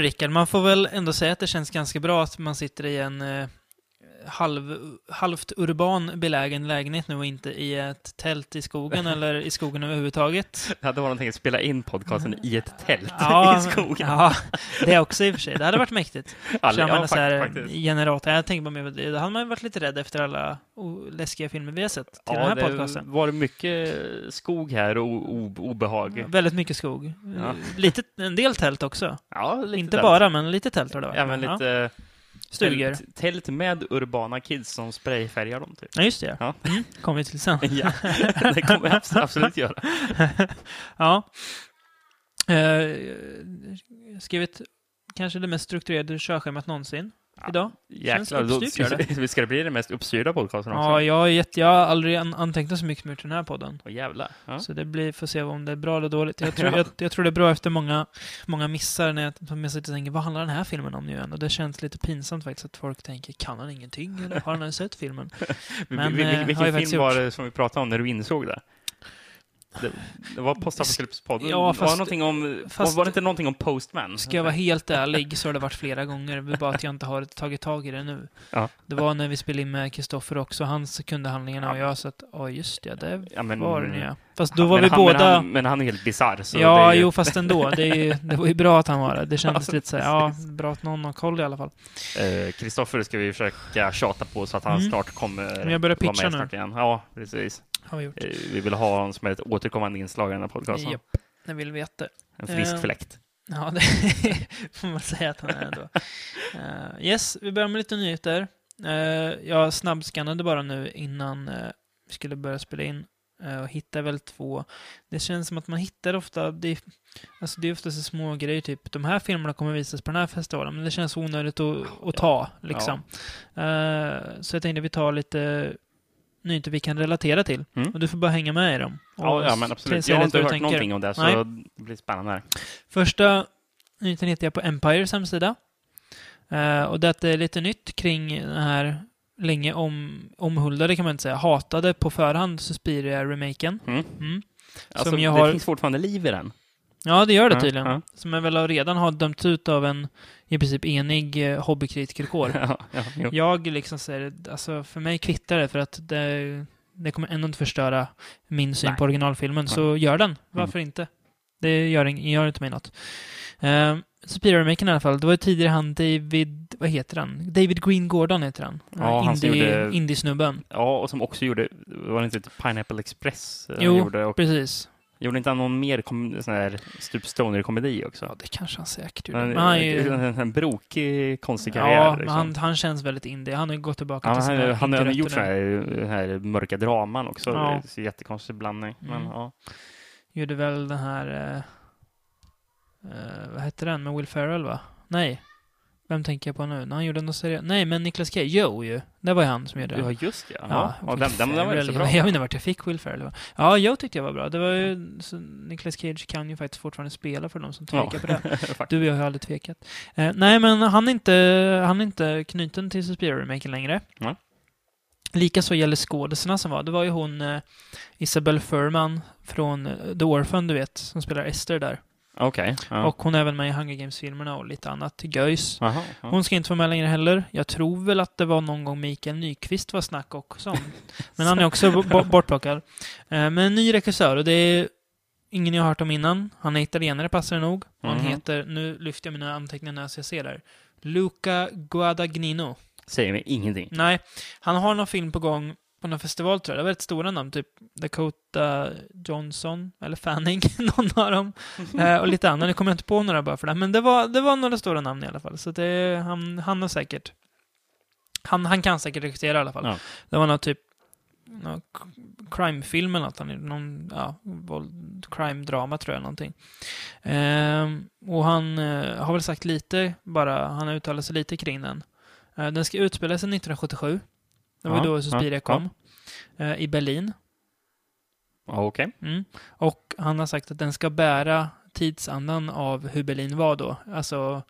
du Rickard, man får väl ändå säga att det känns ganska bra att man sitter i en eh, halv, halvt urban belägen lägenhet nu och inte i ett tält i skogen eller i skogen överhuvudtaget. Det hade varit någonting att spela in podcasten i ett tält Ja, i skogen. ja, det också i och för sig. Det hade varit mäktigt. Ja, Så ja, så här faktiskt. generator. Jag tänker bara med det. Hade man varit lite rädd efter alla läskiga filmer vi har sett till den här det podcasten. var mycket skog här och obehag. Väldigt mycket skog. Ja. Lite, en del tält också. Ja, Inte tält. bara, men lite tält har det varit. Ja. lite Stugor. tält, tält med urbana kids som sprayfärgar dem, typ. Ja, just det. Ja. Mm, kommer vi till sen. Ja, det kommer jag abs- absolut göra. ja. Eh, skrivit kanske det mest strukturerade körschemat någonsin idag. Jäklar, då, ska, det bli den mest uppstyrda podcasten också? Ja, jag har, gett, jag har aldrig an- antecknat så mycket gjort i den här podden. Åh, jävlar. Ja. Så det blir, får se om det är bra eller dåligt. Jag tror, Ja. jag, jag tror det är bra efter många, många missar när jag, som jag sitter och tänker, vad handlar den här filmen om nu igen? Och det känns lite pinsamt faktiskt att folk tänker, kan han ingenting? Eller har han ens sett filmen? Men, Vil- vil- eh, vilken film var det som vi pratade om när du insåg det? Det, det var Postapokalypspodden. Ja, var, fast- det någonting om, fast- var det inte någonting om Postman? Ska jag vara helt ärlig så har det varit flera gånger. Det är bara att jag inte har tagit tag i det nu. Ja. Det var när vi spelade in med Kristoffer också. Han kunde handlingarna och jag så att, ja just det, det Ja, men, var den ja. Fast då var men vi han, båda... Men han, men han är helt bisarr. ja, det ju- jo, fast ändå. Det, ju, det var ju bra att han var det. Det kändes Ja, lite så här, ja, bra att någon har koll i alla fall. Eh, Kristoffer ska vi försöka tjata på så att han Mm. snart kommer Men jag börjar pitcha nu. igen. Ja, precis. Har vi gjort. Eh, vi vill ha honom som ett återkommande inslag i den här podcasten. Japp, det vill vi jätte. En frisk Eh, fläkt. Ja, det får man säga att han är ändå. Uh, yes, vi börjar med lite nyheter. Uh, jag snabbskannade bara nu innan uh, vi skulle börja spela in uh, och hittade väl två. Det känns som att man hittar ofta, det, är- alltså det är oftast så små grejer, typ de här filmerna kommer visas på den här festivalen, men det känns onödigt att, att ta, liksom. Eh, så jag tänkte vi tar lite nyheter vi kan relatera till. Mm. Och du får bara hänga med i dem. Ja, ja, men absolut. Jag har inte hört tänker. någonting om det, så Nej. det blir spännande. här. Första nyheten hittar jag på Empires hemsida. Eh, och det är lite nytt kring den här länge om, omhuldade, kan man inte säga, hatade på förhand Suspiria-remaken. Mm. Mm. Alltså, Som jag det har- finns fortfarande liv i den. Ja, det gör det tydligen. ja. Som jag väl redan har dömts ut av en i princip enig eh, hobbykritikerkår. ja, ja, jag liksom säger, alltså för mig kvittar det för att det, det kommer ändå inte förstöra min syn Nej. på originalfilmen. Så gör den. Varför inte? Det gör, gör inte mig något. Uh, Suspiria-remaken i alla fall. Det var ju tidigare han David, vad heter han? David Green Gordon heter han. Ja, som Indie- Indie-snubben. ja, och som också gjorde, var det inte Pineapple Express? eh, Jo, gjorde, och, precis. Gjorde inte han någon mer kom, sån här Stup Stoner-komedi också? Ja, det kanske han säkert gjorde. Men, han är ju... en, en brokig, konstig karriär. Ja, men liksom. han, han känns väldigt indie. Han har ju gått tillbaka Ja, till han, sina han, har gjort indie-rötter så här, här mörka draman också. Ja. Det är jättekonstig blandning. Men, Mm. ja. Gjorde väl den här... eh, eh, vad hette den med Will Ferrell, va? Nej. Vem tänker jag på nu? När han gjorde något seriöst? Nej, men Nicolas Cage. Joe ju. Det var ju han som gjorde den. ja, just det. Ja, Ja, ja, den, den, den var ju så bra. Jag, jag vet inte vart jag fick Will Ferrell. Ja, Joe tyckte jag var bra. Det var ju... Så Nicolas Cage kan ju faktiskt fortfarande spela för de som tvekar på det. Du och jag har aldrig tvekat. Eh, nej, men han är inte, han är inte knuten till Suspiria-remaken längre. Nej. Likaså gäller skådisarna som var. Det var ju hon eh, Isabelle Furman från eh, The Orphan, du vet, som spelar Esther där. Okej. ja. Och hon är även med i Hunger Games-filmerna och lite annat göjs. Jaha, ja. Hon ska inte vara med längre heller. Jag tror väl att det var någon gång Mikael Nyqvist var snack också om. Men han är också bo- bortplockad. Eh, Men en ny regissör och det är ingen jag har hört om innan. Han är italienare, passar det nog. Han Mhm. heter, nu lyfter jag mina anteckningar när jag ser där, Luca Guadagnino. Säger mig ingenting. Nej, han har någon film på gång på någon festival tror jag. Det var ett stora namn, typ Dakota Johnson, eller Fanning, någon av dem. Eh, och lite andra. Nu kommer jag inte på några bara för det. Men det var, det var några stora namn i alla fall. Så det, han, han har säkert... Han, han kan säkert regissera i alla fall. Ja. Det var någon typ någon crime-film eller något. Han gjorde någon ja, våld- crime-drama tror jag, någonting. Ehm, och han eh, har väl sagt lite, bara, han har uttalat sig lite kring den. Eh, den ska utspela sig 1977. Det var Ja, då Suspiria ja, kom. eh, I Berlin. Ja, Okej. Mm. Och han har sagt att den ska bära tidsandan av hur Berlin var då. Alltså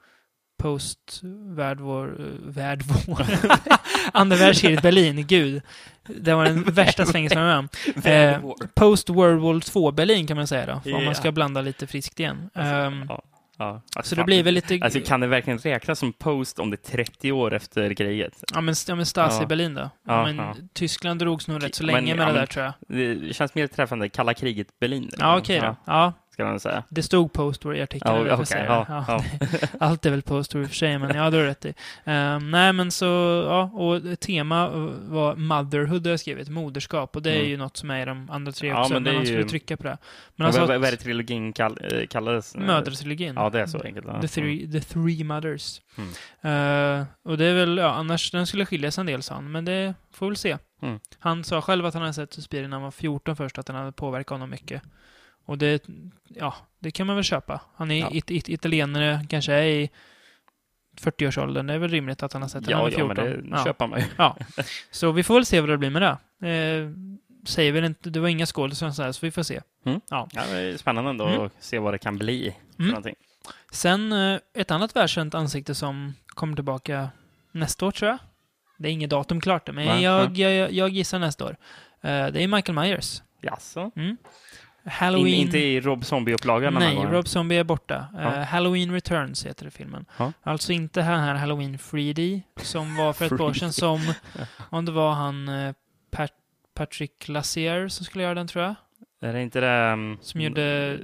post världvår, världvår. Andra världskriget Berlin, gud. Det var den värsta svängen som jag var med om. Eh, post World War 2 Berlin kan man säga då, om Ja. man ska blanda lite friskt igen. Ehm, Ja, ja. Alltså, så det blir väl lite... Alltså, kan det verkligen räknas som post om det är 30 år efter kriget? Ja men, ja, men Stasi Ja. Berlin då. Ja, men ja. Tyskland drogs nog rätt så Men- länge med ja, det men- där tror jag. Det känns mer träffande kalla kriget Berlin. Ja okej då. Ja, Ska man säga. det stod post-war i artikeln. Ja, okej, säga. ja, ja. Allt är väl post-war i och för sig, men ja, det har du rätt i. Ehm, nej, men så, ja, och tema var motherhood har jag skrivit, moderskap, och det är Mm. ju något som är i de andra tre Ja, också, men men, det är han skulle ju- trycka på det. Men Men alltså, vad, vad är det trilogin kall, eh, kallades? mödratrilogin. Ja, det är så enkelt. Ja. The three, the three Mothers. Mm. Eh, och det är väl, ja, annars den skulle skiljas en del sa han, men det får vi väl se. Mm. Han sa själv att han hade sett Suspiria när han var 14 först, att den hade påverkat honom mycket. Och det, ja, det kan man väl köpa. Han är Ja. it, it, italienare, kanske är i 40-årsåldern. Det är väl rimligt att han har sett den när Ja, var ja, 14. men det köper man ju. Så vi får väl se vad det blir med det. Eh, säger väl inte, det var inga skådespelare så, här, så vi får se. Ja, det är spännande ändå Mm. att se vad det kan bli för Mm. någonting. Sen eh, ett annat världskänt ansikte som kommer tillbaka nästa år tror jag. Det är inget datum klart men jag, jag, jag gissar nästa år. Eh, det är Michael Myers. Jaså? Mm. In, Halloween... inte i Rob Zombie-upplagan? Nej, Rob Zombie är borta. Eh, Ja. Halloween Returns heter det filmen. Ja. Alltså inte den här Halloween 3D som var för ett par år sedan 3D. som, om det var han eh, Pat, Patrick Lassier som skulle göra den tror jag. Är det inte det... um, Som gjorde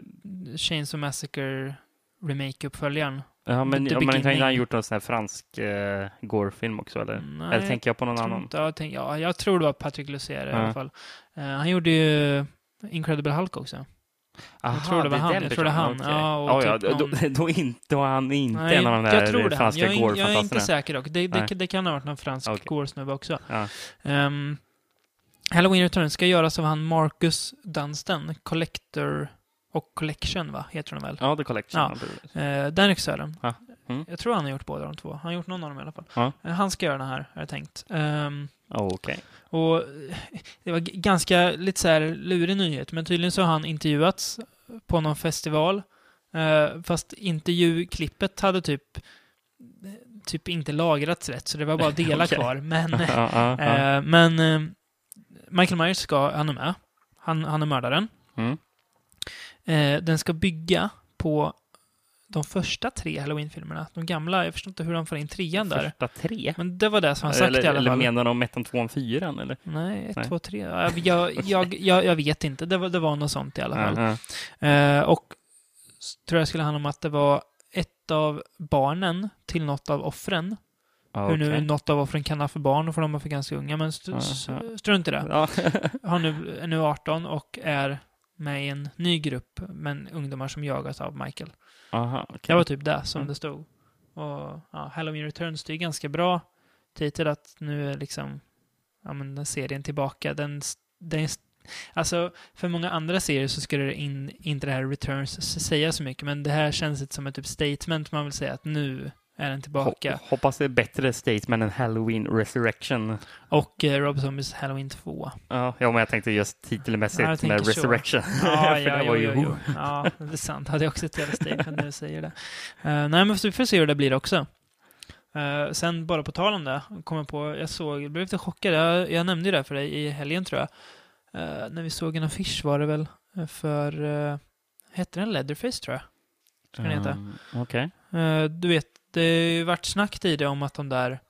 Chains of Massacre remake-uppföljaren. Ja, men om man inte Beginning. gjort någon sån här fransk uh, gore-film också, eller? Nej, Eller tänker jag på någon annan? inte- Jag, tänk, ja, jag tror det var Patrick Lucier i Ja. alla fall. Eh, han gjorde ju Incredible Hulk också. Aha, tror det var är han. den Jag tror det han. versionen, Ja, och ja, typ ja, då, någon- då, inte, då är han inte Nej, en av de där jag tror det. franska Jag, är- jag är inte säker dock. Det, det, det kan ha varit någon fransk Okej. gore-snubbe också. Ja. Ehm, Halloween Returns ska göras av han Marcus Dunstan, Collector och Collection, va? Heter de väl? Ja, The Collection. Ja. Eh, den regissören. Ja. Mm. Jag tror han har gjort båda de två. Han har gjort någon av dem i alla fall. Ja. Eh, han ska göra den här, har jag tänkt. Ehm, Okej. Och eh, det var ganska lite så här lurig nyhet, men tydligen så har han intervjuats på någon festival. Eh, fast intervjuklippet hade typ typ inte lagrats rätt, så det var bara delar Okej. kvar. Men, eh, men eh, Michael Myers ska, han är med. Han, han är mördaren. Mm. Eh, den ska bygga på de första tre Halloween-filmerna. De gamla, jag förstår inte hur de får in trean där. Första tre? Men det var det som han sagt eller, i alla eller fall. menar de ettan, tvåan, fyran? Eller? Nej, ett, Nej. två, tre. Ja, Jag, jag, jag, jag vet inte. Det var, det var något sånt i alla fall. Ja, ja. Eh, och tror jag skulle handla om att det var ett av barnen till något av offren. Ja, Hur nu något av offren kan ha för barn, och för de var för ganska unga. Men st- ja. strunt i det. Ja. Han nu, är nu 18 och är med i en ny grupp med ungdomar som jagas av Michael. Aha, okej. Det var typ det som Mm. det stod. Och ja, Halloween Returns, det är ganska bra titel att nu är liksom ja, men den serien tillbaka. Den, den, alltså, för många andra serier så skulle det in, inte det här Returns säga så mycket, men det här känns lite som ett typ statement man vill säga att nu är den tillbaka. Ho- Hoppas det är bättre statement än Halloween Resurrection. Och eh, Rob Zombies Halloween 2. Ja, ja, men jag tänkte just Ja, jag titelmässigt tänker med. Resurrection. Ja, ja, det jo, var ju... jo, jo. ja, det är sant. Hade jag också ett jävla statement när du säger det. Uh, nej, men vi får se hur det blir också. Eh, sen bara på tal om det, kommer på, jag såg, jag blev lite chockad, jag, jag nämnde ju det för dig i helgen tror jag. Eh, när vi såg en affisch var det väl för, uh, hette den Leatherface tror jag? Ska den heta. Mm, Okej. Eh, du vet, det har ju varit snack tidigare om att de där,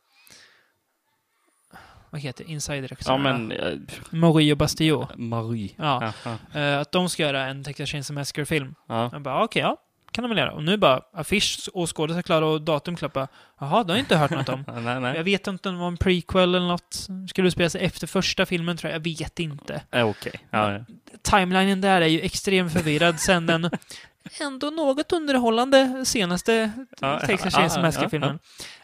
vad heter det, Ja, insider-regissörerna? men... eh, Marie och Bastillot. Marie. Ja. Ja, ja. Eh, att de ska göra en Texas Chainsaw Massacre-film. ja. Jag bara, okej, ja, kan de väl göra. Och nu bara, affisch och skådespelare klara och datum klappa. Jaha, det har jag inte hört något om. Ja, Nej, nej. Jag vet inte om det var en prequel eller något. Skulle det spela sig efter första filmen tror jag, jag vet inte. Eh, Okej. Ja, ja. Timelinen där är ju extremt förvirrad sen den ändå något underhållande senaste Texas Chainsaw Massacre-filmen.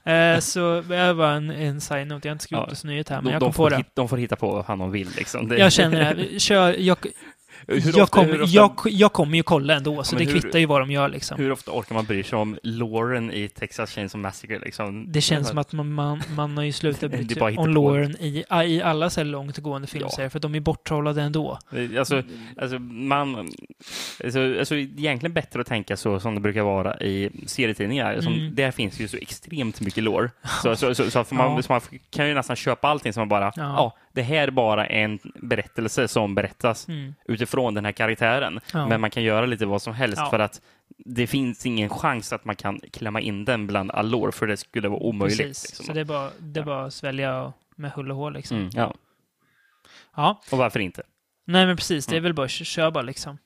Eh, så det var en, en side-note, jag har inte skrivit Ja. nyhet här, men De, jag de, kom får på det. hit, de får hitta på vad fan de vill liksom. Det, Jag känner det. Kör, jag, Hur jag, kommer, ofta- jag, jag kommer ju kolla ändå, så det hur- kvittar ju vad de gör liksom. Hur ofta orkar man bry sig om Lauren i Texas Chainsaw Massacre? Liksom? Det känns som att man, man, man har ju slutat bry sig om. Lauren i, i alla så här långtgående filmserier, för att de är borttrollade ändå. Alltså, alltså, man, alltså, alltså, egentligen bättre att tänka så som det brukar vara i serietidningar. Som, Mm. Där finns ju så extremt mycket lore. Så, så, så, så, man, Ja. så man kan ju nästan köpa allting som man bara, ja. Det här är bara en berättelse som berättas Mm. utifrån den här karaktären. Ja. Men man kan göra lite vad som helst Ja. för att det finns ingen chans att man kan klämma in den bland all lore, för det skulle vara omöjligt. Precis, liksom. så det är bara, det är bara att svälja med hull och hår liksom. mm, ja. Ja, Och varför inte? nej men precis, det är Mm. väl bara att köra bara liksom.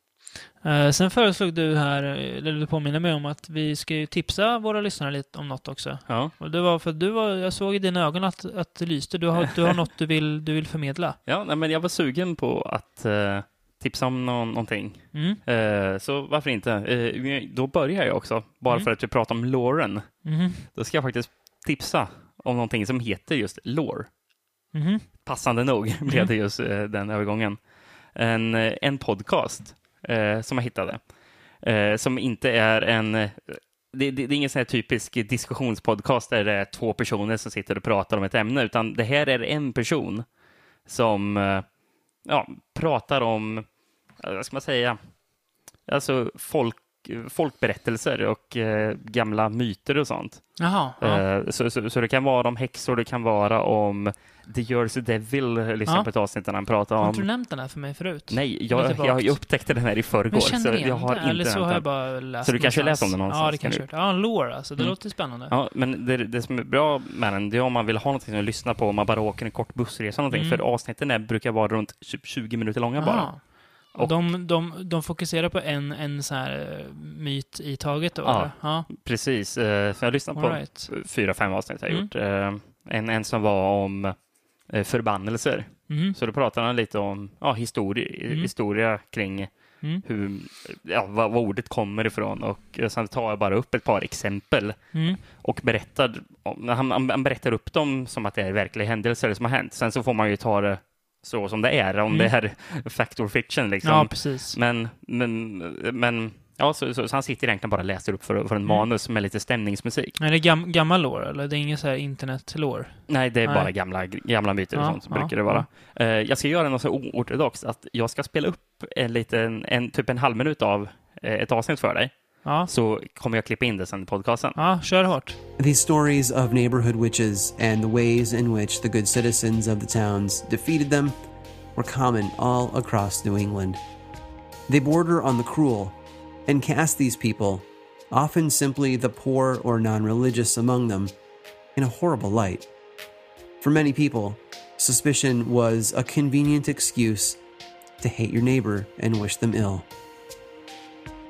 Eh, sen föreslog du här, eller du påminner mig om att vi ska ju tipsa våra lyssnare lite om något också. Ja. Och det var för du var, jag såg i dina ögon att, att det lyste. Du har, du har något du vill, du vill förmedla. Ja, nej, men jag var sugen på att eh, tipsa om nå- någonting. Mm. Eh, så varför inte? Eh, då börjar jag också, bara Mm. för att vi pratar om Lauren. Mhm. Då ska jag faktiskt tipsa om någonting som heter just lore. Mhm. Passande nog blev Mm. det just eh, den övergången. En, eh, en podcast eh, som jag hittade, eh, som inte är en... Eh, det, det, det är ingen sån här typisk diskussionspodcast där det är två personer som sitter och pratar om ett ämne, utan det här är en person som eh, ja, pratar om, eh, vad ska man säga, alltså folk, folkberättelser och eh, gamla myter och sånt. Jaha. Ja. Eh, Så, så, så det kan vara om häxor, det kan vara om The Jersey Devil, lyssna Ja. på ett avsnitt där han pratar Har inte du om... nämnt den här för mig förut? Nej, jag, jag, jag upptäckte den här i förrgår, Men jag så igen har det, inte eller så har jag bara läst Så du kanske någonstans. läst om den någonstans, Ja, det kan kanske jag gjort. Ja, en lore alltså. Det Mm. låter spännande. Ja, men det, det som är bra med den, det är om man vill ha någonting att lyssna på, om man bara åker en kort bussresa eller någonting, Mm. för avsnitten är, brukar vara runt typ 20 minuter långa bara. Aha. Och de, de, de fokuserar på en, en så här eh, myt i taget då? Ja. ja. Precis, eh, så jag All på right. fyra, fem avsnitt jag Mm. gjort. Eh, En, en som var om förbannelser. Mhm. Så då pratar han lite om ja, historia, Mm. historia kring Mm. hur, ja, vad, vad ordet kommer ifrån och sen tar jag bara upp ett par exempel Mm. och berättar, han, han berättar upp dem som att det är verkliga händelser som har hänt. Sen så får man ju ta det så som det är, om Mm. det är fact or fiction liksom. Ja, precis. Men, men, men ja, så, så, så han sitter egentligen bara och läser upp för, för en Mm. manus med lite stämningsmusik. Är det gam, gammal lore, eller? Det är ingen så här internet-lore? Nej, det är Nej. bara gamla, gamla myter och Ja, sånt, ja, brukar det vara. Eh, jag ska göra något så oortodoxt att jag ska spela upp en liten, en, typ en halv minut av eh, ett avsnitt för dig. Ja. Så kommer jag klippa in det sen i podcasten. Ja, kör hårt. These stories of neighborhood witches and the ways in which the good citizens of the towns defeated them were common all across New England. They border on the cruel and cast these people, often simply the poor or non religious among them, in a horrible light. For many people, suspicion was a convenient excuse to hate your neighbor and wish them ill.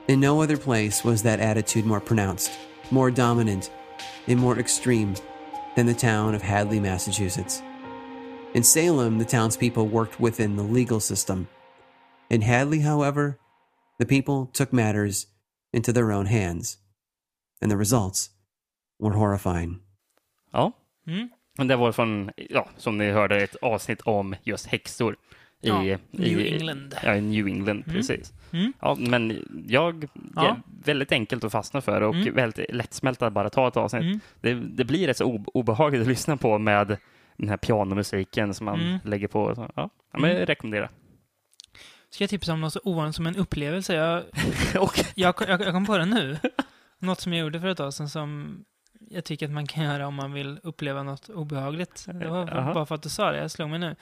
In no other place was that attitude more pronounced, more dominant, and more extreme than the town of Hadley, Massachusetts. In Salem, the townspeople worked within the legal system. In Hadley, however, the people took matters into their own hands. And the results were horrifying. Ja, Mm. det var från, ja, som ni hörde, ett avsnitt om just häxor. I, Ja, i, New England. Ja, i New England, Mm. precis. Mm. Ja, men jag, Ja. väldigt enkelt att fastna för och Mm. väldigt lättsmält att bara ta ett avsnitt. Mm. Det, det blir rätt så obehagligt att lyssna på med den här pianomusiken som man Mm. lägger på. Så, ja, men jag rekommenderar. Ska jag tipsa om något så ovanligt som en upplevelse? Jag, jag, jag, jag kom på det nu. Något som jag gjorde för ett tag sedan som jag tycker att man kan göra om man vill uppleva något obehagligt. Det var Jaha. bara för att du sa det, jag slog mig nu.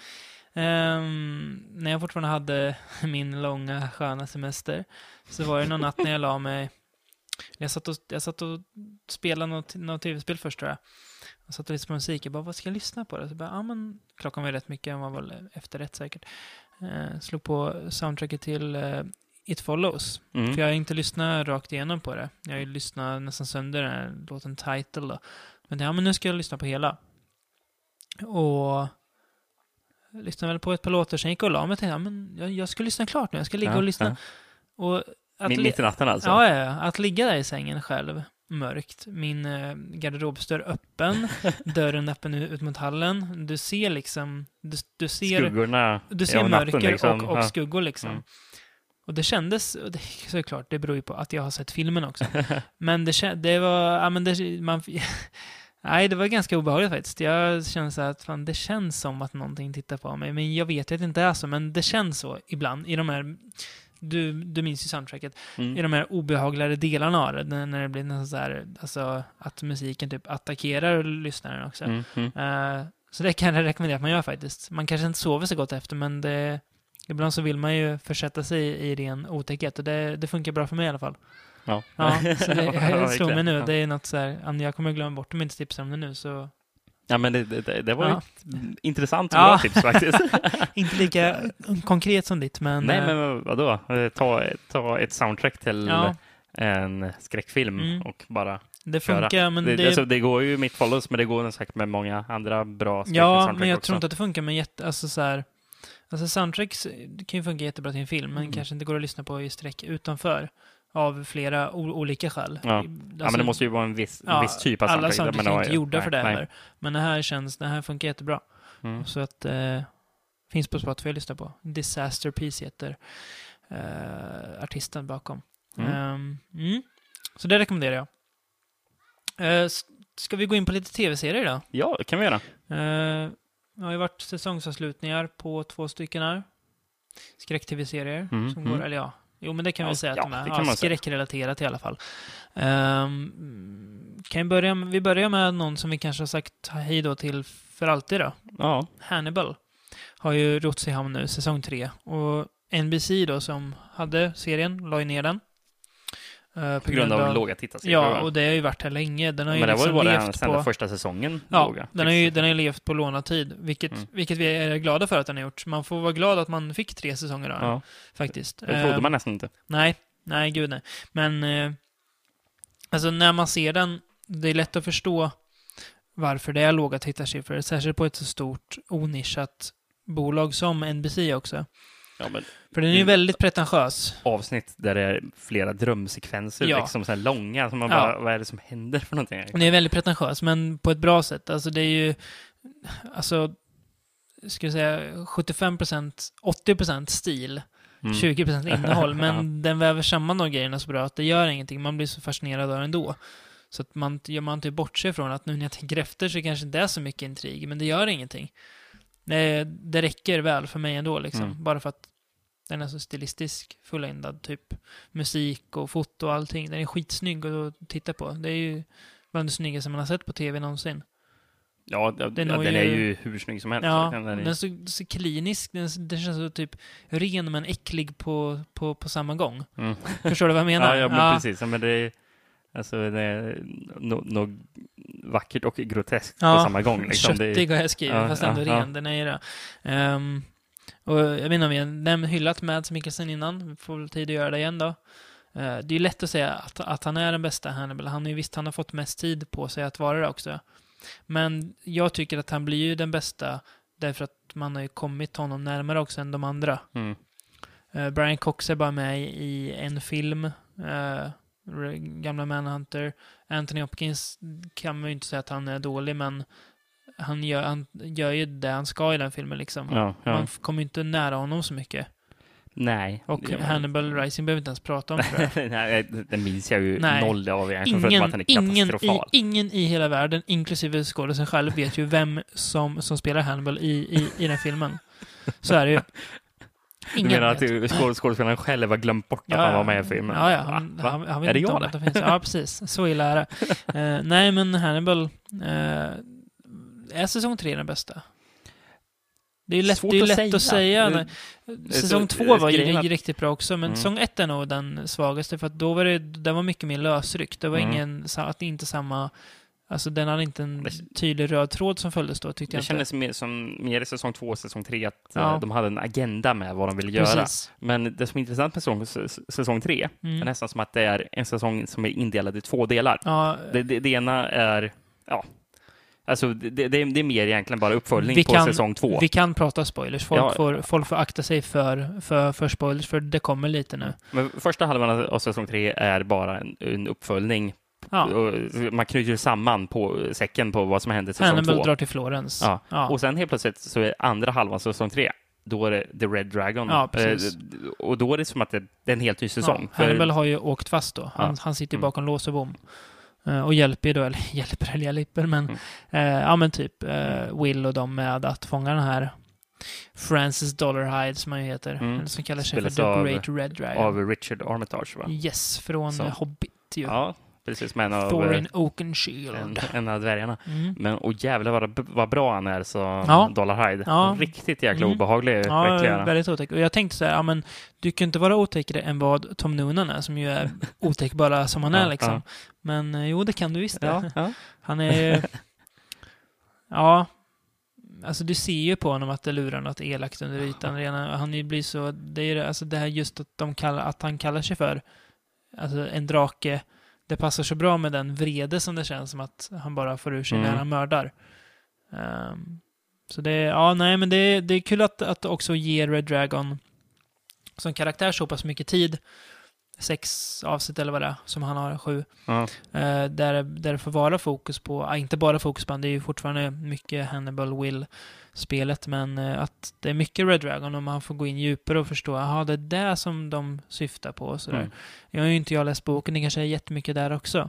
Ehm, när jag fortfarande hade min långa sköna semester så var det någon natt när jag la mig jag satt och, jag satt och spelade något, något tv-spel först tror jag. Jag satt och lyssnade på musik. Jag bara, vad ska jag lyssna på? då? Så bara, ja men klockan var ju rätt mycket, den var väl efter rätt säkert. Eh, slog på soundtracket till eh, It Follows. mm. För jag har inte lyssnat rakt igenom på det. Jag har ju lyssnat nästan sönder den här låten Title då. Men ja, men nu ska jag lyssna på hela. Och lyssnade väl på ett par låtar, sen gick jag och la mig och tänkte, ja, men jag, jag ska lyssna klart nu, jag ska ligga Ja, och lyssna. Och att li- mitt i natten alltså? Ja, ja, ja. Att ligga där i sängen själv, mörkt, min eh, garderobsdörr öppen, dörren öppen ut mot hallen. Du ser liksom, du, du ser, Skuggorna du ser natten, mörker liksom. och, och Ja. skuggor liksom. Mm. Och det kändes, och det, såklart, det beror ju på att jag har sett filmen också. men det, det var, ja men det, man, nej det var ganska obehagligt faktiskt. Jag kände så att fan, det känns som att någonting tittar på mig. Men jag vet att det inte är så, men det känns så ibland i de här, du, du minns ju soundtracket, Mm. i de här obehagligare delarna av det, när det blir nästan så här, alltså att musiken typ attackerar lyssnaren också. Mm. Mm. Eh, så det kan jag rekommendera att man gör faktiskt. Man kanske inte sover så gott efter, men det, ibland så vill man ju försätta sig i, i ren otäckhet och det, det funkar bra för mig i alla fall. Ja. Ja, så det, Ja, jag slog mig nu. Det är något så här, ja, jag kommer glömma bort om jag inte tipsar om det nu, så Ja, men det, det, det var Ja. ett intressant och Ja. bra tips faktiskt. inte lika konkret som ditt, men... Nej, eh, men vadå? Eh, Ta, ta ett soundtrack till Ja, en skräckfilm Mm. och bara det köra. funkar, men det, det... Alltså, det går ju mitt follows, men det går säkert med många andra bra ja, men jag också. tror inte att det funkar med jätte... Alltså så här... Alltså soundtracks kan ju funka jättebra till en film, men Mm. kanske inte går att lyssna på i sträck utanför. Av flera olika skäl. Ja. Alltså, ja, men det måste ju vara en viss, Ja, viss typ av alla soundtrack. soundtracks men är inte gjorda nej, för det nej. heller. Men det här känns, det här funkar jättebra. Mm. Så att, eh, finns på Spotify att lyssna på. Disaster Piece heter eh, artisten bakom. Mm. Ehm, mm. Så det rekommenderar jag. Eh, ska vi gå in på lite tv-serier då? Ja, det kan vi göra. Eh, det har ju varit säsongsavslutningar på två stycken här. Skräck-tv-serier. Mm, som mm. går, eller ja, jo men det kan vi Ja, säga att ja, de är. Ja, skräckrelaterat i alla fall. Um, kan vi, börja vi börjar med någon som vi kanske har sagt hej då till för alltid då. Ja, Hannibal har ju rotts i hamn nu, säsong tre. Och NBC då som hade serien, la ju ner den. Eh, på grund av låga tittarsiffror. Ja, och det har ju varit här länge. Den har ju men det var ju liksom bara sen på... första säsongen Ja, låga. den har, ju, den har ju levt på lånad tid, vilket, Mm. vilket vi är glada för att den har gjort. Man får vara glad att man fick tre säsonger av Ja, faktiskt. det trodde Eh, man nästan inte. Nej, nej, gud nej. Men, eh, alltså när man ser den, det är lätt att förstå varför det är låga tittarsiffror, särskilt på ett så stort onischat bolag som NBC också. Ja, men För den är ju Mm. väldigt pretentiös. avsnitt där det är flera drömsekvenser, Ja. liksom så här långa, som man Ja. bara, vad är det som händer för någonting? Den är väldigt pretentiös, men på ett bra sätt. Alltså det är ju, alltså, ska jag säga 75%, 80% stil, Mm. 20% innehåll, Ja. men den väver samman de grejerna så bra att det gör ingenting. Man blir så fascinerad av den ändå. Så att man gör man inte bortser från att nu när jag tänker efter så kanske inte är så mycket intrig, men det gör ingenting. Det, det räcker väl för mig ändå, liksom. Mm. Bara för att den är så stilistisk, fulländad, typ musik och foto och allting. Den är skitsnygg att titta på. Det är ju bland det snyggaste man har sett på tv någonsin. Ja, Den den, den ju- är ju hur snygg som helst. Ja, Den den är, så, så klinisk. Den, den känns så typ ren men äcklig på, på, på samma gång. mm. Förstår du vad jag menar? ja, ja, men precis. Ja, men det är, alltså, det är något no, vackert och groteskt Ja, på samma gång. Liksom. Köttig jag skrivit, Ja, fast ändå ren. Den är ju det. Ehm, och jag vet inte om vi har nämnt- hyllat Mads Mikkelsen innan. Vi får väl tid att göra det igen då. Eh, det är ju lätt att säga att, att han är den bästa Hannibal. Han är ju visst, han har fått mest tid på sig att vara det också. Men jag tycker att han blir ju den bästa därför att man har ju kommit honom närmare också än de andra. Mm. Eh, Brian Cox är bara med i en film. eh, gamla Manhunter. Anthony Hopkins kan man ju inte säga att han är dålig, men han gör, han gör ju det han ska i den filmen liksom. Ja, ja. Man kommer ju inte nära honom så mycket. Nej. Och Ja, Hannibal Rising behöver vi inte ens prata om tror jag. Nej, den minns jag ju Nej. noll av egentligen, förutom att Ingen, den är ingen, i, katastrofal. ingen i hela världen, inklusive skådisen själv, vet ju vem som, som spelar Hannibal i, i, i den filmen. Så är det ju. Du Ingen menar att du- skåd- skådespelaren själv har glömt bort att han var med i filmen? Ja, ja. Han, Va? han, han Är vet det inte jag det? det finns. Ja, precis. Så illa är det. Eh, nej, men Hannibal. eh, är säsong tre den bästa? Det är lätt, Svårt det är ju att lätt att säga. säga. Det- Säsong två var ju att- riktigt bra också, men Mm. säsong ett är nog den svagaste, för att då var det, den var mycket mer lösryckt. Det var Mm. ingen, att inte samma, alltså den hade inte en Det- tydlig röd tråd som följdes då, tyckte Det jag inte. kändes mer som mer i säsong två och säsong tre att Ja. eh, de hade en agenda med vad de ville göra. Precis. Men det som är intressant med säsong, säsong tre Mm. är nästan som att det är en säsong som är indelad i två delar. Ja, Det, det, det ena är, ja, alltså det, det, det är mer egentligen bara uppföljning Vi på kan- säsong två. vi kan prata spoilers. Folk, Ja. får, folk får akta sig för, för, för spoilers, för det kommer lite nu. Men första halvan av säsong tre är bara en, en uppföljning. Ja. Man knyter samman på säcken på vad som hände i säsong Hannibal två. drar till Florens. Ja. Ja. Och sen helt plötsligt så är andra halvan av säsong tre då är det The Red Dragon. Ja. Eh, och då är det som att det, är en helt ny säsong. Ja, Hannibal har ju åkt fast då. Han, Ja. han sitter Mm. bakom lås och bom. Eh, och hjälper ju då, eller hjälper eller hjälper, men Mm. eh, ja men typ eh, Will och dem med att fånga den här Francis Dollarhide som han ju heter. Mm. Eller som kallar sig för Spelas The Great Red Dragon. Av Richard Armitage, va? Yes, från Så. Hobbit ju. Ja, precis. Men av Thorin eh, Oakenshield. en, en av dvärgarna. Mm. Men och jävlar vad, vad bra han är så Ja. Dollar Hyde. Ja. Riktigt jäkla Mm. obehaglig. Ja, verkligen. väldigt otäck. Och jag tänkte så här, ja men du kan inte vara otäckare än vad Tom Noonan är, som ju är otäck bara som han är liksom. ja. Men eh, jo, det kan du visst det. Han är... ja. Alltså du ser ju på honom att det lurar något elakt under ytan redan. Han blir så... Det är ju alltså det här just att, de kallar, att han kallar sig för alltså en drake. Det passar så bra med den vrede som det känns som att han bara får ur sig Mm. när han mördar. Ehm, så det ja nej men det det är kul att, att också ge Red Dragon som karaktär så pass mycket tid. Sex avsnitt eller vad det är, som han har, sju. Eh, där, där det får vara fokus på, ah, inte bara fokus på han, det är ju fortfarande mycket Hannibal Will-spelet, men eh, att det är mycket Red Dragon och man får gå in djupare och förstå, jaha, det är det som de syftar på och sådär. Mm. Jag har ju inte jag läst boken, det kanske är jättemycket där också.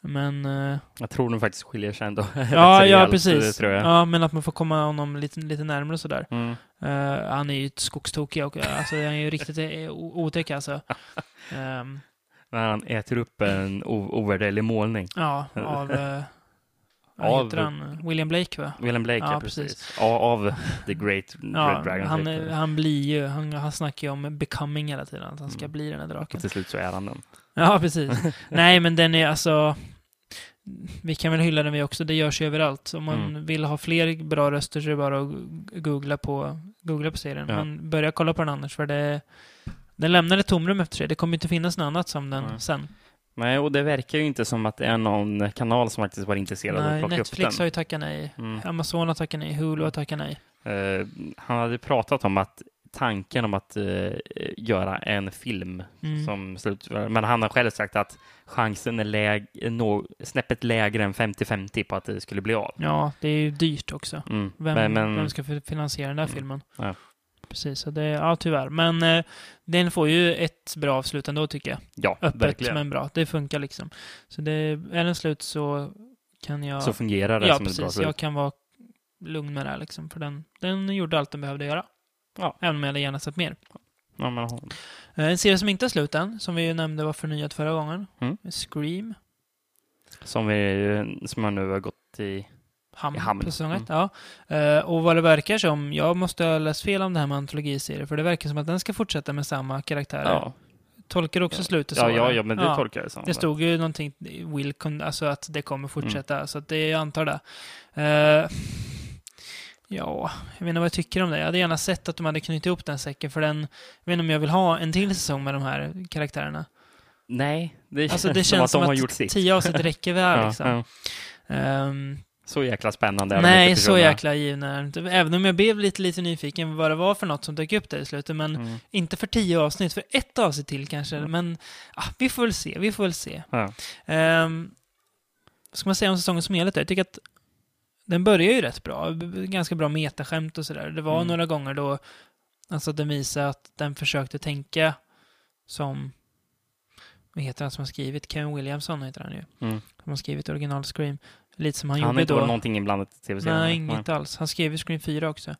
Men, eh, Jag tror de faktiskt skiljer sig ändå. ja, ja precis. Det. Ja, men att man får komma honom lite, lite närmare sådär. Mm. Eh, han är ju ett skogstokig och alltså, han är ju riktigt otäck alltså. Ehm, När han äter upp en ovärderlig målning. ja, av... Vad Av- heter han? William Blake va? William Blake, Ja, ja, precis. Ja, av The Great Ja, Red Dragon. han, typ. han blir ju, han, han snackar ju om becoming hela tiden, att han ska Mm. bli den här draken. Och till slut så är han den. Ja, precis. Nej, men den är alltså... Vi kan väl hylla den vi också, det görs ju överallt. Om man Mm. vill ha fler bra röster så är det bara att googla på, googla på serien. Ja. Men börja kolla på den annars, för det... Den lämnar ett tomrum efter sig. Det kommer inte finnas något annat som den Nej. sen. Nej, och det verkar ju inte som att det är någon kanal som faktiskt var intresserad av att Nej, plocka Netflix upp har den. ju tackat nej. Mm. Amazon har tackat nej. Hulu har tackat nej. Eh, han hade pratat om att tanken om att eh, göra en film Mm. som slut, men han har själv sagt att chansen är läg, nå, snäppet lägre än 50-50 på att det skulle bli av. Ja, det är ju dyrt också. Mm. Vem, men, men, vem ska finansiera den där Mm. filmen? Ja. Precis, så det, ja tyvärr. Men eh, den får ju ett bra avslut ändå tycker jag. ja, Öppet verkligen. men bra. Det funkar liksom. Så det, är den slut så kan jag... Så fungerar det ja, som ett bra precis. slut. Jag kan vara lugn med det här liksom. För den, den gjorde allt den behövde göra. Ja. Även om jag hade gärna sett mer. Ja, men, Eh, En serie som inte är slut än, som vi ju nämnde var förnyad förra gången. Mm. Scream. som, vi, som har nu har gått i... Hamn, hamn. Mm. ja. Eh, och vad det verkar som, jag måste ha läst fel om det här med antologiserier, för det verkar som att den ska fortsätta med samma karaktärer. Ja, Tolkar också Ja. slutet så? ja, ja, ja men det tolkar jag som. Det stod ju någonting, will alltså att det kommer fortsätta, Mm. så att det, jag antar det. Eh, ja, jag vet inte vad jag tycker om det. Jag hade gärna sett att de hade knutit ihop den säcken, för den, jag vet inte om jag vill ha en till säsong med de här karaktärerna. Nej, det, Alltså det som känns att de som har gjort sitt. tio avsnitt räcker väl Ja, liksom. ja. Så jäkla spännande Nej, så jäkla givna. Även om jag blev lite, lite nyfiken vad det var för något som dök upp där i slutet. Men Mm. inte för tio avsnitt, för ett avsnitt till kanske. Men ah, vi får väl se, vi får väl se. Ja. Um, ska man säga om säsongen som helhet? Jag tycker att den börjar ju rätt bra. Ganska bra metaskämt och sådär. Det var Mm. några gånger då alltså den visade att den försökte tänka som vad heter han som har skrivit? Kevin Williamson heter han ju. Mm. Som har skrivit original Scream. Lite som han, Han har gjorde inte då. varit någonting inblandat i tv-serien. Nej, inget alls. Han skrev ju Scream 4 också.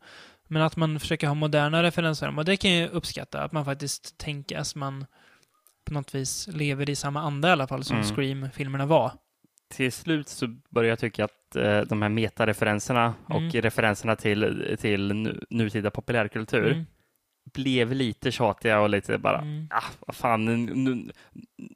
Men att man försöker ha moderna referenser, och det kan jag uppskatta. Att man faktiskt tänker att man på något vis lever i samma anda i alla fall som Mm. Scream-filmerna var. Till slut så börjar jag tycka att eh, de här metareferenserna och Mm. referenserna till, till nu, nutida populärkultur Mm. Blev lite tjatiga och lite bara, Mm. ah, vad fan, nu,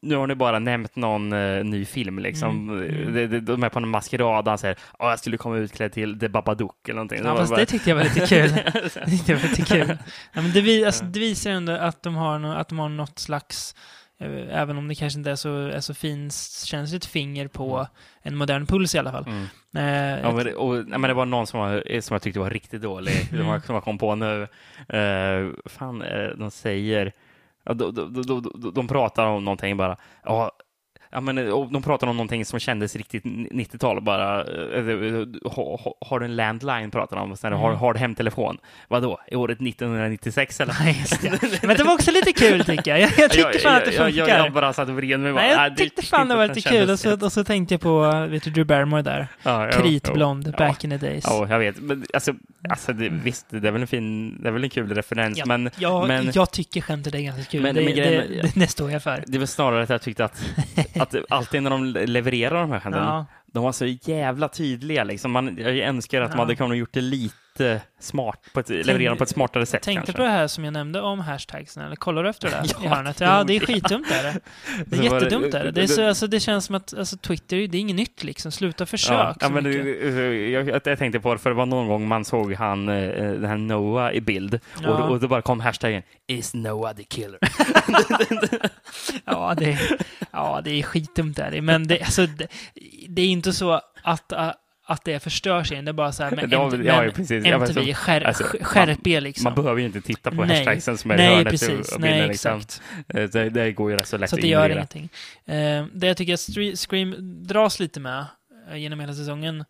nu, har ni bara nämnt någon eh, ny film liksom. Mm, mm. De, de, de är på en maskerad och han säger, ah, jag skulle komma utklädd till The Babadook eller någonting. Ja, fast bara- det tyckte jag var lite kul. Det tyckte jag var lite kul. Ja, men det, vi, alltså, det visar ändå att de har, no, att de har något slags, eh, även om det kanske inte är så, är så finkänsligt finger på Mm. en modern puls i alla fall. Mm. Eh, Ja, men, det, och, nej, men det var någon som, var, som jag tyckte var riktigt dålig, Mm. som, jag, kom på nu. Uh, fan, eh, de säger... De, de, de, de, de pratar om någonting bara. Ja, Ja, men, och de pratade om någonting som kändes riktigt 90-tal bara. eh, ha- ha- Har du en landline pratar de om. Sen har, Mm. har du hemtelefon? Vadå? I året 1996 eller? Nej, det. Men det var också lite kul tycker jag. Jag, jag tycker fan att det jag, funkar. jag, jag bara satt och vred mig. bara, Nej, "Ah, jag tyckte fan det var lite kul. Och så, rätt." och så tänkte jag på, vet du, Drew Barrymore där. Ja, Kritblond, ja. back in the days. Ja, jag vet. Men alltså, alltså det, visst, det är väl en fin, det är väl en kul referens, Ja, men, jag, men jag tycker skämtet är ganska kul. Men- det, men det, grejen- det, det står jag för. det var snarare att jag tyckte att, att alltid när de levererar de här skämten, Ja. de var så jävla tydliga. Liksom. Man, jag önskar att Ja. hade kunnat gjort det lite smart, på ett, leverera på ett smartare sätt Tänkte kanske. på det här som jag nämnde om hashtagsen, eller kollar du efter det Ja, i hörnet? Ja, det är skitdumt är det. Det är jättedumt är det. Det, är så, alltså, det känns som att alltså, Twitter, det är inget nytt liksom. Sluta försök Ja, men det, jag, jag, jag tänkte på det, för det var någon gång man såg han, eh, den här Noah i bild Ja. och, och då bara kom hashtaggen Is Noah the killer? Ja, det, ja, det är skitdumt är det. Men det, alltså, det, det är inte så att, att det förstör sig. Det är bara så här, men, var väl- ja, men precis. MTV, så- skär, alltså, skärp er liksom. Man behöver ju inte titta på Nej. hashtagsen som är i Nej, hörnet precis. och Nej, bilden, liksom. exakt. Eh, Det, det går ju rätt så lätt Så att att det gör ingenting. Eh, det jag tycker att Scream dras lite med eh, genom hela säsongen,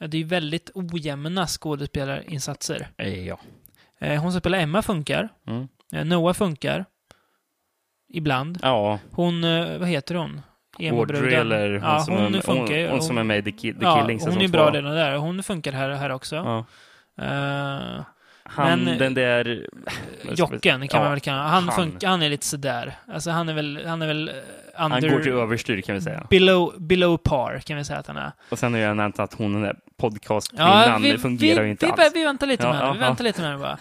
eh, det är ju väldigt ojämna skådespelarinsatser. Ja. Hon som spelar Emma funkar. Mm. Noah funkar. Ibland. Ja, Hon, vad heter hon? Audrey eller hon, ja, som, hon är, funkar hon, hon som är med i The, Ki- The ja, Killing hon är bra redan där. Hon funkar här, här också. Ja. Eh, Han, Men- den där... Jocken kan Ja, man väl kalla han, han. funkar, han är lite sådär. Alltså han är väl, han är väl eh, Han under... går till överstyr kan vi säga. Below, below par kan vi säga att han är. Och sen har jag nämnt att hon, den där podcastkvinnan, det fungerar vi, ju inte vi, alls. Vi väntar lite Ja, med henne. Vi ja, väntar lite med henne bara.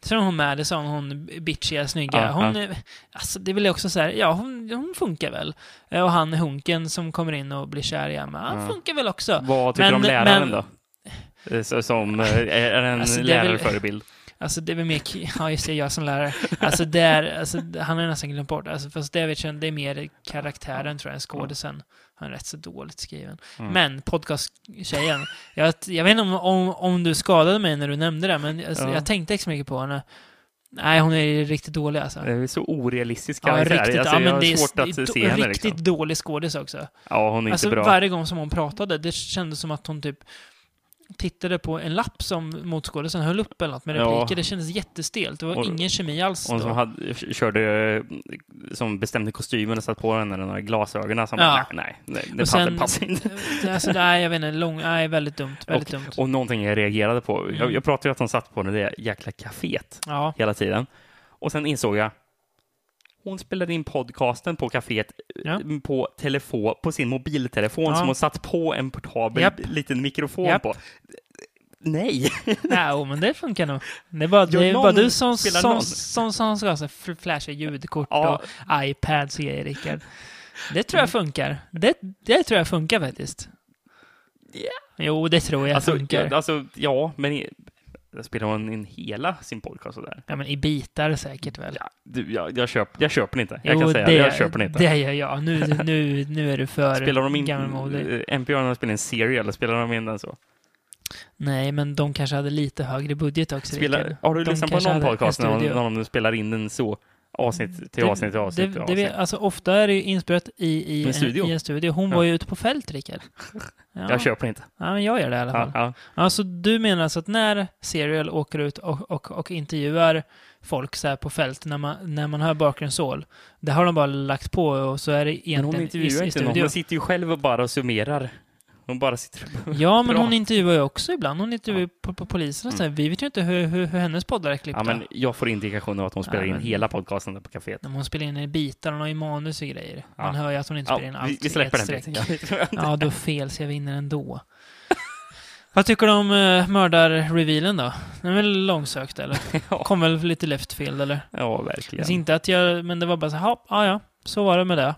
Sen hon Madison, hon bitchiga, snygga. Ja, hon, ja. Alltså, det är väl också så här, ja, hon, hon funkar väl. Eh, Och han Hunken som kommer in och blir kär i Emma, han Ja. funkar väl också. Vad tycker du om Men- läraren men- då? Eh, så- Som, eh, är en Alltså, det lärarförebild? Alltså det är väl mer, ja just det, jag som lärare. Alltså det är, alltså han har nästan glömt bort, alltså fast David känner, det är mer karaktären tror jag, än skådisen. Han är rätt så dåligt skriven. Mm. Men podcasttjejen, jag, jag vet inte om, om, om du skadade mig när du nämnde det, men alltså, Ja. jag tänkte inte så mycket på henne. Nej, hon är riktigt dålig alltså. Det är så orealistisk Ja, karaktär. riktigt, alltså, ja, jag men har det är, svårt att se henne. riktigt Liksom. dålig skådis också. Ja, hon är inte Alltså bra. varje gång som hon pratade, det kändes som att hon typ tittade på en lapp som motskådisen höll upp eller något med Ja. repliker. Det kändes jättestelt. Det var Och- ingen kemi alls Hon som hade, körde, som bestämde kostymen och satt på henne de där glasögonen som Ja. nej, nej, det Och passar, sen- inte. Alltså, nej, jag vet inte. Lång, nej, väldigt dumt. Väldigt dumt. Och någonting jag reagerade på, Mm. jag, jag pratade ju att hon satt på det där jäkla kaféet Ja. hela tiden. Och sen insåg jag, hon spelade in podcasten på kaféet Ja. eh, på, telefon, på sin mobiltelefon Ja. som hon satt på en portabel Japp. liten mikrofon Japp. på. Nej! Nej, men det funkar nog. Det är bara, det är bara du som, som, som, som ska ha flasha ljudkort Ja. och iPads och grejer, Rickard. Det tror jag funkar. Det, det tror jag funkar faktiskt. Ja. Jo, det tror jag Alltså, funkar. alltså, ja, men spelar hon in hela sin podcast sådär? Ja, men i bitar säkert väl. Ja, du, jag, jag, köp, jag köper den inte. Jag jo, kan säga det, jag köper den inte. Det gör jag. Nu, nu, nu är du för Spelar de in, gammalmodig. NPR när de spelar in Serial, eller spelar de in den så? Nej, men de kanske hade lite högre budget också. Spelar, har du lyssnat på någon podcast när de, när de spelar in den så? Avsnitt till Det- avsnitt till avsnitt till det, det, avsnitt. vet- alltså, ofta är det ju inspelat i, i, En studio. i en studio. Hon Ja. var ju ute på fält, Rickard. Ja. Jag köper inte. ja, men jag gör det i alla fall. Ja, Ja. ja. så du menar alltså att när Serial åker ut och, och, och intervjuar folk så här på fält, när man, när man hör bakgrundsål, det har de bara lagt på och så är det Men hon egentligen i, intervjuar i inte någon. Hon sitter ju själv och bara summerar. Hon bara sitter och... Ja, men hon intervjuar ju också ibland. Hon intervjuar på, på polisen och här. Vi vet ju inte hur, hur, hur hennes poddar är klippta. Ja, men jag får indikationer av att hon spelar Ja, in men- hela podcasten där på kaféet. När hon spelar in i bitar, hon har ju manus och grejer. Man Ja. hör ju att hon inte Ja, spelar in allt vi släpper den biten. Ja, har fel så jag vinner ändå. Vad tycker du om uh, mördar-revealen då? Den är väl långsökt eller? Ja. Kom väl lite left field eller? Ja, verkligen. är inte att jag, men det var bara så här, ja, ja, så var det med det.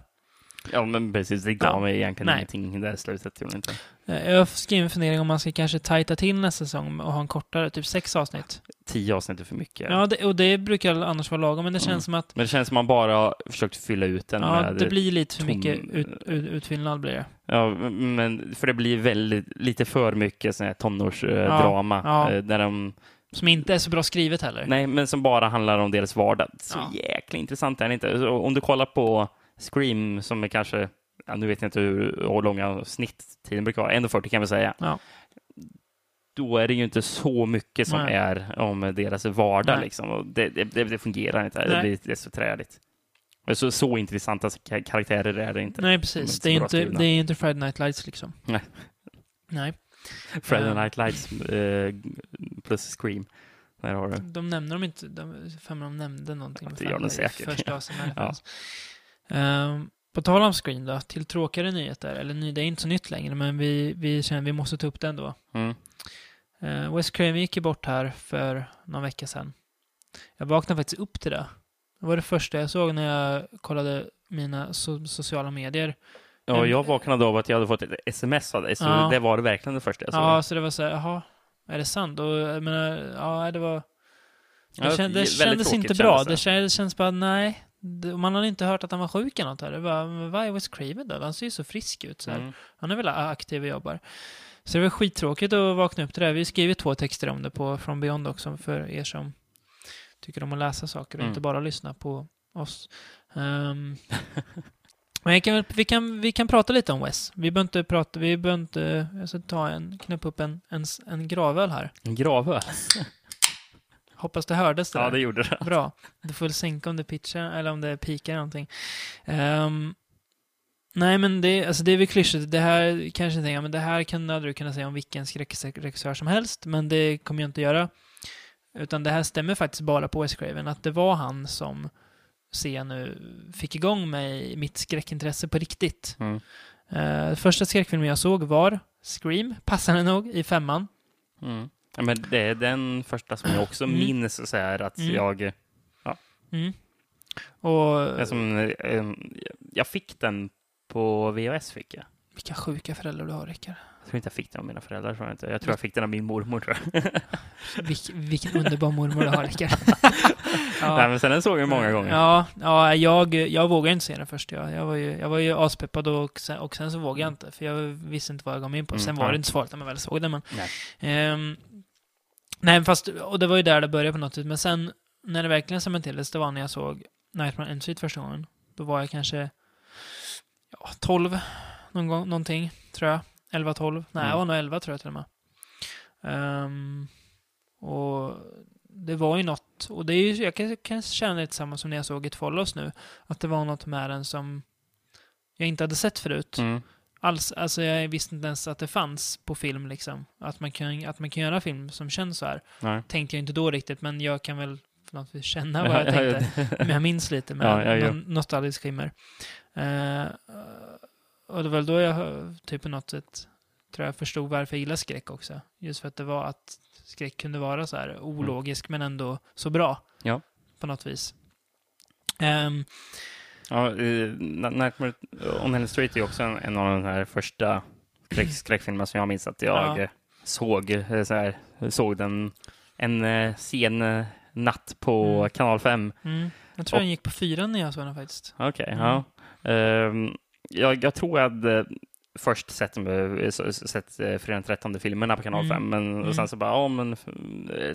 Ja, men precis. Det gav Ja. mig egentligen Nej. ingenting i det här slutet. Gjorde inte. Eh, Jag skrivit en fundering om man ska kanske tajta till nästa säsong och ha en kortare, typ sex avsnitt. Tio avsnitt är för mycket. Ja, det, och det brukar annars vara lagom, men det känns Mm. som att Men det känns som man bara har försökt fylla ut den ja, med... det blir lite för tom- mycket ut, ut, utfyllnad blir det. Ja, men för det blir väldigt, lite för mycket sån här tonårsdrama. Ja. eh, Där de, Som inte är så bra skrivet heller. nej, men som bara handlar om deras vardag. Så Ja. jäkla intressant är det inte. Om du kollar på Scream, som är kanske ja, nu vet jag inte hur, hur långa snitttiden brukar vara, 1.40 kan vi säga. Ja. Då är det ju inte så mycket som Nej. är om deras vardag. Nej. Liksom. Och det, det, det, fungerar inte. Det blir det är så träligt. Så, så intressanta ka- karaktärer är det inte. Nej, De precis. Det är, inte det är inte Friday Night Lights liksom. Nej. Nej. Friday Ja. Night Lights eh, plus Scream. Där har du. De nämner dem inte. De, för de nämnde någonting. Ja, det gör de säkert. Första Ja. Ehm, på tal om Scream då, till tråkigare nyheter. Eller ny, det är inte så nytt längre, men vi, vi känner vi måste ta upp det ändå. Mm. Uh, Wes Craven gick ju bort här för någon vecka sedan. Jag vaknade faktiskt upp till det. Det var det första jag såg när jag kollade mina so sociala medier. Ja, En- jag vaknade av att jag hade fått ett sms av dig, så Ja. det var det verkligen det första jag såg. Ja, så det var så här, jaha, är det sant? Och jag menar, ja, det var... Det, Ja, känd, det kändes inte bra. kändes det. Det kändes, känns bara, nej. Man hade inte hört att han var sjuk eller något här. Det var, är Wes Craven då? Han ser ju så frisk ut. Så. Mm. Han är väl aktiv och jobbar. Så det var skittråkigt att vakna upp till det här. Vi skriver två texter om det på From Beyond också för er som tycker om att läsa saker och Mm. inte bara lyssna på oss. Ehm, men kan, vi, kan, vi kan prata lite om Wes. Vi behöver inte prata, vi behöver inte, jag ska ta en, knäppa upp en, en, en gravöl här. En gravöl. Hoppas det hördes det Ja, där. det gjorde det. Bra. Du får väl sänka om det pitchar eller om det pikar någonting. Ehm, nej, men det, alltså det är väl klyschigt. Det här kanske inte, men det här kan hade du kunnat säga om vilken skräckregissör som helst, men det kommer jag inte göra. Utan det här stämmer faktiskt bara på Wes Craven, att det var han som ser jag nu fick igång mig mitt skräckintresse på riktigt. Mm. Uh, första skräckfilmen jag såg var Scream, passande nog, i femman. Mm. Ja, men det är den första som jag också Mm. minns så här att Mm. jag... Mm. Och som, eh, jag fick den på VHS fick jag. vilka sjuka föräldrar du har, Rickard. Jag tror inte jag fick den av mina föräldrar. Tror jag, inte. jag tror jag fick den av min mormor. Tror jag. Vilk, vilken underbar mormor du har, Rickard. Nej, men sen den såg jag många gånger. Ja, ja jag, jag vågade inte se den först. Jag, jag, var, ju, jag var ju aspeppad och sen, och sen så vågade jag inte. För jag visste inte vad jag gav mig in på. Mm, sen var ja. det inte så farligt när man väl såg den. Men, Nej. Nej, fast, och det var ju där det började på något sätt. Men sen, när det verkligen cementerades, det var när jag såg Nightmare on Street första gången. Då var jag kanske ja, 12, någon gång, någonting, tror jag. 11, 12. Nej, Mm. jag var nog 11 tror jag till och med. Ehm, och det var ju något, och det är ju, jag kan, kan känna lite samma som när jag såg It Follows nu, att det var något med den som jag inte hade sett förut. Mm. Alls, alltså jag visste inte ens att det fanns på film liksom. Att man kan, att man kan göra film som känns så här. Nej. Tänkte jag inte då riktigt, men jag kan väl vis känna vad jag tänkte. Men jag minns lite med Ja, ja, ja. nostalgisk skimmer. Eh, och det var väl då jag typ på något sätt tror jag förstod varför jag gillar skräck också. Just för att det var att skräck kunde vara så här ologisk men ändå så bra. Ja. På något vis. Ehm, Ja, eh, Nightmare on Elm Street är också en, en av de här första skräck, skräckfilmerna som jag minns att jag Ja. såg. eh, Så här, såg den en eh, sen eh, natt på Mm. kanal 5. mm, jag tror Och- den gick på fyran när jag såg den faktiskt. Okej, Mm. ja. Ehm, jag, jag tror jag hade först sett, sett Fredag den 13 filmerna på kanal Mm. 5, men Mm. och sen så bara, ja men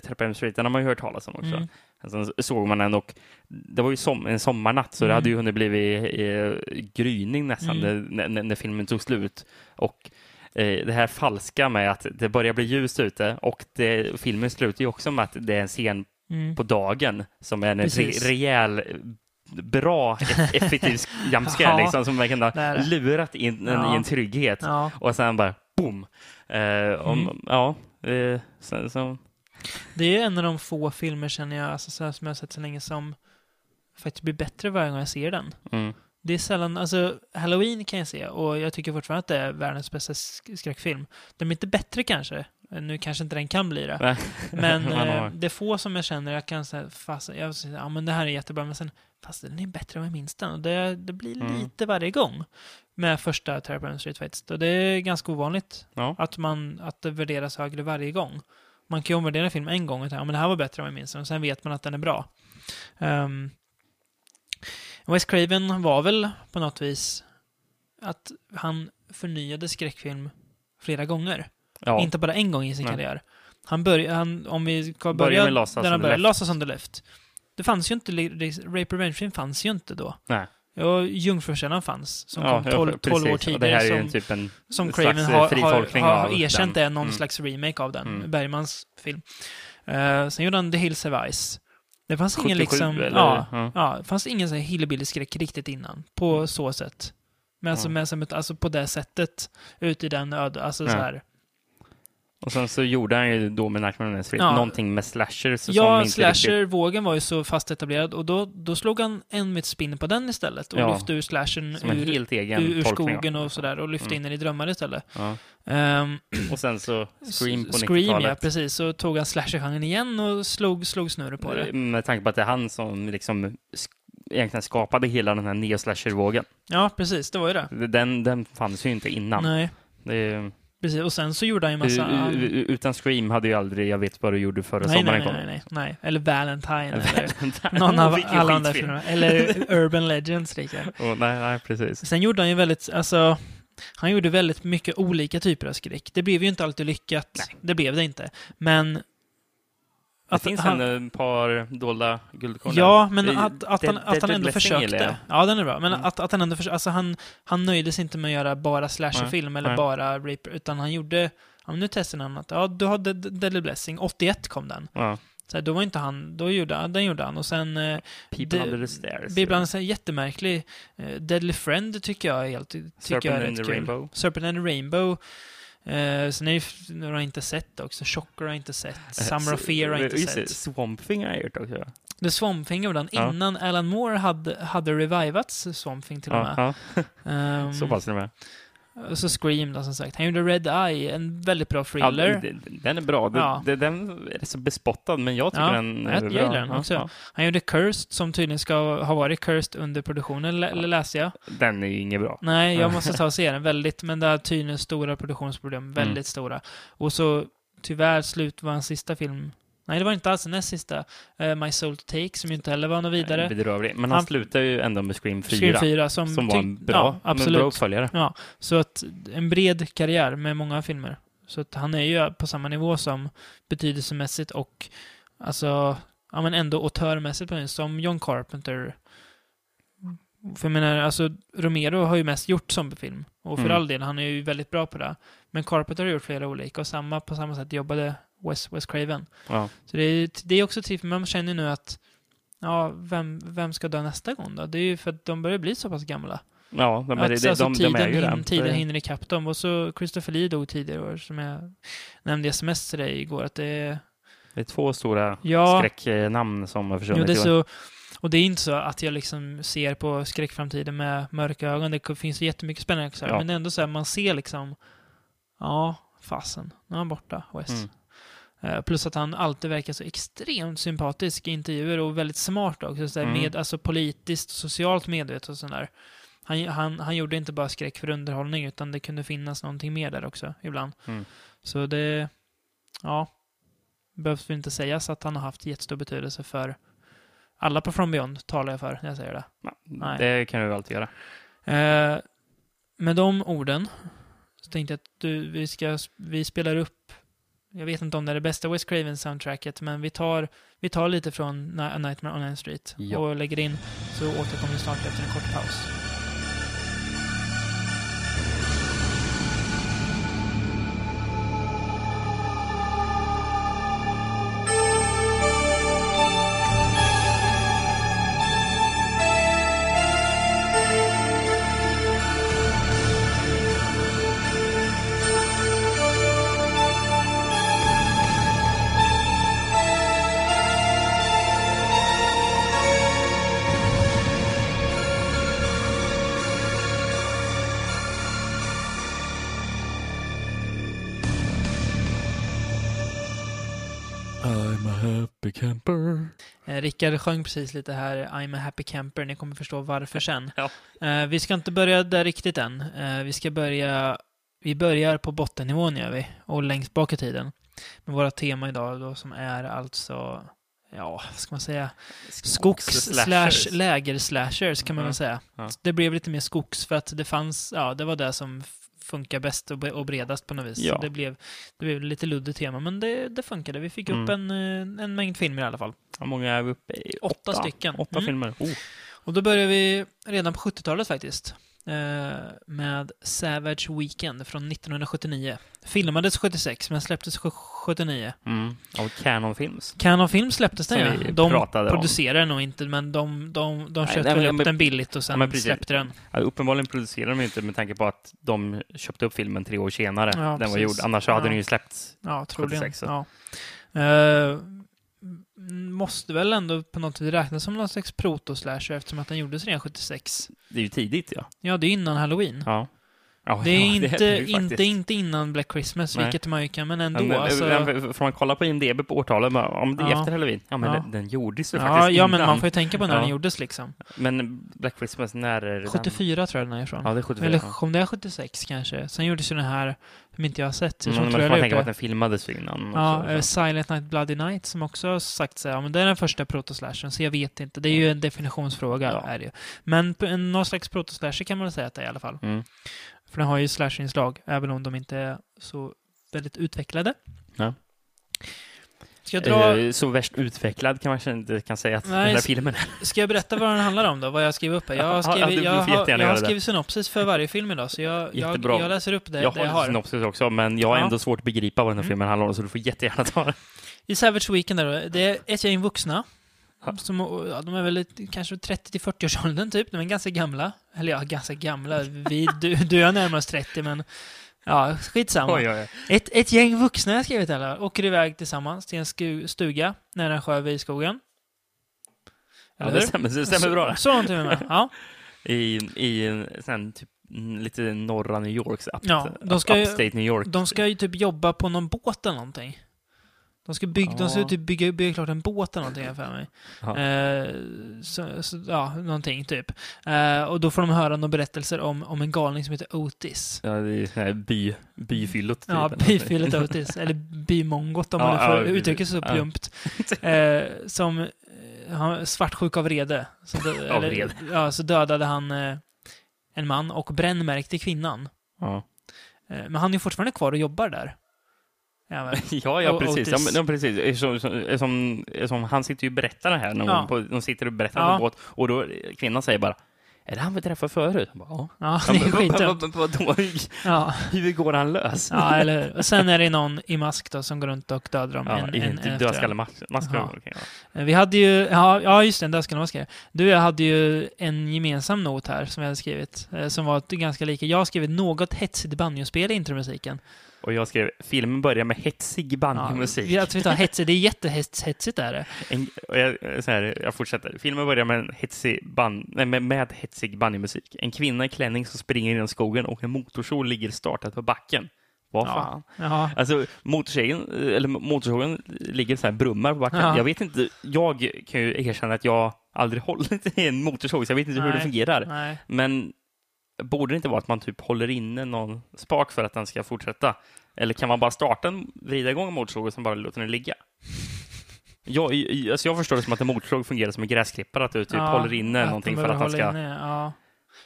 Trappa Street, den har man ju hört talas om också. Sen såg man den och det var ju som, en sommarnatt så det Mm. hade ju hunnit bli eh, gryning nästan Mm. när, när, när filmen tog slut. Och eh, det här falska med att det börjar bli ljust ute och det, filmen slutar ju också med att det är en scen Mm. på dagen som är en re, rejäl bra, eff- effektiv jumpscare liksom, som verkligen det har det. lurat in en Ja. i en trygghet. Ja. Och sen bara boom! Eh, om, Mm. Ja, eh, så, så, Det är en av de få filmer känner jag, alltså, så här, som jag har sett så länge som faktiskt blir bättre varje gång jag ser den. mm, Det är sällan, alltså Halloween kan jag se och jag tycker fortfarande att det är världens bästa sk- skräckfilm. Den är inte bättre kanske, nu kanske inte den kan bli det. Men eh, det är få som jag känner, jag kan säga, fast, jag säger, ja men det här är jättebra, men sen, fast den är bättre än jag minns den. Och det, det blir Mm. lite varje gång med första Terror Street faktiskt. Och det är ganska ovanligt Ja. att, man, att det värderas högre varje gång. Man kan ju omvärdera en film en gång och tänka, ja men det här var bättre än jag minns den, och sen vet man att den är bra. Um, Wes Craven var väl på något vis att han förnyade skräckfilm flera gånger. ja. Inte bara en gång i sin Nej. karriär. Han började, om vi ska börja där han började. Last on the Left. Det fanns ju inte, Rape Revenge Film fanns ju inte då. Nej. Ja, Jungfrukällan fanns, som Ja, kom ja, 12, 12 år tidigare. som, typ en som Craven har, har, har, erkänt den. är någon Mm. slags remake av den. Mm. Bergmans film. Eh, sen gjorde han The Hills of Ice. Det fanns ingen 77 liksom... eller? Ja, Ja. ja, fanns ingen sån hillbilly-skräck riktigt innan. På så sätt. Men alltså, Ja. med, alltså på det sättet. Ut i den öde... Alltså Ja. så här. Och sen så gjorde han ju då med Nightmare on Ja. någonting med slashers som Ja, slasher-vågen var ju så fast etablerad och då, då slog han en med ett spin på den istället och Ja. lyfte ur slashern Som ur, helt egen ur, ur skogen och sådär och lyfte Mm. in den i drömmar istället. Ja. Ehm, Och sen så Scream på Scream, ja, 90-talet. precis. Så tog han slasher-genren igen och slog, slog snurr på det. Med tanke på att det är han som liksom egentligen skapade hela den här neo-slasher-vågen. Ja, precis. Det var ju det. Den, den fanns ju inte innan. Nej, Det är, precis. Och sen så gjorde han ju massa... u- utan Scream hade ju aldrig Jag vet vad du gjorde förra nej, nej, sommaren nej, kom. nej, nej, nej. Eller Valentine eller Valentine. någon av alla de filmerna. Eller Urban Legends, Rickard. Åh, nej, nej, precis. Sen gjorde han ju väldigt, alltså, han gjorde väldigt mycket olika typer av skräck. Det blev ju inte alltid lyckat. Nej. Det blev det inte. Men... Det finns han, en, ett par dolda guldkorn Ja, men Det- att, att, Dead- han, att han ändå försökte. Ja, den är bra. Men Mm. att, att han ändå försökte. Alltså han, han nöjde sig inte med att göra bara slasherfilm eller Nej. bara Reaper, utan han gjorde... Ja, men nu testar han att, ja, du har Dead- Deadly Blessing. 81 kom den. Så här, då var inte han, då gjorde han, den gjorde han. Och sen... Eh, People Det- Under the Stairs. Bibeln är jättemärklig. Eh, Deadly Friend tycker jag är helt, tycker Serpent jag är in rätt the kul. Rainbow. Serpent and the Rainbow. Eh, sen är nu har jag inte sett också. Chocker har jag inte sett. Summer of Fear har jag inte det, sett. Swamp Thing har jag gjort också. The Swamp Thing gjorde han Ja. innan Alan Moore hade, hade revivats Swamp Thing till och med. Ja, ja. Ehm, Så pass är det med. Och så Scream då, som sagt. Han gjorde Red Eye, en väldigt bra Ja, thriller. d- den är bra. Den, Ja. den- den är så bespottad, men jag tycker Ja, den är jag bra. gillar den Ja, också. ja. Han gjorde Cursed, som tydligen ska ha varit Cursed under produktionen, lä- Ja. läste jag. Den är ju inget bra. Nej, jag måste ta och se den. Väldigt, men det är tydligen stora produktionsproblem. Väldigt Mm. stora. Och så tyvärr slut var hans sista film. Nej, det var inte alls den näst sista. Eh, My Soul to Take, som ju inte heller var något vidare. Bedrövlig. Men han, Han- slutar ju ändå med Scream 4. Scream 4, som, Som var en bra, ja, bra uppföljare. Ja, så att en bred karriär med många filmer. Så att han är ju på samma nivå som betydelsemässigt och alltså, ja men ändå autörmässigt på som John Carpenter. För jag menar, alltså Romero har ju mest gjort zombiefilm. Och för Mm. all del, han är ju väldigt bra på det. Men Carpenter har gjort flera olika och samma, på samma sätt jobbade Wes, Wes Craven. Ja. Så det är, det är också trist, för man känner ju nu att ja, vem, vem ska dö nästa gång då? Det är ju för att de börjar bli så pass gamla. Ja, de, Att, de, de, alltså, de, tiden, de är ju hin, det. tiden Det- hinner ikapp dem. Och så Christopher Lee dog tidigare år, som jag nämnde i sms till dig igår. Att det är... Det är två stora Ja. skräcknamn som har Jo, försvunnit. det är i år. så, och det är inte så att jag liksom ser på skräckframtiden med mörka ögon. Det finns jättemycket spännande. Ja. Men det är ändå så här, man ser liksom... Ja, fasen. Nu är han borta, Wes. Mm. Eh, Plus att han alltid verkar så extremt sympatisk i intervjuer och väldigt smart också. Så där Mm. med, alltså politiskt, socialt medvetet och sådär. Han, han, han gjorde inte bara skräck för underhållning utan det kunde finnas någonting mer där också ibland. Mm. Så det, ja, behövs väl inte sägas att han har haft jättestor betydelse för alla på From Beyond talar jag för när jag säger det. Ja, Nej. det kan du väl alltid göra. Eh, med de orden så tänkte jag att du, vi, ska, vi spelar upp, jag vet inte om det är det bästa Wes Craven-soundtracket, men vi tar, vi tar lite från A Nightmare on Elm Street Ja. och lägger in, så återkommer vi snart efter en kort paus. Rickard sjöng precis lite här I'm a happy camper, ni kommer förstå varför sen. Ja. Eh, vi ska inte börja där riktigt än. Eh, vi ska börja, vi börjar på bottennivån gör vi, och längst bak i tiden. Med våra tema idag då som är alltså, ja, vad ska man säga? Skogs slash läger slashers kan man väl säga. ja. Det blev lite mer skogs för att det fanns, ja, det var det som funkar bäst och, bre- och bredast på något vis. Ja. Så det blev, det blev lite luddigt tema, men det, det funkade. Vi fick upp Mm. en, eh, en mängd filmer i alla fall. Hur många är vi uppe i? Åtta stycken. Åtta Mm. filmer. Oh. Och då börjar vi redan på 70-talet faktiskt. Eh, med Savage Weekend från 1979. Filmades 76, men släpptes sj- 79. Mm. Av Canon Films. Canon Film släpptes den ja. De om. producerade den nog inte, men de, de, de Nej, köpte nej, men- upp men- den billigt och sen men precis. släppte den. Ja, uppenbarligen producerade de inte med tanke på att de köpte upp filmen tre år senare. Ja, den var precis. gjord. Annars hade Ja. den ju släppts. Ja, troligen. 76, så. Ja. M- måste väl ändå på något vis räknas som någon slags proto-slasher eftersom att den gjordes redan 76. Det är ju tidigt, ja. Ja, det är innan Halloween. Ja. Ja Det är, ja, inte, det ju inte, faktiskt. inte innan Black Christmas, Nej. vilket man ju kan, men ändå. Men, alltså, men, Får man kolla på IMDB på årtalet, bara, om det är Ja. efter Halloween, ja men. Den, den gjordes ju faktiskt ja, men innan. man får ju tänka på när den gjordes liksom. Men Black Christmas, när är det 74 tror jag den är ifrån. Den? Ja, det är 74. Eller om det är 76 kanske. Sen gjordes ju den här, som inte jag har sett. Mm, inte men jag får man tänka på att det. den filmades innan. Ja, också, eh, så. Silent Night Bloody Night som också har sagt så här, ja, men det är den första protoslashen, så jag vet inte. Det är ju en definitionsfråga, är det ju. Men någon slags protoslasher kan man säga att det är i alla fall. Mm. För den har ju slasherinslag, även om de inte är så väldigt utvecklade. Ja. Ska jag, dra, Eh, Så värst utvecklad kan man inte kan säga att Nej, den här filmen är. ska jag berätta vad den handlar om då? Vad jag skrivit upp här? Jag har skrivit, ja, jag har, jag har det. skrivit synopsis för varje film idag, så jag, jag, jag läser upp det jag det jag har har. synopsis också, men jag har Ja. ändå svårt att begripa vad den här Mm. filmen handlar om, så du får jättegärna ta den. I Savage Weekend där då, det är ett gäng vuxna. Som, ja, de är väl kanske 30-40 års åldern typ. De är ganska gamla. Eller ja, ganska gamla. Vi, du, du är närmast 30 men ja, skitsamma. Oj, oj, oj. Ett, ett gäng vuxna har jag skrivit alla. Åker iväg tillsammans till en stuga nära en sjö vid skogen. Ja, det stämmer, det stämmer bra. Så, så långt är vi med. Ja. I, i en sån typ mm, lite norra New York, up, Ja, de ska ju- upstate New York. De ska ju typ jobba på någon båt eller någonting. De ska, bygga, de ska Ja. typ bygga, bygga klart en båt eller någonting för mig. Ja. Eh, så, så, ja, någonting typ. Eh, och då får de höra några berättelser om, om en galning som heter Otis. Ja, det är här by, byfyllot. typ, Ja, byfyllet Otis. Eller bymongot om Ja, man nu får ja, uttrycka sig så Ja. plumpt. Eh, som eh, han var svartsjuk av vrede. Så, dö- Av eller. Ja, så dödade han eh, en man och brännmärkte kvinnan. Ja. Eh, men han är fortfarande kvar och jobbar där. Ja, men. Ja, precis. Ja, men, ja, precis. Som, som, som, som, han sitter ju och berättar det här någon Ja. På, de sitter och berättar Ja. en båt. Och då kvinnan säger bara Är det han vi träffade förut? Bara, ja. Det är skitdumt. Ja. Hur går han lös? Ja, eller? Och sen är det någon i mask då som går runt och dödar dem Ja, en, en, en typ dödskallemask. Vi hade ju, ja, ja just det, en dödskallemask. Du och jag hade ju en gemensam not här som vi hade skrivit, eh, som var ganska lika. Jag har skrivit något hetsigt banjospel i intromusiken. Och jag skrev, filmen börjar med hetsig banjomusik. Ja, vi tar hetsigt, det är jättehetsigt är det. En, och jag, så här, jag fortsätter. Filmen börjar med, en hetsig band, nej, med, med hetsig banjomusik. En kvinna i klänning som springer genom skogen och en motorsåg ligger startad på backen. Vad fan? Ja, Alltså, motorsågen, eller motorsågen ligger så här brummar på backen. Ja. Jag vet inte, jag kan ju erkänna att jag aldrig hållit i en motorsåg, så jag vet inte hur det Nej. fungerar. nej. Men borde det inte vara att man typ håller inne någon spak för att den ska fortsätta? Eller kan man bara starta en, vrida igång en motorsåg och sen bara låta den ligga? Jag, alltså jag förstår det som att en motorsåg fungerar som en gräsklippare, att du typ Ja, håller inne någonting för att han behöver ska... Inne, ja.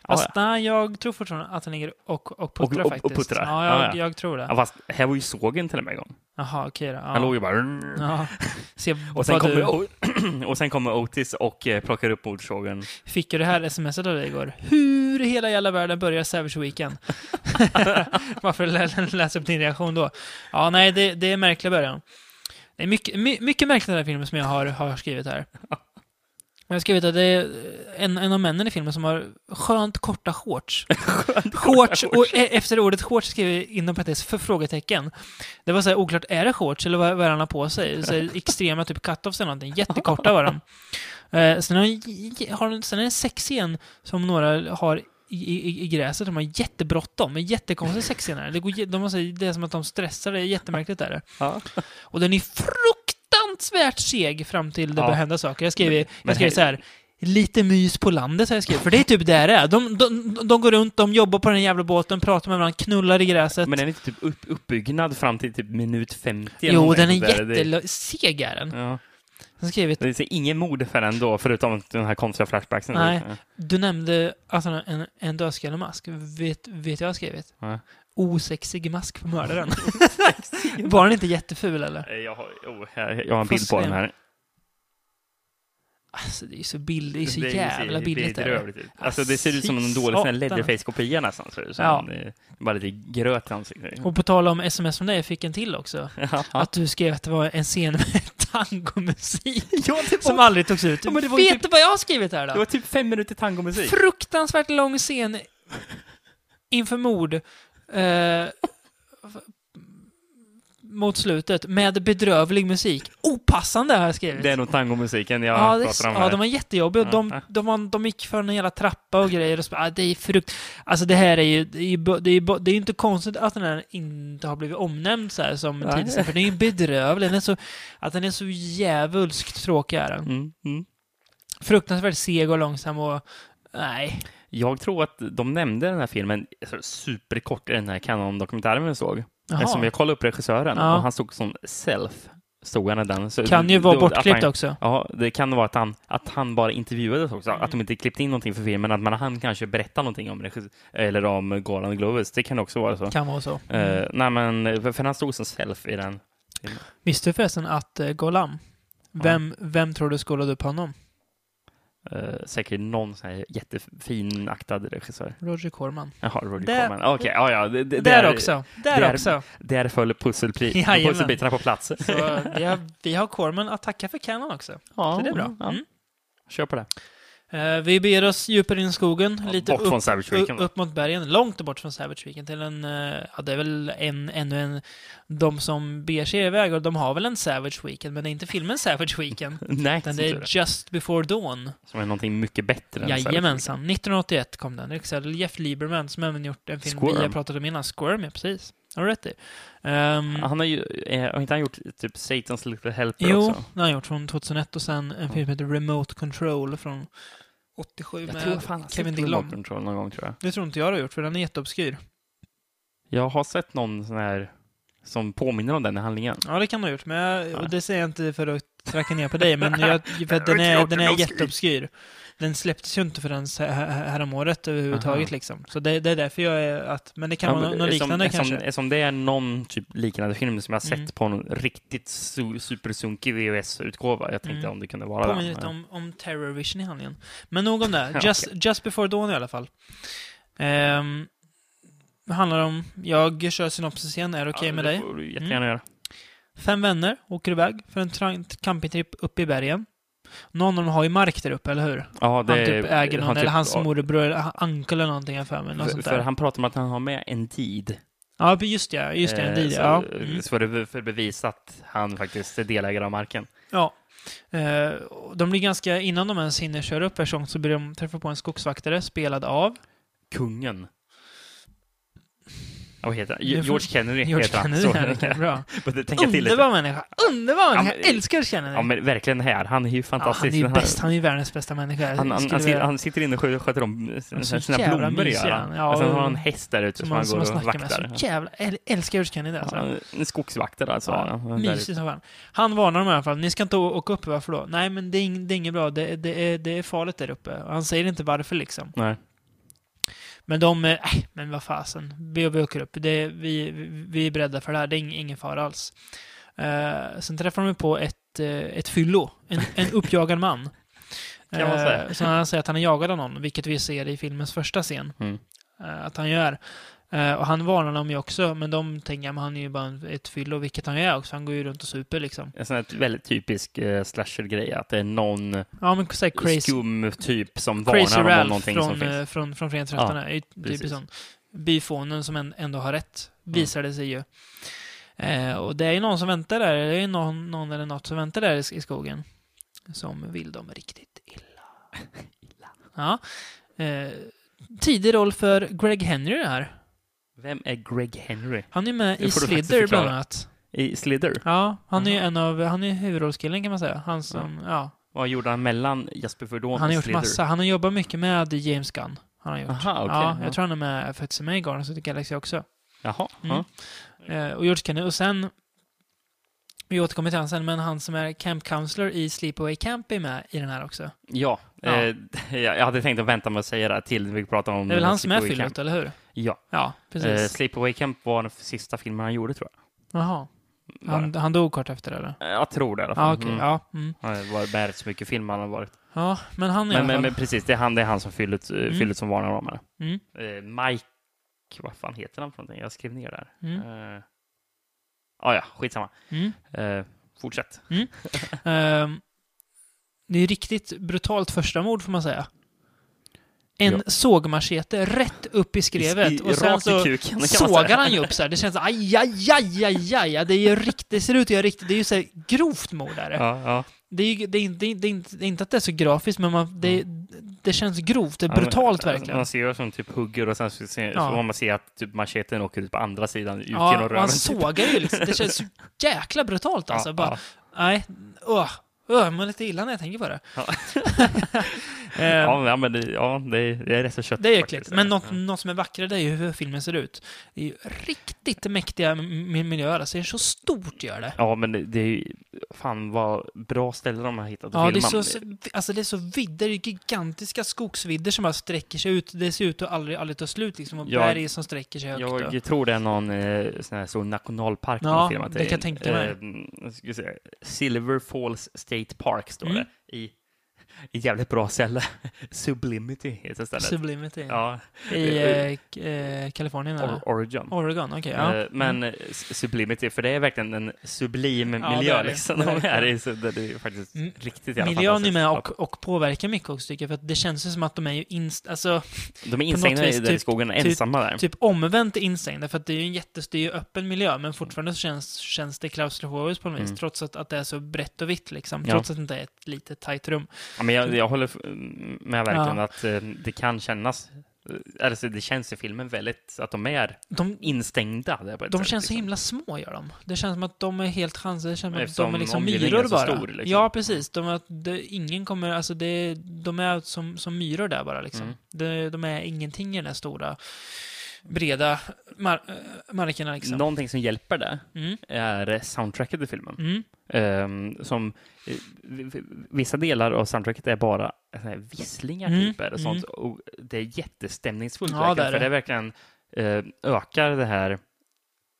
Ja, Fast nej, jag tror fortfarande att den ligger och, och puttrar Och- och- och faktiskt. puttrar. Ja, Ja, jag, ja. jag tror det. ja, fast här var ju sågen till och med igång. Jaha, okej då. Han låg Ja. ju bara... Ja. Se Och sen, kommer, du... Och sen kommer Otis och eh, plockar upp motorsågen. Fick ju det här smset av dig igår. Hur i hela jävla världen börjar Savage Weekend? Varför lä- läsa upp din reaktion då? Ja, nej, det, det är en märklig början. Det är mycket, my, mycket märkligt den här filmen som jag har, har skrivit här. Jag har skrivit att det är en, en av männen i filmen som har skönt korta shorts. shorts, och e- efter ordet shorts skrev jag inom parentes för frågetecken. Det var så här oklart, är det shorts eller vad, vad han har på sig? Så här, extrema typ cut-offs eller någonting. Jättekorta var de. Eh, sen, har, har, sen är det en sexscen som några har i, i, i gräset. De har jättebråttom. En jättekonstig sexscen här. Det, går, de har, det är som att de stressar. Det är jättemärkligt. Är det. Ja. Och den är fruktansvärt seg fram till det Ja. börjar hända saker. Jag skrev, Men jag skrev så här. Lite mys på landet har jag skrivit. För det är typ där det är. De, de, de går runt, de jobbar på den jävla båten, pratar med varandra, knullar i gräset. Men den är inte typ upp, uppbyggnad fram till typ minut 50. eller jo, den är jätteseg är den. Ja. Jag skrivit, Det är ingen mode för den då, förutom den här konstiga flashbacksen. Nej. Du nämnde alltså en, en dödskallemask. Vet, vet jag har skrivit? Ja. Osexig mask på mördaren. Var den inte jätteful eller? Jag har, oh, jag, jag har en bild på den här. Alltså det är så billigt, det är så Det är- jävla det är billigt. det. Alltså det ser ut som en dålig satan. Leatherface-kopia nästan. Så det som Ja. bara lite gröt i ansiktet. Och på tal om sms från dig, jag fick en till också. Att du skrev att det var en scen med tangomusik Ja, det som aldrig togs ut. Ja, men det var ju Vet typ- du vad jag har skrivit här Det då? var typ fem minuter tangomusik. Fruktansvärt lång scen inför mord. Eh, mot slutet med bedrövlig musik. Opassande har jag skrivit. Det är nog tangomusiken jag Ja, pratar om ja, här. de var jättejobbiga. Ja, De, ja. de, var, de gick för en jävla trappa och grejer. Och så, ah, det är frukt... Alltså det här är ju... Det är ju det är, det inte konstigt att den här inte har blivit omnämnd så här som tidigare. För den är ju bedrövlig. Den är så, att den är så djävulskt tråkig är den. Mm, mm. Fruktansvärt seg och långsam och... Nej. Jag tror att de nämnde den här filmen alltså, superkort i den här Canon-dokumentären vi såg. Jaha. Eftersom jag kollade upp regissören Ja. och han stod som self, stod han i den. Så Kan ju vara då- bortklippt han- också. Ja, det kan vara att han, att han bara intervjuades också. Mm. Att de inte klippte in någonting för filmen, att man han kanske berättar någonting om regis- eller om Golden Globus. Det kan också vara så. Kan vara så. Eh, nej, men för, för han stod som self i den. filmen. Visste du förresten att uh, Golam, vem, vem tror du skålade upp honom? Eh, säkert någon sån här jättefin aktad regissör. Roger Corman. Jaha, Roger Där- Corman. Okej, ja, ja. Det, det, Där där- också. Där där- också. Där föll pusselbitarna på plats. Så vi har, vi har Corman att tacka för Canon också. Ja, Så det är bra. Ja. Mm. Kör på det. Eh, vi beger oss djupare in i skogen, Ja, lite upp, Weekend. upp mot bergen, långt bort från Savage Weekend till en, eh, ja det är väl en, ännu en, de som beger sig iväg och de har väl en Savage Weekend, men det är inte filmen Savage Weekend, Nej, utan det är det. Just Before Dawn. Som är någonting mycket bättre än Jajamensan, 1981 kom den. Regisserad Jeff Lieberman som även gjort en film vi Squirm. har pratat om innan, Squirm, ja precis. Har du rätt i. Weekend. Han har ju, eh, har inte han gjort typ Satan's Little Helper jo, också? den har han gjort från 2001 och sen en film som heter Remote Control från 87 Jag med tror fan jag Kevin sett Dillon. Remote Control någon gång tror jag. Det tror inte jag du har gjort, för den är jätteobskyr. Jag har sett någon sån här som påminner om den i handlingen. Ja, det kan du ha gjort, men jag, Ja. det säger jag inte för att tracka ner på dig, men jag, för att den är, den är jätteobskyr. Den släpptes ju inte förrän häromåret överhuvudtaget Aha. liksom. Så det, det är därför jag är att, men det kan vara men något liknande eftersom, kanske. Eftersom det är någon typ liknande film som jag sett Mm. på någon riktigt su supersunkig VHS-utgåva. Jag tänkte Mm. om det kunde vara Påminner lite om, om Terror Vision i handlingen. Men nog om det. Ja, Just, just before dawn i alla fall. Um, det handlar om, jag kör synopsis igen, är det okej Ja, med det dig? får du jättegärna Mm. göra. Fem vänner åker iväg för en campingtrip uppe i bergen. Någon av dem har ju mark där uppe, eller hur? Ja, det han typ äger någon, han eller typ- hans ja, morbror, eller uncle eller någonting jag för mig. Något För, för han pratar om att han har med en deed. Ja, just det, just det, en Eh, deal, så, ja. Mm. så för, att- för att bevisa att han faktiskt är delägare av marken. Ja. Eh, de blir ganska, innan de ens hinner köra upp Persson så börjar de träffa på en skogsvaktare spelad av Kungen. Ja, Vad heter han? George Kennedy George heter han. Kennedy. Så- här, vilken bra. Men. Underbar människa! Underbar Ja, människa! men- Jag älskar Kennedy! Ja, men verkligen här. Han är ju Ja, fantastisk. han är ju Han- bäst, han är ju världens bästa människa. Han, han, han, sitter, han sitter inne och sköter, om Han så sina blommor. mysig, Gör han. han. Ja, och sen har han en häst där ute som, som han, han som går han och snackar med. vaktar. Så jävla, äl- älskar George Kennedy alltså. Ja, en skogsvaktare alltså. Ja, Ja, Mysigt som fan. Han varnar dem i alla fall. Ni ska inte åka upp, varför då? Nej, men det är, det är inget bra. Det, det, är, det är farligt där uppe. Och han säger inte varför liksom. Nej. Men de, eh, äh, men vad fasen. Vi, vi åker upp. Det, vi, vi, är beredda för det här. Det är ing, ingen fara alls. Uh, sen träffar de på ett, eh, ett fyllo. En, en uppjagad man. Kan man säga. Så han säger att han är jagad av någon, vilket vi ser i filmens första scen. Mm. att han gör. Eh, och han varnar dem ju också, men de tänker att han är ju bara ett fyllo, vilket han är också. Han går ju runt och super liksom. En sån här väldigt typisk uh, slasher-grej, att det är någon Ja, men såhär crazy, skum typ som crazy varnar dem om någonting som från, finns. eh, från, från Fredag 13 Ja, typ sån byfånen som en- ändå har rätt, visar det sig ju. Eh, och det är ju någon som väntar där, det är ju någon, någon eller något som väntar där i, i skogen. Som vill dem riktigt illa. Ja. Eh, tidig roll för Greg Henry här. Vem är Greg Henry? Han är med i Slither bland annat. I Slither? Ja, han är ju en av, han är huvudrollskillen kan man säga. Han som, ja. Vad gjorde han mellan Jasper Dawn Han har och gjort Slither? massa, han har jobbat mycket med James Gunn. Han har gjort. Aha, okej. ja, ja. jag tror han är med, faktiskt med i Guardians of the Galaxy också. Jaha. Mm. Ja. Eh, och George Kennedy. Och sen, vi återkommer till honom sen, men han som är Camp Counselor i Sleepaway Camp är med i den här också. Ja, Ja. Eh, jag hade tänkt att vänta med att säga det till vi pratar om Det är väl eh, han som är Camp. eller hur? Ja. Ja, Eh, precis. Sleepaway Camp var den sista filmen han gjorde, tror jag. Jaha. Han, han dog kort efter, eller? Eh, Jag tror det i alla fall. okej. Mm. Ja. Mm. Han har varit med så mycket film han har varit. Ja, men han i Men, alla men, fall. men precis, det är han, det är han som fyllet, mm. fyllet som varnar om. Mm. Eh, Mike, vad fan heter han för någonting? Jag skrev ner där. Mm. Eh, ah, ja, skitsamma. Mm. Eh, fortsätt. Ehm, det är riktigt brutalt första mord får man säga. En Ja. sågmachete rätt upp i skrevet I- och sen så sågar han ju upp så här. Det känns aj, aj, aj, aj, aj, aj. Det, är ju riktigt, det ser ut att göra riktigt... Det är ju så här grovt mord är det. Ja, ja. Det, är, det, är, inte- det, är, det, är inte, att det är så grafiskt, men man, det, det känns grovt. Det är Ja, men, brutalt alltså, verkligen. Man ser ju som typ hugger och sen så, ser, Ja. så man se att typ macheten åker ut på andra sidan ut Ja, genom röven. han typ. sågar ju liksom. Det känns så jäkla brutalt alltså. Ja, Bara, ja. nej, åh, jag mår lite illa när jag tänker på det. Ja. Ehm, Ja, men- det, ja, det, är, det är rätt så köttigt. Det är äckligt. Men något, något som är vackrare det är ju hur filmen ser ut. Det är ju riktigt mäktiga miljöer. Alltså, det är så stort gör det. Ja, men det, det är ju... Fan vad bra ställen de har hittat Ja, det är, så, så- alltså det är så vidder, det är gigantiska skogsvidder som bara sträcker sig ut. Det ser ut att aldrig, aldrig ta slut liksom. Och berg som sträcker sig högt. och- Jag tror det är någon eh, sån här stor nationalpark Ja, det kan jag tänka mig. Eh, säga, Silver Falls State Park står Mm. det. I ett jävligt bra ställe. Sublimity heter stället. Sublimity. ja, I eh, k- eh, Kalifornien eller? Or- Oregon. Oregon, okej. ja. Eh, Men eh, s- Sublimity, för det är verkligen en sublim Ja, miljö. det är det. liksom. Det är det är faktiskt Mm. riktigt jävla Miljön är med Ja, och, och påverkar mycket också tycker jag. För att det känns ju som att de är ju inst... Alltså, De är instängda vis i, där i typ- skogen, typ- ensamma där. typ omvänt instängda. För att det är ju en jättestor öppen miljö. Men fortfarande så känns, känns det klaustrofobiskt på något vis. Mm. Trots att, att det är så brett och vitt liksom. Ja. Trots att det inte är ett litet tajt rum. Ja, men jag, jag håller med verkligen Ja. att eh, det kan kännas, eh, alltså det känns i filmen väldigt, att de är De, instängda. Där de sätt, känns så liksom. himla små, gör de. Det känns som att de är helt chanser. Det känns som att de är liksom myror är så bara. stor, liksom. Ja, precis. De, det, ingen kommer... Alltså det, de är som, som myror där bara liksom. Mm. Det, de är ingenting i den här stora, breda mar, äh, markerna liksom. Någonting som hjälper det Mm. är eh, soundtracket i filmen. Mm. Ehm, som, eh, vissa delar av soundtracket är bara eh, här visslingar Mm, typ, eller sånt. Och det är jättestämningsfullt Ja, verkligen, det är för det. det verkligen eh, ökar det här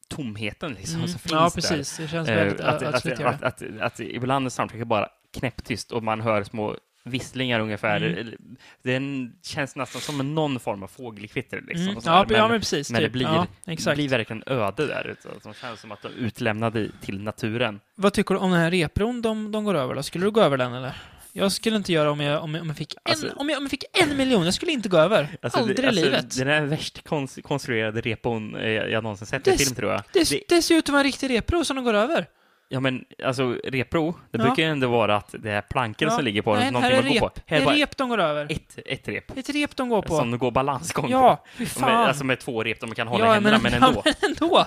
tomheten liksom, Mm. som finns Ja, där. precis. Det känns Eh, väldigt att, att, att, att, att, att, att ibland är soundtracket bara knäpptyst och man hör små visslingar ungefär. Mm. Den känns nästan som någon form av fågelkvitter. Liksom, Mm. Ja, men, ja, men precis. men det typ. blir- ja, det exakt. blir verkligen öde där. Så Som känns som att de är utlämnade till naturen. Vad tycker du om den här repron de, de går över då? Skulle du gå över den eller? Jag skulle inte göra om jag, om jag, om jag, fick, en, Alltså- om jag, om jag fick en miljon. Jag skulle inte gå över. Alltså, Aldrig det, i alltså, livet. Den är värst konst- konstruerade repon eh, jag någonsin sett i Det- film, tror jag. Det, Det- det ser ut att vara en riktig repro som de går över. Ja, men alltså repro, det Ja. brukar ju ändå vara att det är plankor Ja. som ligger på Nej, någonting här är man går på. rep. Här Det är rep de går över. ett, ett rep. Ett rep de går på. Som går balansgång Ja, på. Med, fan. alltså med två rep de kan hålla i ja, händerna, men, ändå. Ja, men ändå.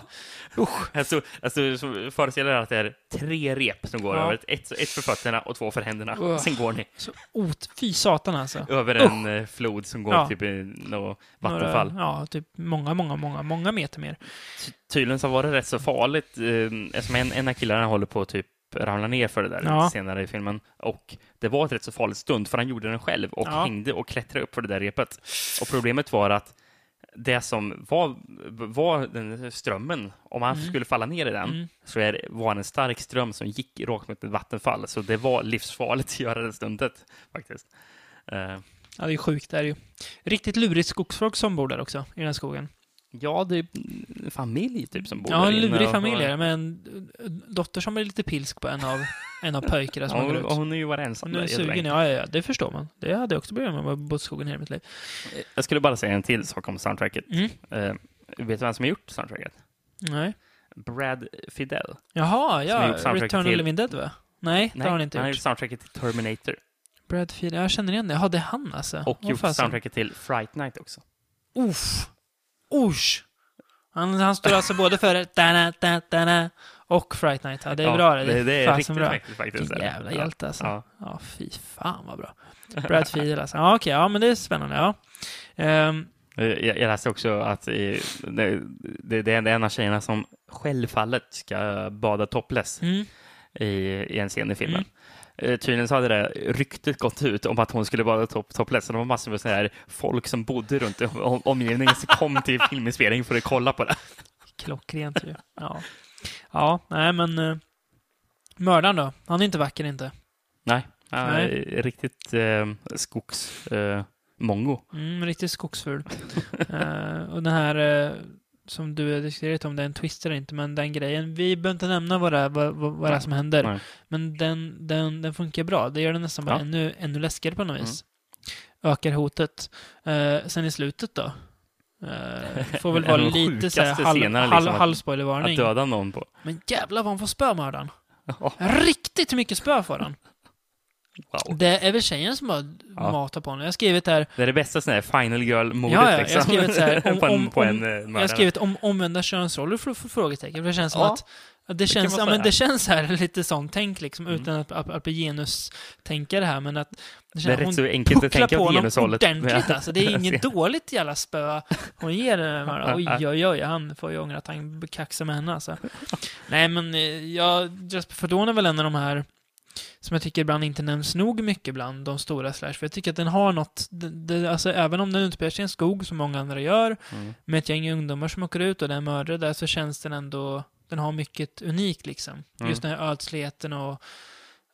Usch. Alltså, alltså så föreställ er att det är tre rep som går Ja. över. Ett, ett för fötterna och två för händerna. Ugh. Sen går ni Så ot, fy satan alltså. över en eh, flod som går Ja. typ i något vattenfall. Några, ja, typ många, många, många, många meter mer. Ty- Tydligen så var det rätt så farligt, eh, eftersom en, en av killarna håller på att typ ramla ner för det där Ja. senare i filmen. Och det var ett rätt så farligt stund, för han gjorde den själv och Ja. hängde och klättrade upp för det där repet. Och problemet var att det som var, var den strömmen, om han Mm. skulle falla ner i den, Mm. så är, var det en stark ström som gick rakt mot ett vattenfall. Så det var livsfarligt att göra det stundet, faktiskt. Eh, Ja, det är sjukt det är ju. Riktigt lurigt skogsfolk som bor där också, i den här skogen. Ja, det är en familj typ som bor Ja, där en inne lurig och- familj är en eh, dotter som är lite pilsk på en av, en av pojkarna som Ja, hon, gått ut. hon är ju varit ensam Hon är där sugen, ja, ja, ja, det förstår man. Det hade jag också blivit om jag bott i skogen hela mitt liv. Jag skulle bara säga en till sak om soundtracket. Mm. Eh, vet du vem som har gjort soundtracket? Nej. Brad Fidel. Jaha, ja. gjort Return of Living Dead, va? Nej, det har han inte han har gjort. gjort soundtracket till Terminator. Brad Field, jag känner igen det. Ja, det är han alltså. Och Åh, gjort soundtracket till Fright Night också. Uff. Usch. Han, han står alltså både för dana, dana, dana, och Fright Night. Ja, det är Ja, bra det. Det, det är riktigt bra. mäktigt faktiskt. Vilken jävla Ja. hjälte alltså. Ja. Ja. fy fan vad bra. Brad Field alltså. Ja, okej. Ja, men det är spännande. Ja. Eh, Jag, jag läste också att eh, det, det, det är en av tjejerna som självfallet ska bada topless mm. i, i en scen i filmen. Eh, Tydligen så hade det ryktet gått ut om att hon skulle bada top, topless. Så det var massor med så här folk som bodde runt om, om, omgivningen som kom till filminspelning för att kolla på det. Klockrent ju. Ja. Ja, nej men... Uh, mördaren då? Han är inte vacker inte. Nej. Ja, Nej. riktigt eh, skogs... Eh, mongo. Mm, riktigt skogsful. Eh, och den här eh, som du har diskuterat om det är en twist eller inte, men den grejen. Vi behöver inte nämna vad det är, vad, vad, vad det är som händer. Nej. Men den, den, den funkar bra. Det gör den nästan bara Ja. ännu, ännu läskigare på något vis. Ökar hotet. Eh, sen i slutet då? Eh, får väl vara lite så här halv, halv, liksom, att- halvspoilervarning. Att döda någon på. Men jävlar vad han får spö mördaren. Riktigt mycket spö får han. Wow. Det är väl tjejen som har Ja. matat på honom. Jag har skrivit här, Det är det bästa sån här final girl-modet Ja, ja, jag liksom. har skrivit så här, om- på en, om- på om- en eh, jag har skrivit om omvända könsroller för, för frågetecken. För det känns som Ja, att att det, kan känns, ja, men det känns här lite sånt tänk liksom, Mm. utan att, att, att bli genustänka det här, men att det, Det är känns, rätt så enkelt att tänka på honom genushållet. ordentligt alltså. Det är inget dåligt jävla spö hon ger den här. Oj, oj, oj, han får ju ångra att han kaxar med henne alltså. Nej, men eh, jag, för Dawn är väl en av de här som jag tycker ibland inte nämns nog mycket bland de stora slash. För jag tycker att den har något, det, det, alltså även om den utspelar sig i en skog som många andra gör, Mm. med ett gäng ungdomar som åker ut och är mördare där, så känns den ändå, den har mycket unikt liksom. Mm. Just den här ödsligheten och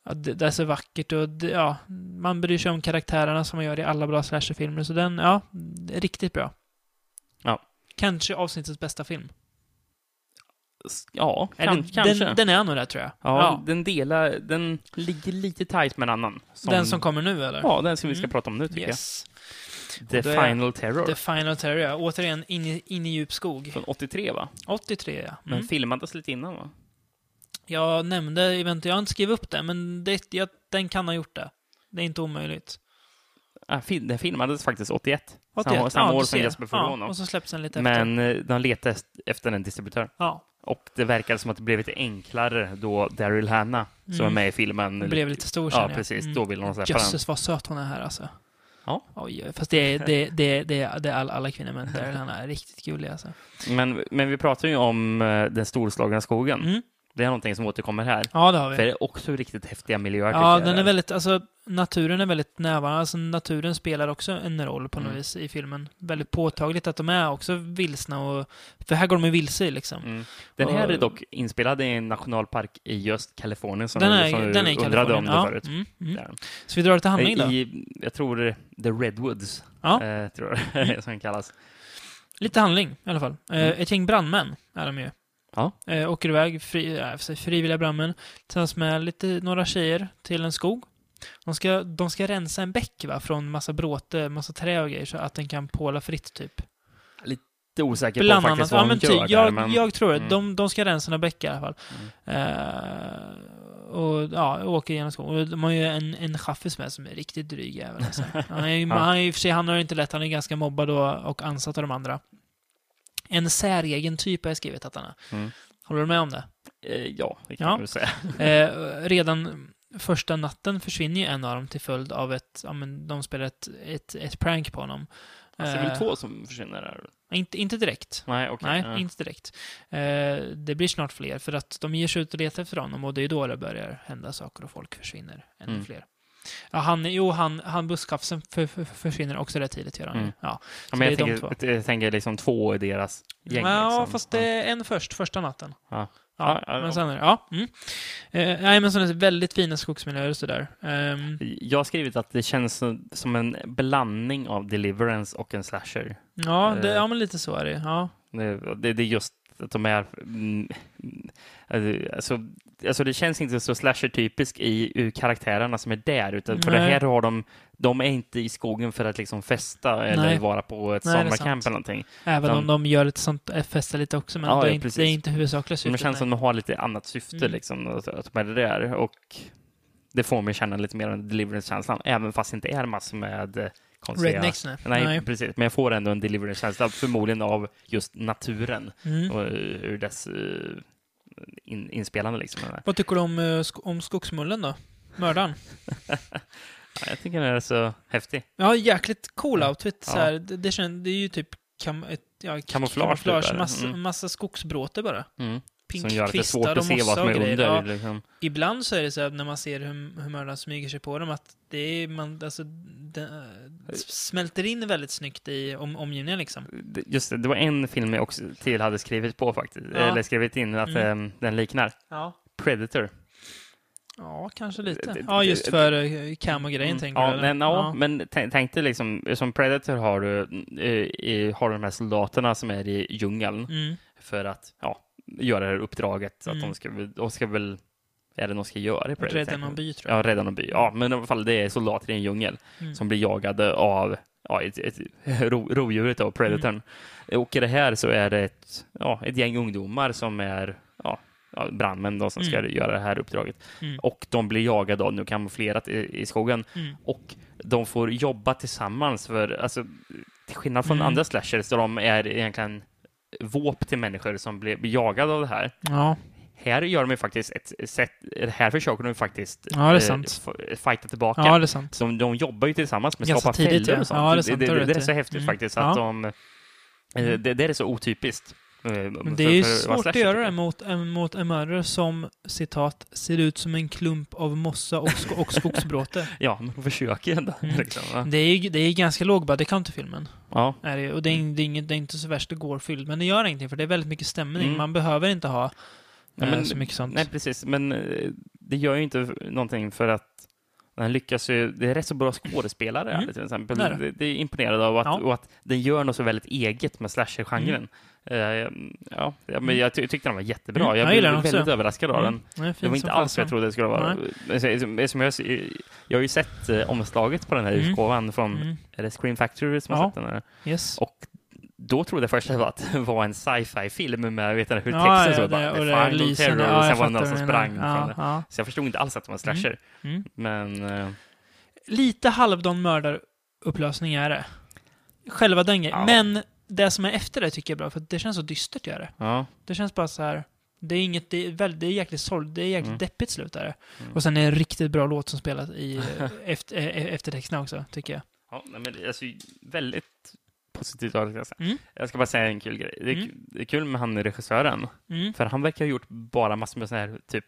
ja, det, det är så vackert och det, ja, man bryr sig om karaktärerna som man gör i alla bra slasherfilmer. Så den, ja, riktigt bra. Ja. Kanske avsnittets bästa film. Ja, kan, kanske. Den, den är nog det tror jag. ja, den delar, den ligger lite tight med en annan. Den som kommer nu eller? Ja, den som vi ska Mm. prata om nu tycker Yes. jag. The Final Terror. The Final Terror, ja. Återigen in i, in i djup skog. Från 83 va? 83 ja. Men Mm. filmades lite innan va? Jag nämnde eventuellt, jag har inte skrivit upp det, men det, jag, den kan ha gjort det. Det är inte omöjligt. Ah, fil- den filmades faktiskt 81. 81, Samma, samma ja, år som. Jesper får ja. Och så släpps den lite efter. Men eh, de letade efter en distributör. Ja, Och det verkade som att det blev lite enklare då Daryl Hannah, som Mm. är med i filmen, den blev lite stor Ja, precis. Mm. Då ville de släppa den. Jösses vad söt hon är här alltså. Ja. Oj, fast det är, det, det, det, det är alla, alla kvinnor, men där han är riktigt gullig alltså. Men, men vi pratar ju om eh, den storslagna skogen. Mm. Det är någonting som återkommer här. Ja, det har För vi. det är också riktigt häftiga miljöer. Ja, den jag. är väldigt, alltså naturen är väldigt närvarande. Alltså naturen spelar också en roll på något Mm. vis i filmen. Väldigt påtagligt att de är också vilsna och, för här går de ju vilse liksom. Mm. Den här Och- är dock inspelad i en nationalpark i just Kalifornien som, Den du- är, som du den är i undrade Kalifornien. om det Ja. förut. Mm, mm. Så vi drar till handling då. I, jag tror The Redwoods, Ja. eh, tror jag som den kallas. Lite handling i alla fall. Eh, Mm. Ett gäng brandmän är de ju. Ja. Eh, åker iväg, fri, äh, frivilliga brandmän, tillsammans med lite, några tjejer till en skog. De ska, de ska rensa en bäck va, från massa bråte, massa trä och grejer så att den kan påla fritt typ. Lite osäker Bland på annat. faktiskt Ja, vad men de ty, gör där, jag, men... jag tror det. Mm. De, de ska rensa några bäckar i alla fall. Eh, och ja, åker genom skogen. Och de har ju en, en chaffis med som är riktigt dryg jävel alltså. Han är Ja. han i och för sig, han har det inte lätt. Han är ganska mobbad och, och ansatt av de andra. En säregen typ har jag skrivit att han är. Mm. Håller du med om det? Eh, ja, det kan Ja. väl säga. Eh, redan första natten försvinner ju en av dem till följd av ett, ja men de spelar ett, ett, ett prank på honom. Alltså, det är väl Eh, två som försvinner där? Inte, inte direkt. Nej, okej. Nej, ja. inte direkt. Eh, det blir snart fler, för att de ger sig ut och letar efter honom och det är då det börjar hända saker och folk försvinner ännu Mm. fler. Ja, han, jo, han, han busschauffören för, för, försvinner också rätt tidigt, gör han. Mm. Ja, Ja, men jag, tänker, jag tänker liksom två i deras gäng. ja liksom. fast det är en först, första natten. Ja. Ja, men sen är det, ja. Mm. Eh, nej, men sådana väldigt fina skogsmiljöer och sådär. Ehm, Jag har skrivit att det känns som- en blandning av Deliverance och en slasher. ja, det, Eh. ja, men lite så är det. Ja. Det, det, det är just att de är... mm, Alltså, alltså det känns inte så slasher-typisk i ur karaktärerna som är där, utan för det Nej. här har de... De är inte i skogen för att liksom festa eller Nej. vara på ett Nej, sommarcamp eller någonting. Även De- om de gör lite sånt, eh, festar lite också, men Ja, det, är inte, det är inte huvudsakliga Men det syftet. känns nej. som de har lite annat syfte, Mm. liksom, att att de är där. Och det får mig känna lite mer en Deliverance-känslan, även fast det inte är massor med eh, konstiga... Rednecks, nej. Nej, precis. Men jag får ändå en Deliverance-känsla, förmodligen av just naturen Mm. och eh, ur dess in, inspelande. Liksom. Vad tycker du om, om skogsmullen då? Mördaren? jag tycker den är så häftig. Ja, jäkligt cool Ja. outfit. Ja. Så här, det, det, känns, det är ju typ kam, ett, ja, Kamouflage, typ, är det. massa, Mm. massa skogsbråte bara. Mm. Pink Som gör att det är svårt att se vad som är under. Ja, Liksom. ibland så är det så att när man ser hur, hur mördaren smyger sig på dem att det är, man, alltså, det, smälter in väldigt snyggt i om, omgivningen liksom. Just det, det var en film jag också till hade skrivit på faktiskt. Ja. Eller skrivit in att Mm. eh, den liknar. Ja. Predator. Ja, kanske lite. Ja, just för uh, cam-grejen Mm, tänker ja, du? men, ja, men tänk, dig liksom, som Predator har du eh, eh, har du de här soldaterna som är i djungeln Mm. för att ja, göra det här uppdraget. Så att Mm. de ska, de ska väl, är det de ska göra i Predator? Rädda någon by, tror jag. Ja, rädda någon by. Ja, men i alla fall det är soldater i en djungel Mm. som blir jagade av ja, ett, ett, ro, rovdjuret då, Predatorn. Mm. Och i det här så är det ett, ja, ett gäng ungdomar som är ja, brandmän då, som ska Mm. göra det här uppdraget. Mm. Och de blir jagade då, nu kamouflerat i, i skogen. Mm. Och de får jobba tillsammans för, alltså, till skillnad från Mm. andra slashers, så de är egentligen våp till människor som blir blir jagade av det här. Ja, Här gör de ju faktiskt ett sätt, här försöker de ju faktiskt Ja, det är eh, fighta tillbaka. ja, det är sant. Så de jobbar ju tillsammans med att skapa fällor och sånt. Ja, det är sant, det, det det, är så häftigt Mm. faktiskt att de... eh, Det, det är så otypiskt. Eh, Men det är ju svårt att göra det mot, mot en mördare som, citat, ser ut som en klump av mossa och, sk- och skogsbråte. Ja, men de försöker ju ändå. Mm. Liksom, va? Det är det är ganska låg buddy filmen. ja. Är det, och det är, det, är inget, det är inte så värst gårfylld, men det gör ingenting för det är väldigt mycket stämning. Mm. Man behöver inte ha Ja, eh, men- så mycket sånt. Nej, precis. Men eh, det gör ju inte någonting för att den lyckas ju, det är rätt så bra skådespelare Mm. till exempel. Det Det, det. det, är imponerad av att, Ja. och att den gör något så väldigt eget med slasher-genren. Eh, ja, ja, men jag ty tyckte den var jättebra. Mm, jag jag blev väldigt också. överraskad av den. Mm, den fin Det var inte alls vad jag trodde det skulle vara. Som jag, jag har ju sett eh, omslaget på den här Mm. utgåvan från, Mm, är det Scream Factory som har Ja. sett den här? yes. Och då trodde jag först att det var en sci-fi-film med vet du, hur texten Ja, ja, såg. det, The det är lysande. Terror, Ja, och sen var det någon som sprang menar. från det. ja, ja. Så jag förstod inte alls att det var en slasher. Mm. Men eh, Lite halvdan mördarupplösning är det. Själva den grejen. Ja. Men det som är efter det tycker jag är bra, för det känns så dystert gör det. ja, Det känns bara så här. Det är inget, det är, väldigt, det är jäkligt sorg, det är jäkligt Mm. deppigt slut där. Mm. Och sen är det en riktigt bra låt som spelas i efter, eh, eftertexterna också, tycker jag. ja men det är alltså väldigt positivt säga. Mm. Jag ska bara säga en kul grej. Det är, Mm. kul- det är kul med han regissören. Mm. För han verkar ha gjort bara massor med sån här typ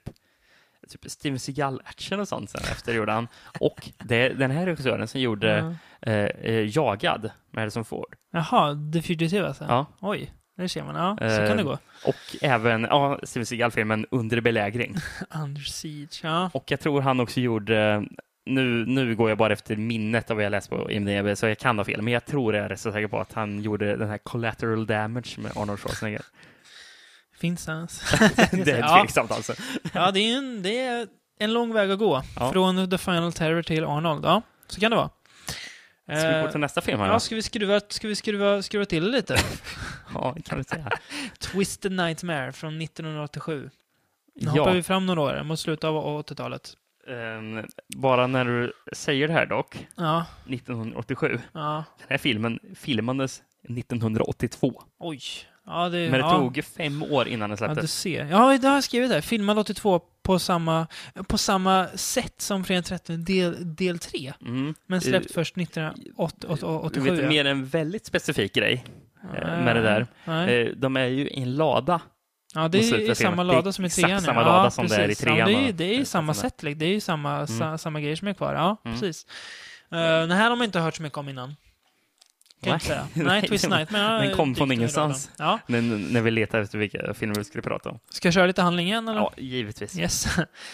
Typ Steven Seagal-action och sånt sen efter gjorde han. Och det är den här regissören som gjorde Ja. eh, eh, Jagad med Harrison Ford. Jaha, The Fugitive alltså? Ja. Oj, det ser man. Ja, så Eh, kan det gå. Och även ja, Steven Seagal-filmen Under belägring. Under Siege, ja. Och jag tror han också gjorde, nu, nu går jag bara efter minnet av vad jag läst på IMDB, så jag kan ha fel, men jag tror jag är rätt så säker på att han gjorde den här Collateral Damage med Arnold Schwarzenegger. Finns det ens? det är Ja. tveksamt alltså. Ja, det är, en, det är en lång väg att gå. Ja. Från The Final Terror till Arnold. Ja, så kan det vara. Ska vi gå Eh, till nästa film här? Ja, ska vi skruva, ska vi skruva, skruva till lite? Ja, det kan du säga. Twisted Nightmare från 1987. Nu hoppar Ja, vi fram några år, mot slutet av 80-talet. Ehm, bara när du säger det här dock, Ja, 1987. ja. Den här filmen filmades 1982. Oj. Ja, det, Men det ja. tog fem år innan den Ja, du släpptes. ser. Ja, det har jag skrivit där. Filmad 82 på samma, på samma sätt som Fredag 13 del, del 3. Mm. Men släppt Eh, först Du 1987. vet, ja. mer en väldigt specifik grej eh, med det där. Nej. Eh, De är ju i en lada. Ja, det är i samma lada som i exakt trean. samma ja. lada ja, som det är i precis. trean Ja, det är, det är ju samma sätt, det är ju samma, sa, samma grejer som är kvar. Ja, Mm. precis. Uh, den här har man inte hört så mycket om innan. Kan inte säga. Nej, Twist Night. Men den kom från ingenstans. Ja. När, när vi letade efter vilka filmer vi skulle prata om. Ska jag köra lite handling igen, eller? Ja, givetvis. Yes.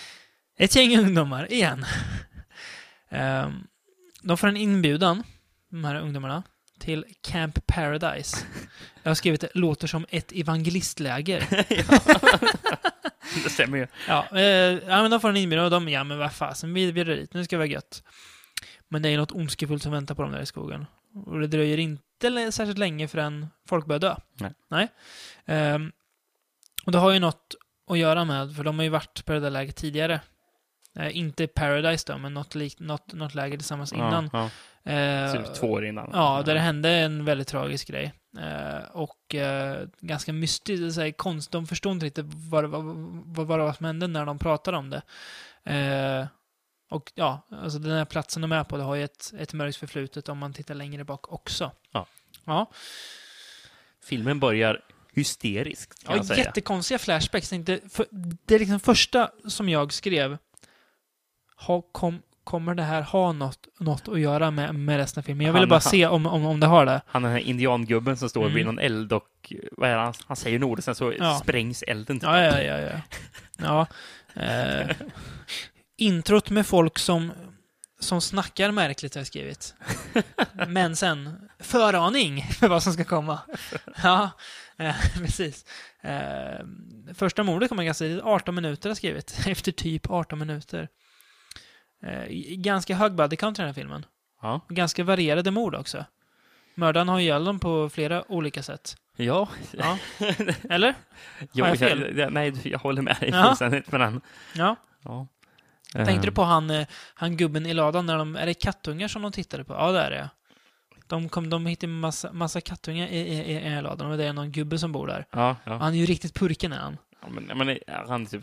Ett gäng ungdomar, igen. Ehm, de får en inbjudan, de här ungdomarna, till Camp Paradise. Jag har skrivit låter som ett evangelistläger. det stämmer ju. Ja, eh, ja, men de får en inbjudan och de, ja men vad fasen, vi, drar dit, nu ska vi ha gött. Men det är något ondskefullt som väntar på dem där i skogen. Och det dröjer inte särskilt länge förrän folk börjar dö. Nej. Nej. Ehm, och det har ju något att göra med, för de har ju varit på det där läget tidigare. Eh, inte Paradise då, men något, lik, något, något läge tillsammans innan. Ja, Eh. Typ två år innan. Ja, där det hände en väldigt tragisk grej. Eh, och eh, ganska mystiskt, så här, konst. De förstod inte riktigt vad, det var- vad, vad som hände när de pratade om det. Eh, och ja, alltså den här platsen de är på, det har ju ett, ett mörkt förflutet om man tittar längre bak också. Ja. Ja, Filmen börjar hysteriskt, kan ja jag säga. jättekonstiga flashbacks. Tänkte, för, det är liksom första som jag skrev. Ha, kom, kommer det här ha något, något att göra med, med resten av filmen? Jag ville bara han- se om, om, om det har det. Han den här indiangubben som står Mm. vid någon eld och vad är det, han, han säger något och sen så Ja. sprängs elden. typ. Ja, ja, ja, ja. ja. Eh, Introt med folk som, som snackar märkligt har jag skrivit. Men sen, föraning för vad som ska komma. Ja, eh, precis. Eh, första mordet kommer ganska tidigt, 18 minuter har jag skrivit. Efter typ 18 minuter. Eh, ganska hög body count i den här filmen. Ja. Ganska varierade mord också. Mördaren har ihjäl dem på flera olika sätt. Ja. Ja. Eller? Jo, Har jag fel? jag, nej, jag håller med dig Ja. fullständigt med den. Ja. Ja. Tänkte du Eh, på han, eh, han gubben i ladan när de... Är det kattungar som de tittade på? Ja, det är det. De, kom, de hittade massa, massa kattungar i, i, i, i ladan och det är någon gubbe som bor där. Ja, ja. Han är ju riktigt purken är han. Men, men, han är typ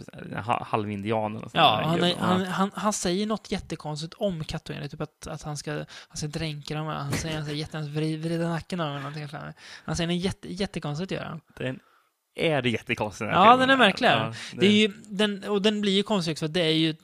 halvindian eller Ja, han, är, han, han, han säger något jättekonstigt om kattungar. Typ att, att han, ska, han ska dränka dem. Han säger han jätte, vrida, nacken av dem. Han säger något jätte, jättekonstigt gör han. Den är det jättekonstigt. här Ja, den är märklig. Ja, Det är ju, den, och den blir ju konstig också, för det är ju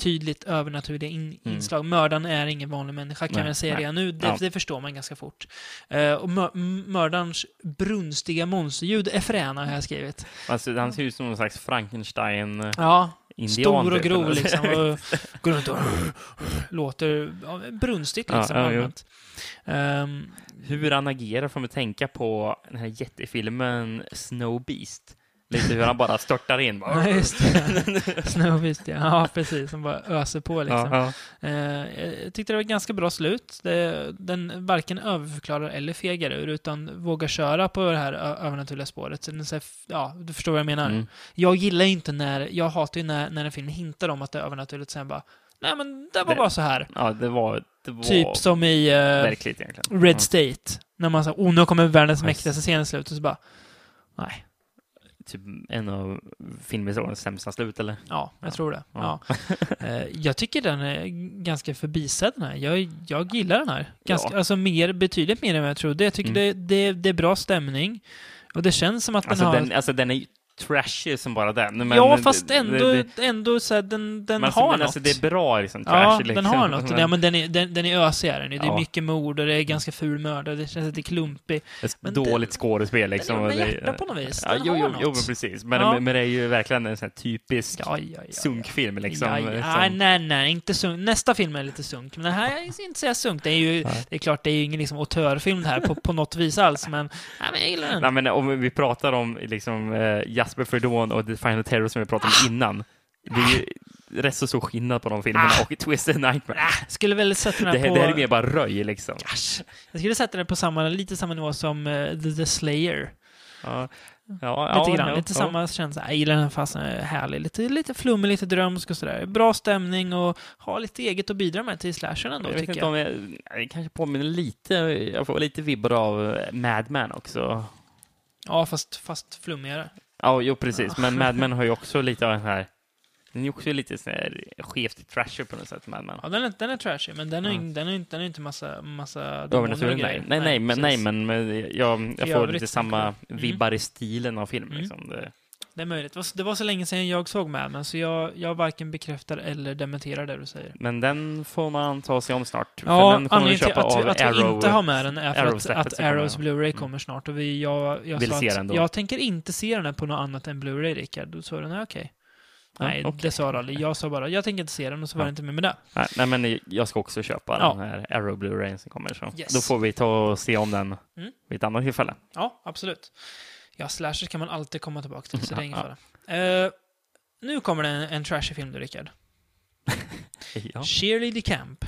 tydligt övernaturliga in, Mm. inslag. Mördaren är ingen vanlig människa, kan Nej, man säga nej. redan nu. Det, Ja. det förstår man ganska fort. Eh, och mör, mördarens brunstiga monsterljud är fräna, har jag skrivit. Alltså, han ser ut som någon slags Frankenstein-indian. Ja, stor och typ, grov eller? liksom. Och går runt och låter ja, brunstigt Ja, liksom. ja, jo. allmänt. Ehm, Hur han agerar får mig tänka på den här jättefilmen Snow Beast. Lite hur han bara störtar in. ja, Bara. just det. Snowbeast, ja. ja. precis. Som bara öser på liksom. Ja, ja. Eh, jag tyckte det var ett ganska bra slut. Den varken överförklarar eller fegar ur, utan vågar köra på det här övernaturliga spåret. Så den säger, ja, du förstår vad jag menar. Mm. Jag gillar ju inte när, jag hatar ju när, när en film hintar om att det är övernaturligt, sen bara, nej men det var Det- bara så här. ja, det var, det var Typ som i egentligen. Red Ja. State. När man sa, oh nu kommer världens Ja, mäktigaste scen i slutet, så bara, nej. Typ en av filmhistoriens sämsta slut, eller? Ja, jag Ja. tror det. Ja. Ja. Eh, jag tycker den är ganska förbisedd den här. Jag, jag gillar den här. Ganska, Ja. Alltså mer, betydligt mer än vad jag trodde. Jag tycker Mm. det, det, det är bra stämning. Och det känns som att den Alltså, har... den, alltså den är ju trashy som bara den. Men ja, det- fast det- ändå, det- ändå så här, den, den men har men något. Alltså, det är bra liksom, ja, trashy. den liksom. har något. Ja, men den är, den, den är ösig är den. Det är Ja. mycket mord och det är ganska ful mördare. Det känns lite klumpig. Ett men dåligt skådespel liksom. den det- hjärta på något vis. Ja, Den jo, har jo, något. jo, men precis. Men, Ja. men, men det är ju verkligen en sån här typisk Ja, ja, ja. sunkfilm liksom. ja, ja. som- Nej, nej, nej, inte sunk. Nästa film är lite sunk, men den här är inte säga sunk. Det är ju, det är klart, det är ju ingen liksom autörfilm det här på, på något vis alls, men, nej, men jag gillar den. Nej, men om vi pratar om liksom, eh, Jasper Fredon och The Final Terror som vi pratade Ah. om innan. Det är ju rätt så stor skillnad på de filmerna och Twisted Nightmare. Ah, skulle väl sätta den Det, här- på... det här är mer bara röj liksom. Asch. Jag skulle sätta den på samma, lite samma nivå som eh, The, Slayer. Ja, ja, Lite ja, grann, ja, lite samma känsla. Jag gillar den fast den är härlig. Lite, lite flummig, lite drömsk och sådär. Bra stämning och har lite eget att bidra med till slashern ändå, Jag tycker jag. jag, jag kanske påminner lite, jag får lite vibbar av Mad Men också. Ja, fast, fast flummigare. Ja, jo precis, men Mad Men har ju också lite av den här, den är också lite så här skevt trasher på något sätt, Mad Men. Ja, den är, den är trashy, men den är, ju- den är, inte- den är inte massa, massa demoner och grejer. nej. Nej, nej, men, nej, men, jag, jag får lite samma det. vibbar i stilen av filmen. Mm. Liksom. Det, Det är möjligt. Det var, så- länge sedan jag såg med men så jag, jag varken bekräftar eller dementerar det du säger. men den får man ta sig om snart. för Ja, den vi anledningen till att, vi- att vi Arrow. inte har med den är för Arrow att, att Arrows. Blu-ray Mm. kommer snart. Och vi, jag, jag Vill se den då. jag tänker inte se den här på något annat än Blu-ray, Rickard. Då sa du nej, okej. Ja, Nej, okej. det sa du aldrig. Jag sa bara, jag tänker inte se den och så var Ja. det inte mer med det. Nej, nej, men jag ska också köpa Ja. den här Arrow Blu-rayen som kommer. Så. Yes. Då får vi ta och se om den Mm. vid ett annat tillfälle. Ja, absolut. Ja, slashers kan man alltid komma tillbaka till, så det är ingen fara. Eh, nu kommer det en, en trashy film, du, Rickard. Ja. Cheerleader Camp.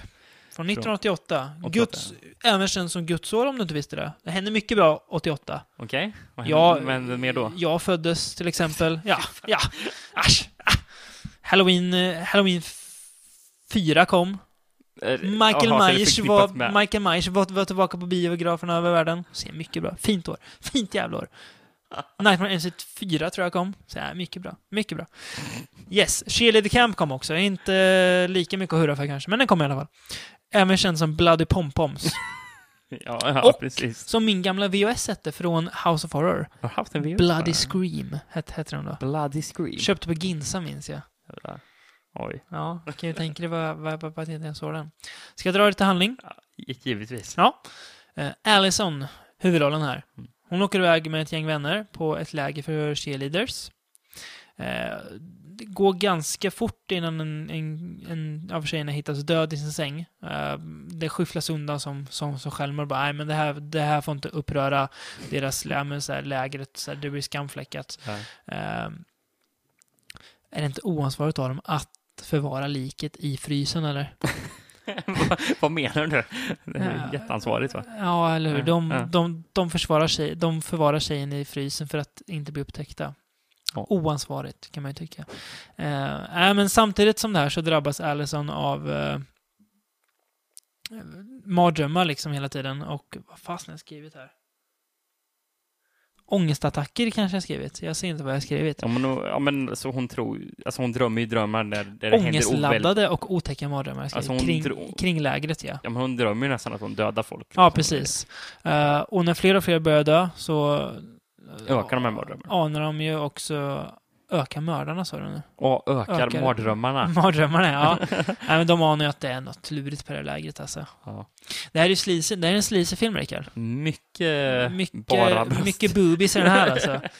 Från 1988. 88. Guds, även känd som Guds år om du inte visste det. Det hände mycket bra 88. Okej, vad Ja, men mer då? Jag föddes till exempel. Ja, ja. Asch. ah. Halloween, eh, Halloween f- 4 kom. Eh, Michael det Myers var, Michael Myers var, var tillbaka på biograferna över världen. Ser mycket bra. Fint år. Fint jävla år. Nightmare on Street 4 tror jag kom. Så ja, mycket bra. Mycket bra. Yes, Cheerleader Camp kom också. Inte lika mycket att hurra för kanske, men den kom i alla fall. Även känd som Bloody Pompoms. Ja, ja Och- precis. som min gamla VHS hette från House of Horror. Har du haft en VHS? Bloody? Scream hette, hette den då. Bloody Scream. Köpte på Ginsa minns jag. Jävlar. Oj, Ja, kan ju tänka dig vad, vad, vad, vad jag såg den. Ska jag dra lite handling? givetvis. Ja. Eh, Allison, huvudrollen här. Mm. Hon åker iväg med ett gäng vänner på ett läger för cheerleaders. Eh, det går ganska fort innan en, en, en av tjejerna hittas död i sin säng. Eh, det skyfflas undan som, som, som självmord. Bara, Nej, men det här, det här får inte uppröra deras lä- men så här, lägret. Så här, det blir skamfläckat. Eh, är det inte oansvarigt av dem att förvara liket i frysen, eller? vad, menar du? Det är Ja. jätteansvarigt va? Ja, eller hur? De, ja. de, de, försvarar sig, de förvarar tjejen i frysen för att inte bli upptäckta. Ja. Oansvarigt, kan man ju tycka. Eh, äh, men samtidigt som det här så drabbas Allison av eh, mardrömmar liksom hela tiden. Och vad fasen har jag skrivit här? Ångestattacker kanske jag skrivit. Jag ser inte vad jag har skrivit. Ja, men, ja, men så hon tror, alltså hon drömmer ju drömmar där, där det händer oväl. Ångestladdade och otäcka mardrömmar. Alltså, kring, dro- kring lägret, ja. Ja, men hon drömmer ju nästan att hon dödar folk. Ja, liksom. precis. Eh, och när fler och fler börjar dö så Ökar de här mardrömmarna? anar de ju också öka mördarna, sa du nu? Och ökar, Ökar- mardrömmarna. Mardrömmarna, ja. Nej, men de anar ju att det är något lurigt på det här lägret, alltså. Ja. Det här är ju sleazy, det här är en sleazy film, Rickard. Mycket, bara Mycket, bröst. mycket boobies i den här, alltså.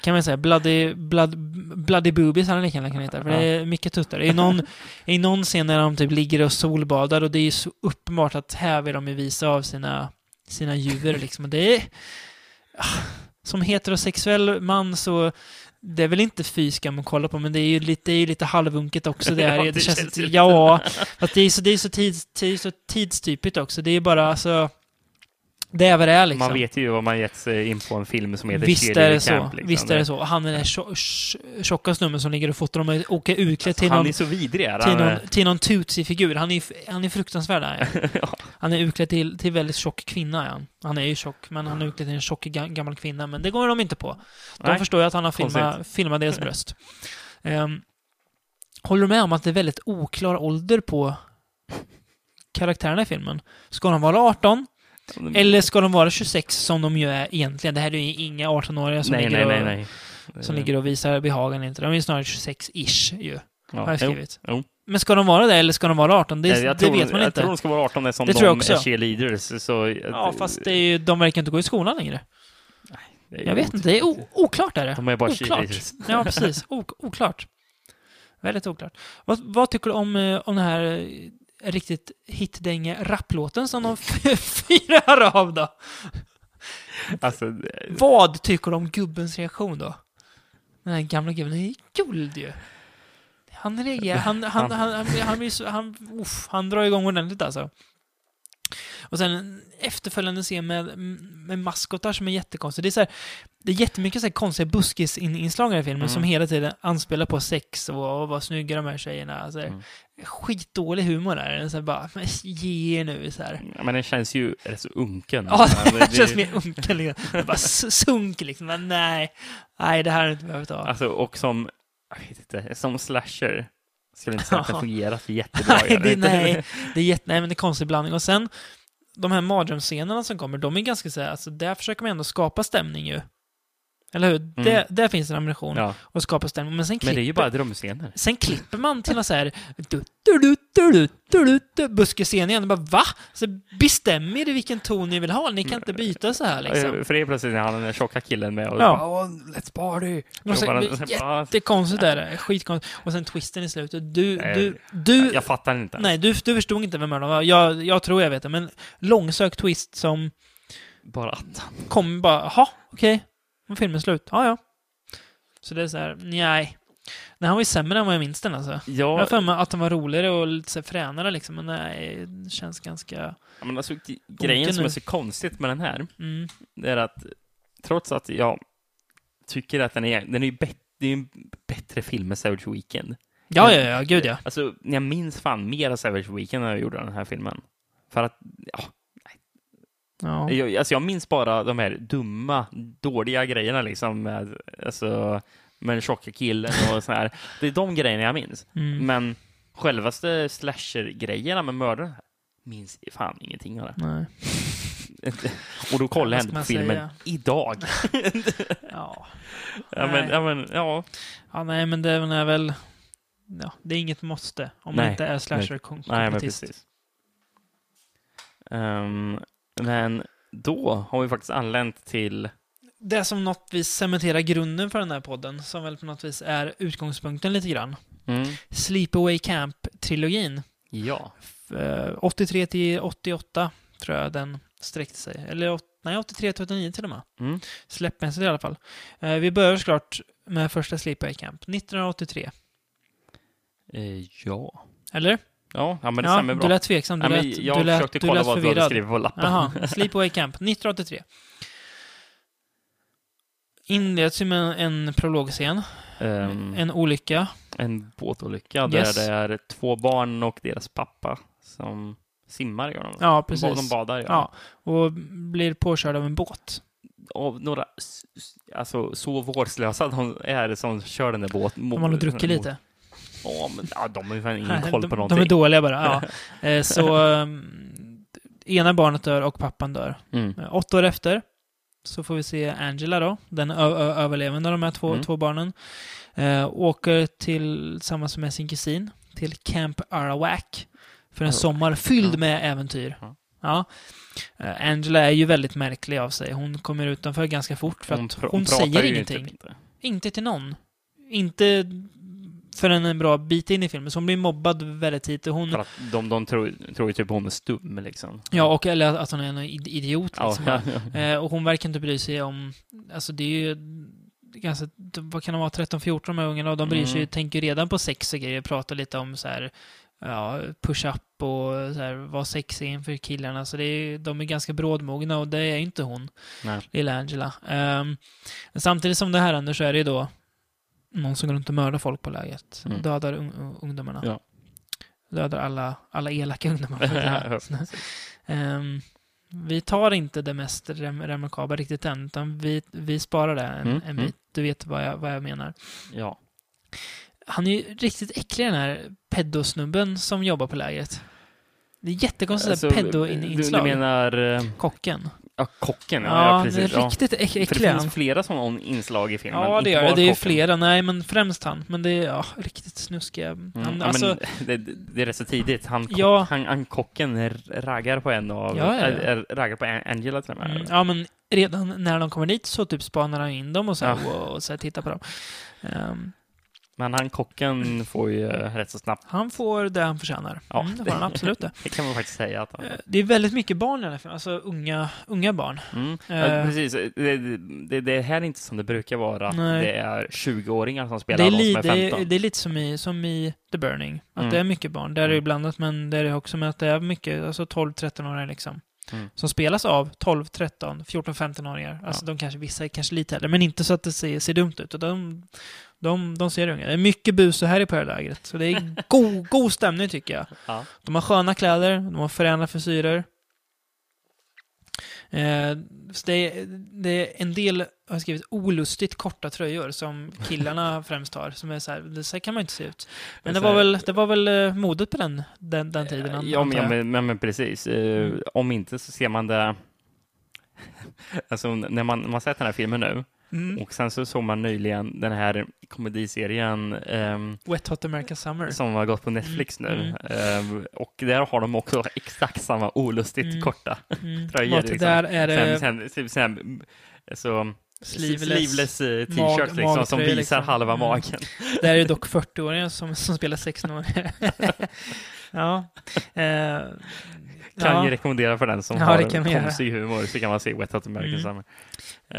Kan man säga. Bloody, blood, bloody boobies hade den lika gärna kunnat heta. För det är mycket tuttar. Det är någon, i någon scen när de typ ligger och solbadar och det är ju så uppenbart att här vill de ju visa av sina, sina djur liksom. Och det är... ah, Som heterosexuell man så... Det är väl inte fy skam att kolla på, men det är ju lite, det är ju lite halvunket också. Det, här. Ja, det, det känns, känns ju- ja, att det är så, det är så, tids, det är så tidstypigt också. Det är bara alltså... Det är vad det är liksom. Man vet ju vad man gett sig in på en film som heter Visst är det så. Camp, liksom. Visst är det så. Han är den tjocka snubben som ligger och fotar dem och åker utklädd till Han någon, är vidrig. är till någon, till någon Tutsi-figur. Han är, han är fruktansvärd. Han är, ja. han är utklädd till, till väldigt tjock kvinna. Är han. han är ju tjock, men han är utklädd till en tjock ga- gammal kvinna. Men det går de inte på. De Nej. förstår ju att han har filmat, filmat deras bröst. Um, håller du med om att det är väldigt oklar ålder på karaktärerna i filmen? Ska de vara 18? Eller ska de vara 26 som de ju är egentligen? Det här är ju inga 18-åriga som nej, ligger nej, och nej, nej. som ligger och visar behagen inte. De är snarare 26-ish ju, ja. har jag jo, skrivit. jo. Men ska de vara det eller ska de vara 18? Det, Nej, jag det tror, vet man jag inte. tror de ska vara 18 eftersom Det de tror jag också. är cheerleaders. Så, Ja, fast det är ju, de verkar inte gå i skolan längre. är Jag vet inte, det är o- oklart är det. De är bara oklart. cheerleaders. Ja, precis. Ok oklart. Väldigt oklart. Vad, vad tycker du om, eh, om den här eh, riktigt hitdänge rapplåten som de firar av då? Alltså, det- Vad tycker du om gubbens reaktion då? Den här gamla gubben, det är guld ju. Han reagerar, han, han, han, han, han, blir så, han, uff, han drar igång ordentligt alltså. Och sen en efterföljande scen med, med maskotar som är jättekonstig. Det är, så här, det är jättemycket så här konstiga buskisinslag i den filmen Mm. som hela tiden anspelar på sex och, och vad snygga de här tjejerna alltså, Mm. Skitdålig humor där. Så här, bara, men ge er nu så här. ja, men den känns ju rätt så unken. Ja, Men det känns mer unken. Liksom. Det bara sunk liksom. Men nej, nej, det här är inte behövt ha. Alltså, och som, jag vet inte, som slasher skulle inte säga att den fungerar så jättebra. nej, det, nej, det är jätte, nej, men det är konstig blandning. Och sen, de här mardrömsscenerna som kommer, de är ganska så här, alltså där försöker man ändå skapa stämning ju. Eller hur? Mm. Det, där finns en ammunition ja. och skapa stämning. Men, sen klipper, men det är ju bara drömscener. Sen klipper man till något så här... Du, du, du, du, du, buskescen igen. Och bara va? Så bestämmer ni vilken ton ni vill ha. Ni kan inte byta så här liksom. För det är plötsligt när han den tjocka killen med och ja. bara, oh, let's party. Och sen, och sen, jättekonstigt är det. Skitkonstigt. Och sen twisten i slutet. Du, nej, du, du... Jag fattar inte. Nej, du, du förstod inte vem mördaren var. Jag, jag tror jag vet det, men långsökt twist som... Bara attan. Kommer bara, jaha, okej. Okay Filmen slut. Ja, ja. Så det är så här, nej. Nej, han var ju sämre än vad jag minns den alltså. Jag har Ja, för mig att den var roligare och lite så här fränare liksom, men nej, det känns ganska... men alltså, grejen som är så konstigt med den här, Mm. det är att trots att jag tycker att den är, den är ju bättre, det är ju en bättre film än Savage Weekend. Ja, ja, ja, gud ja. Alltså, jag minns fan mer av Savage Weekend när jag gjorde den här filmen. För att, ja, ja. jag, alltså jag minns bara de här dumma, dåliga grejerna liksom. Med, alltså, med den tjocka killen och så här. Det är de grejerna jag minns. Mm. Men självaste slasher-grejerna med mördaren minns fan ingenting av det. Nej. Och då kollar jag ändå på man filmen säga? idag. Ja. Ja, men, ja, men, ja. ja, nej, men det är väl... Ja, det är inget måste om man Nej. inte är Nej, men slasher-kompetist. precis. Ehm, men då har vi faktiskt anlänt till det som något vis cementerar grunden för den här podden, som väl på något vis är utgångspunkten lite grann. Mm. Sleepaway Camp-trilogin. Ja. F- eh, 83 till 88 tror jag den sträckte sig. Eller nej, 83 till 89 till och med. Mm. Släppmässigt i alla fall. Eh, vi börjar såklart med första Sleepaway Camp, 1983. Eh, ja. Eller? Ja, ja, men det ja, stämmer bra. du lät tveksam. Du lät, jag du lät, försökte du kolla lät vad du hade skrivit på lappen. Jaha, Sleepaway Camp, 1983. Inleds ju med en prologscen. Ehm, En olycka. en båtolycka Yes. där det är två barn och deras pappa som simmar, gör de. Ja, precis. de badar, gör Ja, och blir påkörd av en båt. Av några, alltså så vårdslösa de är som kör den där båten. De har nog druckit lite. Ja, men ja, de har ju fan ingen koll de, på de någonting. är dåliga bara. Ja. Eh, Så um, ena barnet dör och pappan dör. Mm. Eh, Åtta år efter så får vi se Angela då, den överlevande av de här två, Mm. två barnen. Eh, åker tillsammans med sin kusin till Camp Arawak för en Arawak. sommar fylld med äventyr. Ja. Ja. Eh, Angela är ju väldigt märklig av sig. Hon kommer utanför ganska fort för att pr- hon, säger ingenting. Typ inte. Inte till någon. Inte förrän en bra bit in i filmen. Så hon blir mobbad väldigt tidigt. Hon, För att de, de tror, tror ju typ hon är stum, liksom. ja, och eller att hon är en id- idiot. Ja, Liksom. ja, Eh, och hon verkar inte bry sig om... Alltså det är ju ganska... Vad kan de vara? 13-14 de här ungarna och de bryr sig Mm. tänker redan på sex och grejer. Pratar lite om så här... Ja, push-up och så här, vad sex är inför killarna. Så det är, de är ganska brådmogna och det är inte hon, Nej. lilla Angela. Men samtidigt som det här händer så är det ju då någon som går runt och mördar folk på läget. Mm. Dödar un- un- ungdomarna. Ja. Dödar alla, alla elaka ungdomar. Ehm, vi tar inte det mest rem remarkabla riktigt än, utan vi, vi sparar det en, Mm, en mm. bit. Du vet vad jag, vad jag menar. ja. Han är ju riktigt äcklig den här pedosnubben som jobbar på lägret. Det är jättekonstigt Alltså, alltså, du, du menar eh, Kocken. Ja, kocken? Ja, Ja, precis. ja. riktigt äck För det finns flera sådana inslag i filmen. Ja, det gör det. Det är flera. Nej, men främst han. Men det är ja, riktigt snuskiga. Mm, Han, alltså, det, det är rätt så tidigt. Han, Ja. han, han kocken raggar på en av... Ja, äh, äh, raggar på An- Angela till och med. mm, ja, men redan när de kommer dit så typ spanar han in dem och så, här, Ja. och, så här, tittar på dem. Ehm, Men han kocken får ju eh, rätt så snabbt. han får det han förtjänar. Ja. Mm, det får han absolut det. Det kan man faktiskt säga. Att han, Eh, Det är väldigt mycket barn i den här filmen, alltså unga, unga barn. mm. eh. ja, precis. Det, det, det här är inte som det brukar vara. Nej. Det är 20-åringar som spelar Det är, li, som är det, 15. är, det är lite som i, som i The Burning, att Mm. det är mycket barn. Där är det Mm. blandat, men det är det också med att det är mycket, alltså 12-13-åringar liksom. Mm. Som spelas av 12, 13, 14, 15-åringar. Alltså de kanske, vissa är kanske lite äldre, men inte så att det ser, ser dumt ut. Och De, de, de ser unga. Det är mycket bus och här i på det här lägret. Så det är god, god stämning tycker jag. Ja. De har sköna kläder, de har fräna frisyrer. Eh, det, är, det är en del, har skrivit, olustigt korta tröjor som killarna främst har. Som är så här, det så här kan man inte se ut. Men det var väl, det var väl eh, modet på den, den, den tiden, an- Ja, men, ja, men, men, precis. Eh, Mm. Om inte så ser man det... alltså när man, man sett den här filmen nu Mm. och sen så såg man nyligen den här komediserien ehm, Wet Hot American Summer. som har gått på Netflix Mm, nu. Ehm, och där har de också exakt samma olustigt Mm. korta Mm. tröjor, liksom. Där är det sen, sen, typ sen, så, sleeveless. sleeveless eh, mag- t-shirts liksom, som magtröjor, visar liksom. halva Mm. magen. Där är det dock 40-åringar som, som spelar 16-åringar. ja. Eh, Kan ja. ju rekommendera för den som Ja, har konstig humor så kan man se Wet Hot American Mm. Summer.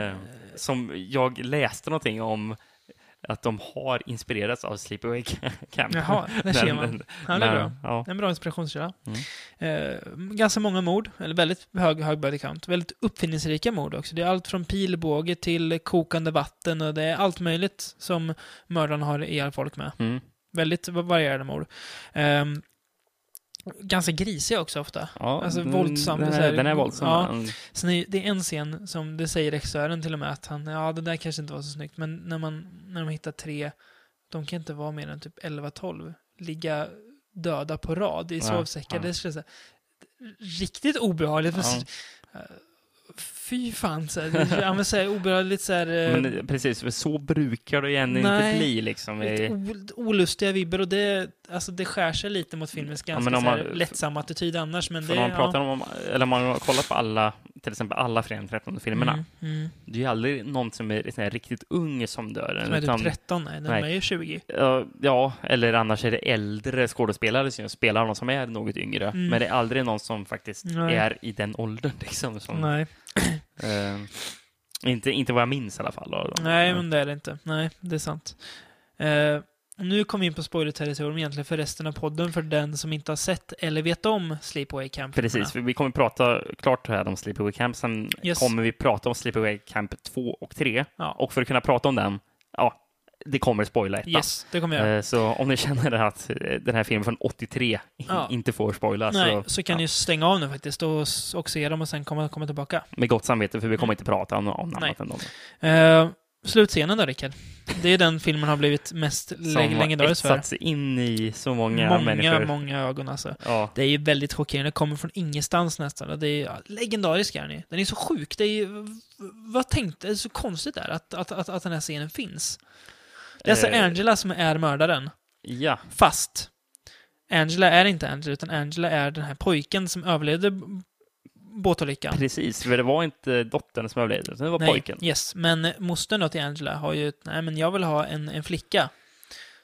Eh, som jag läste någonting om att de har inspirerats av Sleepaway Camp. Jaha, där ser man. den- Ja, det är bra. Ja, En bra inspirationskälla. Mm. Eh, ganska många mord, eller väldigt hög, hög body count. Väldigt uppfinningsrika mord också. Det är allt från pilbåge till kokande vatten och det är allt möjligt som mördaren har ihjäl folk med. mm, Väldigt varierade mord. Ehm, ganska grisiga också ofta. ja, Alltså, våldsam, Den är, den är våldsam. ja. Sen är det är en scen som det säger regissören till och med att han, ja det där kanske inte var så snyggt, men när man, när de hittar tre, de kan inte vara mer än typ 11-12, ligga döda på rad i Ja, sovsäckar. ja. Det så här, riktigt obehagligt. Ja. Ja. Fy fan, så här, det- ja, men så här, obehagligt så här, eh, Men eh, precis, så brukar det ju ändå inte bli liksom. I, olustiga vibbar och det alltså det skär sig lite mot filmens ganska här, man- lättsamma attityd annars, men det... om man pratar om, eller om man har kollat på alla, till exempel alla Fredag den 13 filmerna, Mm, mm. det är ju aldrig någon som är riktigt ung som dör. Som är typ utan- 13, nej, de nej. är ju 20. Ja, Ja, eller annars är det äldre skådespelare som spelar någon som är något yngre. Mm. Men det är aldrig någon som faktiskt Nej. är i den åldern. Liksom, som, Nej. eh, inte, inte vad jag minns i alla fall. Då. Nej, men det är det inte. Nej, det är sant. Eh, nu kommer vi in på spoiler-territorium egentligen för resten av podden, för den som inte har sett eller vet om Sleepaway Camp. Precis, vi kommer prata klart här om Sleepaway Camp. Sen Yes. kommer vi prata om Sleepaway Camp 2 och 3. Ja. Och för att kunna prata om den, ja, det kommer spoila ettan. Yes, det kommer jag. Eh, Så om ni känner att eh, den här filmen från 83 Ja. inte får spoilas, Nej, så, så kan ja, ni stänga av nu faktiskt och, och se dem och sen komma, komma tillbaka. med gott samvete, för vi kommer inte prata om, om annat än dem. Eh, slutscenen då, Rickard? Det är den filmen har blivit mest Som har legendarisk för. etsat sig in i så många, Många, människor. många ögon alltså. Ja, Det är ju väldigt chockerande. Det kommer från ingenstans nästan. Det är ja, legendarisk är den. Den är så sjuk. Det är ju, vad tänkte, det är så konstigt där att, att, att, att den här scenen finns. Det är alltså Eh. Angela som är mördaren. ja. Fast Angela är inte Angela, utan Angela är den här pojken som överlevde båtolyckan. precis. För det var inte dottern som överlevde, utan det var Nej, pojken. Yes, men mostern då till Angela har ju, nej men jag vill ha en, en flicka.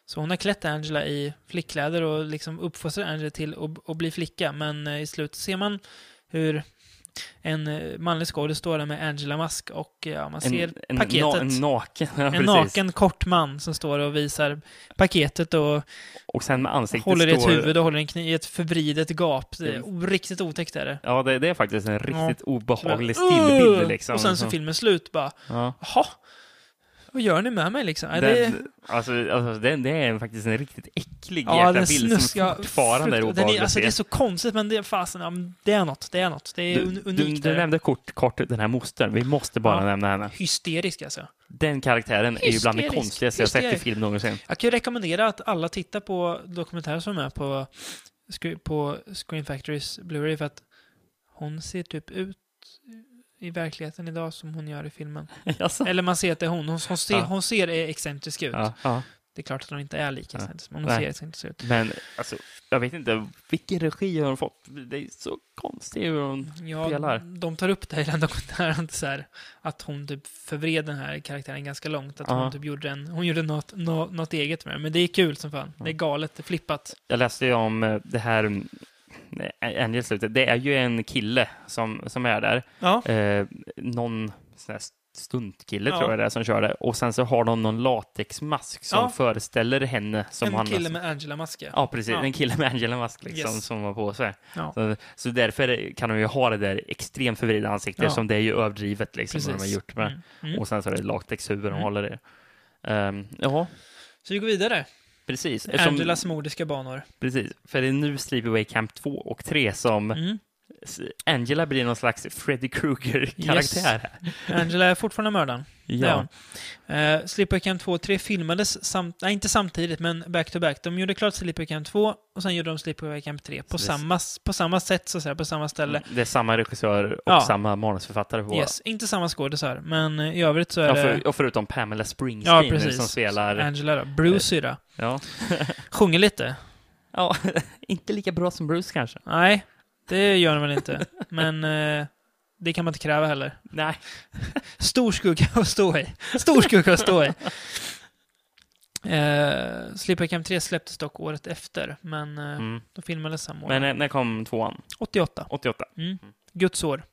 Så hon har klätt Angela i flickkläder och liksom uppfostrat Angela till att, bli flicka. Men eh, i slutet ser man hur en eh, manlig skådis står där med Angela-mask och eh, ja, man ser En, en, paketet. na, en naken, ja, en precis. naken kort man som står och visar paketet och Och sen med ansiktet håller i ett står... huvud och håller en kniv i ett förvridet gap. Det är riktigt otäckt är det. Ja, det, det är faktiskt en riktigt obehaglig Men, stillbild. Liksom. Och sen så filmen slut bara. Ja. Vad gör ni med mig liksom? Nej, det, Den, alltså, alltså, det, det är faktiskt en riktigt äcklig Ja, jäkla den bild snuskiga... som fortfarande är den obehaglig är, alltså, Det är så konstigt, men det är fasen, det är något. Det är något. Det är Du, un du, unikt. du där. nämnde kort, kort den här mostern. Vi måste bara Ja. nämna henne. Hysterisk alltså. Den karaktären är ju bland det Hysterisk, konstigaste jag sett i hysterisk. film någonsin. Jag kan ju rekommendera att alla tittar på dokumentärer som är på, på Screen Factorys Blu-ray för att hon ser typ ut i verkligheten idag som hon gör i filmen. Eller man ser att det är hon. Hon, hon, ser, Ja. hon ser excentrisk ut. Ja, ja. Det är klart att hon inte är lika excentrisk, men hon Nej. ser excentrisk ut. Men alltså, jag vet inte, vilken regi har hon fått? Det är så konstigt hur hon Ja, spelar. de tar upp det i den dokumentären, så här, att hon typ förvred den här karaktären ganska långt. Att hon typ gjorde, en, hon gjorde något, nå- något eget med det. Men det är kul som fan. Det är galet, det är flippat. Jag läste ju om eh, det här mm, Angel slutet. Det är ju en kille som, som är där. Ja, Eh, någon sån här stuntkille Ja. tror jag det är som kör det. Och sen så har de någon latexmask som Ja. föreställer henne som en han... kille med Angela-maske. Ja, precis. Ja. En kille med Angela Mask liksom, Yes. som var på sig. Så, så därför kan de ju ha det där extremt förvridna ansiktet som det är ju överdrivet liksom, vad de har Precis. gjort med. Mm. Mm. Och sen så är det latexhuvud de Mm. håller i. Um, ja, Så vi går vidare. Precis. Eftersom- Angelas mordiska banor. Precis, för det är nu Sleepaway Camp 2 och 3 som Mm. Angela blir någon slags Freddy Krueger-karaktär här. Angela är fortfarande mördaren. Det Ja, hon. Uh, Sleepaway Camp 2 och 3 filmades, samt, nej inte samtidigt, men back to back. De gjorde klart Sleepaway Camp 2 och sen gjorde de Sleepaway Camp 3 på, Så det- samma, på samma sätt, så att säga, på samma ställe. det är samma regissör och Ja. samma manusförfattare på Yes, inte samma skådisar, men eh, i övrigt så är Ja, det för, och förutom Pamela Springsteen Ja, precis. som spelar... Angela då, Bruce syrra. Ja. Sjunger lite. ja, inte lika bra som Bruce kanske. Nej, det gör de väl inte. Men eh, det kan man inte kräva heller. Nej. Stor skugga att stå i. Stor skugga att stå i. Eh, Sleepaway Camp 3 släpptes dock året efter, men eh, Mm. de filmades samma år. Men när, när kom tvåan? 88. 88. Mm. Guds år.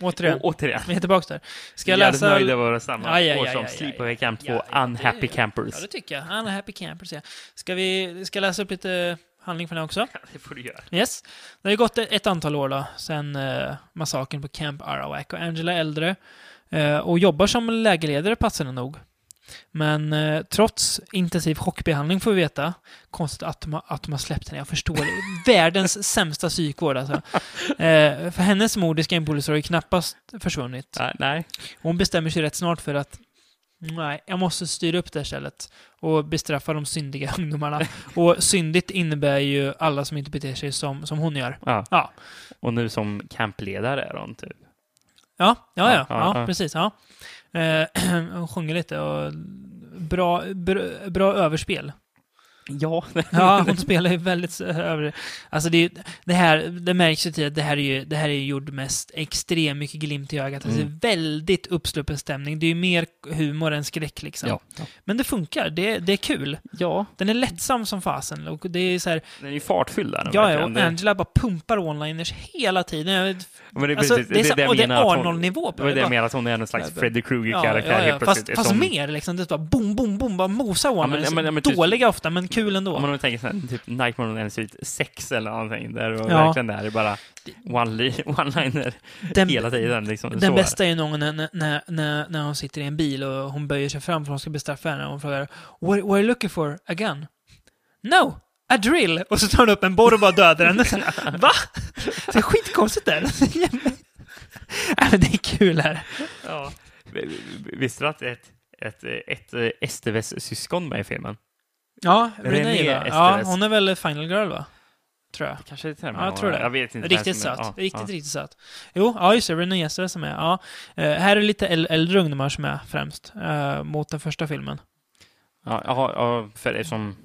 Återigen. Och, återigen. Vi är tillbaka där. Ska jag Jävligt läsa... nöjd över att vara samma Aj, aj, år aj, som aj, Sleepaway aj. Camp 2, Ja, ja, Unhappy det- Campers. Ja, det tycker jag. Unhappy Campers, ja. Ska vi ska jag läsa upp lite handling för den också? det får du göra. Yes. Det har ju gått ett antal år då, sen uh, massakern på Camp Arawak och Angela är äldre eh, och jobbar som lägerledare passande nog. Men eh, trots intensiv chockbehandling får vi veta, konstigt att de, att de har släppt henne, jag förstår det. Världens sämsta psykvård alltså. Eh, för hennes mordiska impulser har ju knappast försvunnit. Nej, nej. Hon bestämmer sig rätt snart för att nej, jag måste styra upp det här stället och bestraffa de syndiga ungdomarna. Och syndigt innebär ju alla som inte beter sig som, som hon gör. Ja. Ja. Och nu som campledare är hon typ. Ja, ja, ja, Ja, ja, precis. Ja. Eh, hon sjunger lite och bra, bra, bra överspel. Ja. Ja, hon spelar ju väldigt över... Alltså det, är det här, det märks ju till att det här är ju, det här är ju gjord mest extremt mycket glimt i ögat. Alltså Mm. det är väldigt uppsluppen stämning. Det är ju mer humor än skräck liksom. Ja. Men det funkar, det, det är kul. ja, Den är lättsam som fasen. Och det är så här, den är ju fartfylld där. ja, ja, och Det- Angela bara pumpar one-liners hela tiden. Vet- Men det är Alltså, precis- det är så- det och det är att hon- Arnold-nivå på Det var det. det jag menar, att hon är någon slags Ja, Freddy Ja, Krueger-karaktär ja, ja, helt fast, plötsligt. fast som- mer liksom. Det är bara boom, boom, boom, bara mosa one men- ja, men- ja, men typ- Dåliga ofta, men kul ändå. Om man tänker såhär, typ Nightmare on Elm Street 6 eller någonting, där och Ja. verkligen där är bara one-li- one-liner Den- hela tiden. Liksom. Den Så bästa är någon när, när, när, när hon sitter i en bil och hon böjer sig fram för att hon ska bestraffa henne och hon frågar What, what are you looking for? A gun? No! A drill! Och så tar hon upp en borr och bara dödar henne. Va? Det är skitkonstigt där. Nej, men det är kul här. Ja. Visste du att är ett, ett, ett Esteves-syskon med i filmen? Ja, René René. Ja, hon är väl Final Girl va? Tror jag. Kanske och med Ja, jag tror det. Jag vet inte. Riktigt är- söt. ja, riktigt, ja. riktigt söt. Jo, ja just det. René Esteves som är. Ja. Eh, här är lite äl- äldre ungdomar som är främst. eh, mot den första filmen. Ja, ja, ja, för eftersom...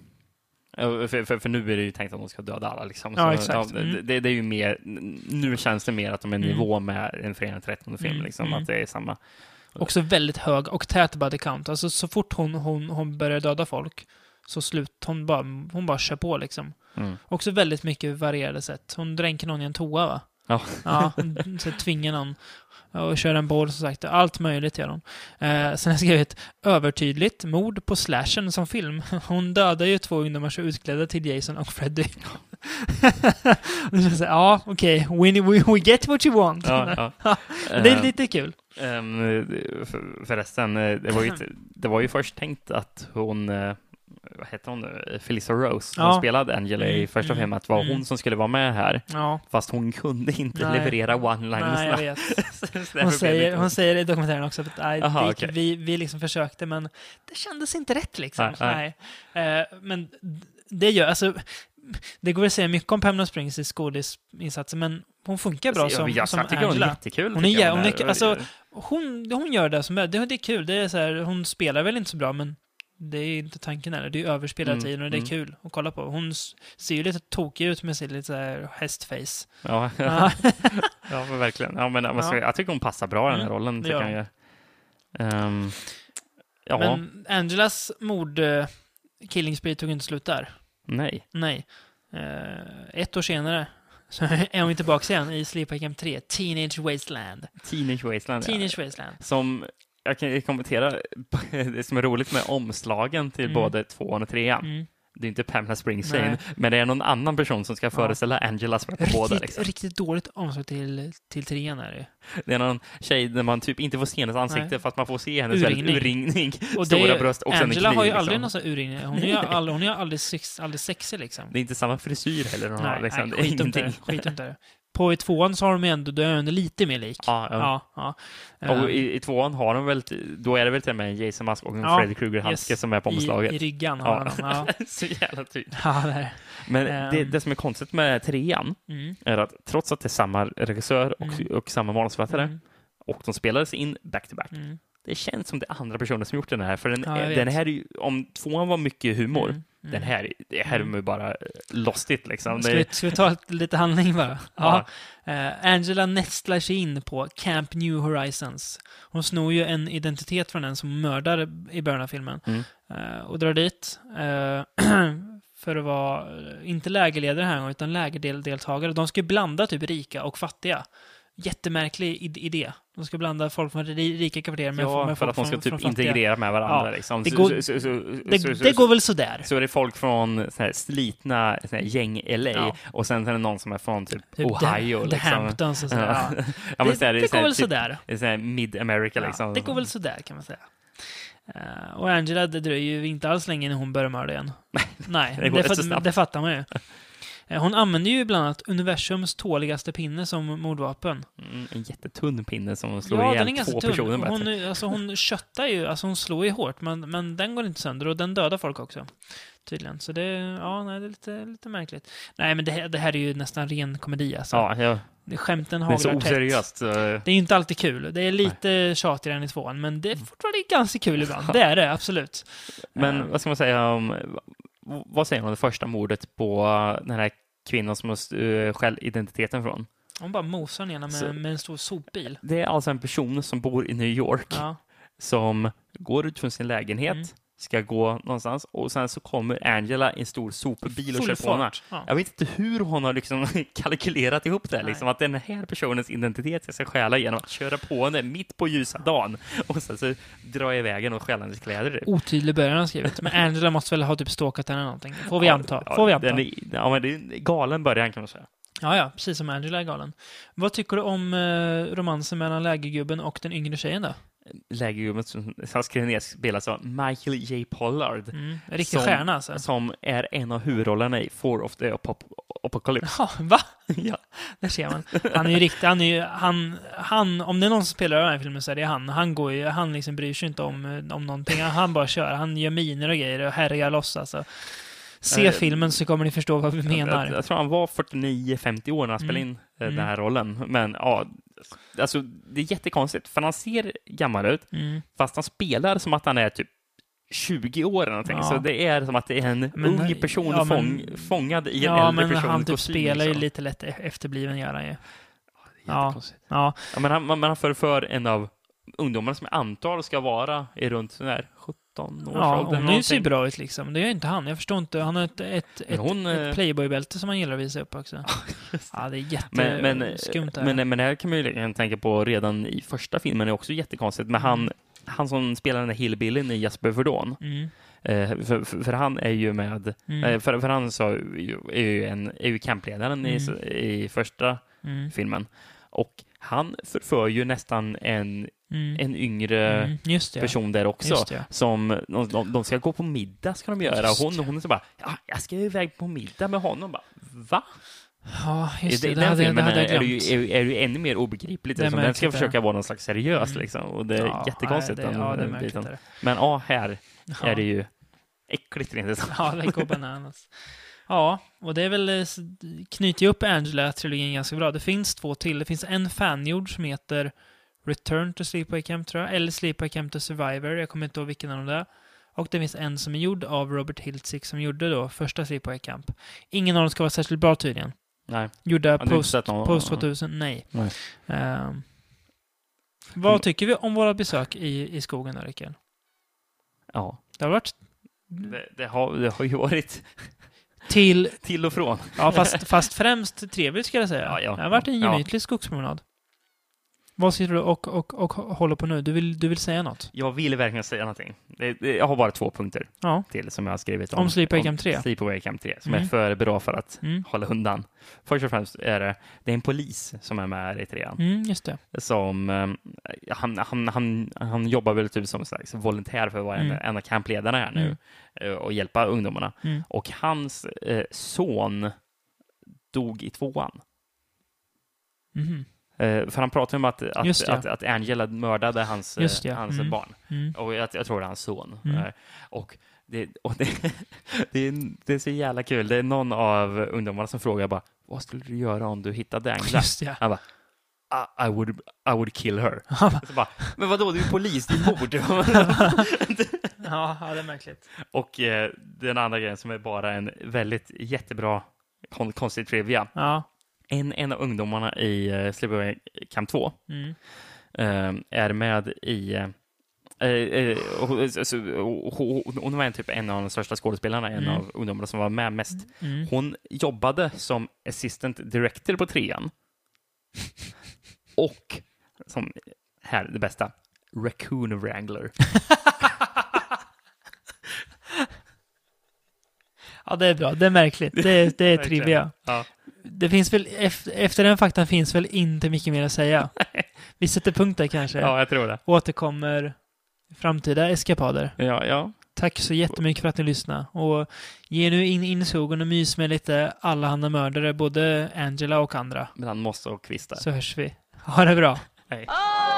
För, för, för nu är det ju tänkt att de ska döda alla. Liksom. Ja, exakt. Mm. det, det är ju mer... Nu känns det mer att de är i Mm. nivå med en Fredag den 13 film. Mm, Liksom, mm. Att det är samma. Också väldigt hög och tät body count. Alltså så fort hon, hon, hon börjar döda folk så slut, hon bara, hon bara kör på liksom. Mm. Också väldigt mycket varierade sätt. Hon dränker någon i en toa va? Ja. Ja, hon så tvingar någon och kör en boll som sagt. Allt möjligt gör hon. Eh, sen har jag skrivit övertydligt mord på slashen som film. Hon dödar ju två ungdomar som är utklädda till Jason och Freddy. Så ja, okej. We, we, we get what you want. Ja, ja. Det är Ehm, lite kul. för, förresten, eh, det var, ju, inte- det var ju först tänkt att hon... Vad heter hon nu? Felissa Rose, som Ja. spelade Angela i Mm, första mm, filmen, att var mm. hon som skulle vara med här. Ja, Fast hon kunde inte Nej. leverera one-liners. Hon säger, hon säger i dokumentären också att nej, Aha, gick, okej. vi, vi liksom försökte men det kändes inte rätt liksom. Nej, Nej. Eh, men det gör, alltså, det går att säga mycket om Pamela Springs i skådisinsatser men hon funkar bra Alltså, som, jag, som jag hon är Angela. jättekul. Hon är jag, hon är- alltså- Hon, hon gör det som är, det, det är kul. Det är så här, hon spelar väl inte så bra men det är inte tanken heller. Det är överspel hela Mm, tiden och det är mm. kul att kolla på. Hon ser ju lite tokig ut med sin lite så hästface. ja, Ja. ja, verkligen. Ja, men, Ja. Jag tycker hon passar bra i den här Mm, rollen. Tycker gör jag. Ehm, ja, Men Angelas mord, uh, killing spree tog inte slut där. nej. Nej. Eh, ett år senare så är hon tillbaka igen i Sleepaway Camp 3, Teenage Wasteland. Teenage Wasteland. ja. Teenage Wasteland. Som jag kan kommentera, det som är roligt med omslagen till Mm. både tvåan och trean. Mm. Det är inte Pamela Springsteen, Nej. men det är någon annan person som ska föreställa Angela som är på båda. Riktigt, Liksom. riktigt dåligt omslag till, till trean är det. Det är någon tjej där man typ inte får se hennes ansikte Nej. för att man får se hennes Urringning. urringning, Och stora det, bröst och sen en Angela kniv. har ju liksom. aldrig någon sån urringning. Hon är ju aldrig, hon är ju aldrig, sex, aldrig sexig liksom. Det är inte samma frisyr heller hon har. Nej, Liksom. nej är skit det. Inte det. På i tvåan så har de ju ändå, då är lite mer lik. Ja, ja. Ja, ja. Och Eh, i, i tvåan har de väl, då är det väl till och med en Jason Mask och en Ja, Freddy Krueger-handske yes. som är på omslaget. I, I ryggan har Ja. de. Ja, Så jävla tydligt. ja där. Men Ehm. det, det som är konstigt med trean Mm. är att trots att det är samma regissör och, Mm. och samma manusförfattare Mm. och de spelades in back-to-back, Mm. det känns som det är andra personer som gjort den här. För den, den här om tvåan var mycket humor, Mm. Den här, det här är Mm. ju bara eh, lost it liksom. Ska vi, ska vi ta lite- handling bara? Ja. Ja. Eh, Angela nästlar sig in på Camp New Horizons. Hon snor ju en identitet från den som mördar i början av filmen. Mm. Eh, och drar dit. eh, för att vara, inte lägerledare här en gång, utan lägerdeltagare. De ska ju blanda typ rika och fattiga. Jättemärklig id- idé. De ska blanda folk från ri- rika kvarter med, ja, med för folk att de ska från, typ från fattiga. integrera med varandra. Ja, liksom. det Så- går- så, så, så, Det, så, så, det går väl sådär. så är det folk från så här, slitna så här, gäng-LA Ja. och sen är det någon som är från typ, Typ Ohio. The, liksom. The Hamptons och sådär. Ja. Ja. ja, det, så är det, det, så går här, väl typ, sådär. det är så här mid-America Ja, liksom. det går väl sådär kan man säga. Eh, och Angela, det dröjer ju inte alls länge när hon börjar mörda igen. Nej, det det, så det fattar man ju. Eh, Hon använder ju bland annat universums tåligaste pinne som mordvapen. Mm, en jättetunn pinne som slår ja, den är ihjäl två tunn. personer med. Hon, alltså, hon köttar ju, alltså hon slår ju hårt, men, men den går inte sönder och den dödar folk också. Tydligen. Så det, ja, nej, det är lite, lite märkligt. Nej, men det, här- det här är ju nästan ren komedi alltså. Ja, ja, Det- Skämten det är så haglar tätt. oseriöst. så- Det är ju inte alltid kul. Det är lite tjatigare än i tvåan, men det är fortfarande ganska kul ibland. Det är det, absolut. Men Eh, vad ska man säga om... vad säger hon om det första mordet på eh, den här kvinnan som har uh, själv identiteten från? Hon bara mosar den ena Så- med, med en stor sopbil. Det är alltså en person som bor i New York Ja. som går ut från sin lägenhet, Mm. Ska gå någonstans och sen så kommer Angela i en stor sopbil och Full kör på fart. Ja. Jag vet inte hur hon har liksom kalkylerat ihop det, liksom, att den här personens identitet ska stjäla genom att köra på henne mitt på ljusa dagen och sen så dra iväg och stjäla hennes kläder. typ. Otydlig början har skrivit. Men Angela måste väl ha typ stalkat henne eller någonting. Får vi anta. ja, Får vi anta. Är, ja, men det är en galen början kan man säga. Ja, ja. Precis som Angela är galen. Vad tycker du om eh, romansen mellan lägergubben och den yngre tjejen då? Lägergubben som har skrivit ner spelas av Michael J. Pollard. Mm. En riktig Som- stjärna alltså. Som är en av huvudrollerna i Four of the Apop- Apocalypse. Ja, va? ja. Där ser man. Han är ju riktigt, han är ju, han, han, om det är någon som spelar i den här filmen så är det han. Han går ju, han liksom bryr sig inte om, om någonting. Han bara kör. Han gör miner och grejer och härjar loss alltså. Se filmen så kommer ni förstå vad vi Jag, jag, menar. jag tror han var 49-50 år när han spelade Mm. in Mm. den här rollen. Men ja, alltså det är jättekonstigt, för han ser gammal ut, Mm. fast han spelar som att han är typ 20 år eller någonting. Ja. Så det är som att det är en Men, ung person ja, men- fång, fångad i en Ja, äldre men persons han typ spelar ju liksom. lite lätt e- efterbliven gör han ju. Ja. Ja. Ja, Ja, men han, men han förför en av ungdomarna som jag antar ska vara i runt sån här 17 års ja ålder. hon är ju ser någonting. bra ut liksom. Det gör inte han. Jag förstår inte. Han har ett, ett, Men ett, hon, eh, ett Playboy-bälte som han gillar att visa upp också. Ja, det är Men, men, jätteskumt det här. men, men det här kan man ju tänka på redan i första filmen, är också jättekonstigt. Men han, han som spelar den där hillbillyn i Jasper Verdon, Mm, eh, för, för, för han är ju med, mm, eh, för, för han så är ju, en, är ju campledaren i, Mm. i första mm, filmen. Och han förför ju nästan en, mm, en yngre mm. Det. person där också. Det. Som, de, de, de ska gå på middag, ska de göra. Just Hon, hon är så bara, ja, jag ska iväg på middag med honom. Bara, Va? Ja, just I det. den Det hade, det filmen hade är, det ju, är, är det ju ännu mer obegripligt. Det Liksom. Den ska försöka vara någon slags seriös, Mm. liksom. Och det är Ja, jättekonstigt. nej, det, den, ja, det den biten. det. Men ja, här Ja. är det ju äckligt rent ut. Ja, det går bananas. Ja, och det är väl eh, knyter ju upp Angela-trilogin ganska bra. Det finns två till. Det finns en fangjord som heter Return to Sleepaway Camp, tror jag. Eller Sleepaway Camp to Survivor. Jag kommer inte ihåg vilken av dem det är. Och det finns en som är gjord av Robert Hiltzik som gjorde då första Sleepaway Camp. Ingen av dem ska vara särskilt bra tydligen. Nej. Gjorda post, post 2000? Nej. Nej. Ehm, vad tycker vi om våra besök i, i skogen då, Rickard? Ja. Det har varit Det, det, har, det har ju varit till till och från. Ja, fast, fast främst trevligt ska jag säga. Ja, ja. Det har varit en Ja. gemytlig skogspromenad. Vad sitter du och, och, och håller på nu? Du vill, du vill säga något? Jag vill verkligen säga någonting. Jag har bara två punkter Ja. till som jag har skrivit om. Om Sleepaway Camp 3? Sleepaway Camp 3, som Mm. är för bra för att Mm. hålla undan. Först och främst är det, det är en polis som är med i trean. Mm, just det. som eh, han, han, han, han jobbar väl typ som en slags volontär för att vara Mm. en av campledarna här nu Mm. eh, och hjälpa ungdomarna. Mm. Och hans eh, son dog i tvåan. Eh, för han pratar om att, att, att, att Angela mördade hans, eh, hans Mm. barn. Mm. Och jag, jag tror det är hans son. Mm. Eh, och det, och det, det, är, det är så jävla kul. Det är någon av ungdomarna som frågar bara, vad skulle du göra om du hittade Angela? Det. Han bara, I, I, would, I would kill her. Bara, Så bara, men vadå, du är polis, det är mord. ja, ja, det är märkligt. och eh, den andra grejen som är bara en väldigt jättebra kon konstig trivia. Ja. En, en av ungdomarna i eh, Sleepaway Camp 2 Mm. eh, är med i eh, eh, eh, Hon var en, typ en av de största skådespelarna, en Mm. av ungdomarna som var med mest. Mm. Hon jobbade som assistant director på trean. Och som, här, det bästa, Raccoon Wrangler. Ja, det är bra. Det är märkligt. Det är, det är trivia. Ja. Det finns väl, efter, den faktan finns väl inte mycket mer att säga. Vi sätter punkt där kanske. ja, jag tror det. Återkommer framtida eskapader. Ja, ja. Tack så jättemycket för att ni lyssnade. Och ge nu in, i skogen och mys med lite allehanda mördare, både Angela och andra. Men han måste ha kvistar. Så hörs vi. Ha det bra. Hej. Oh,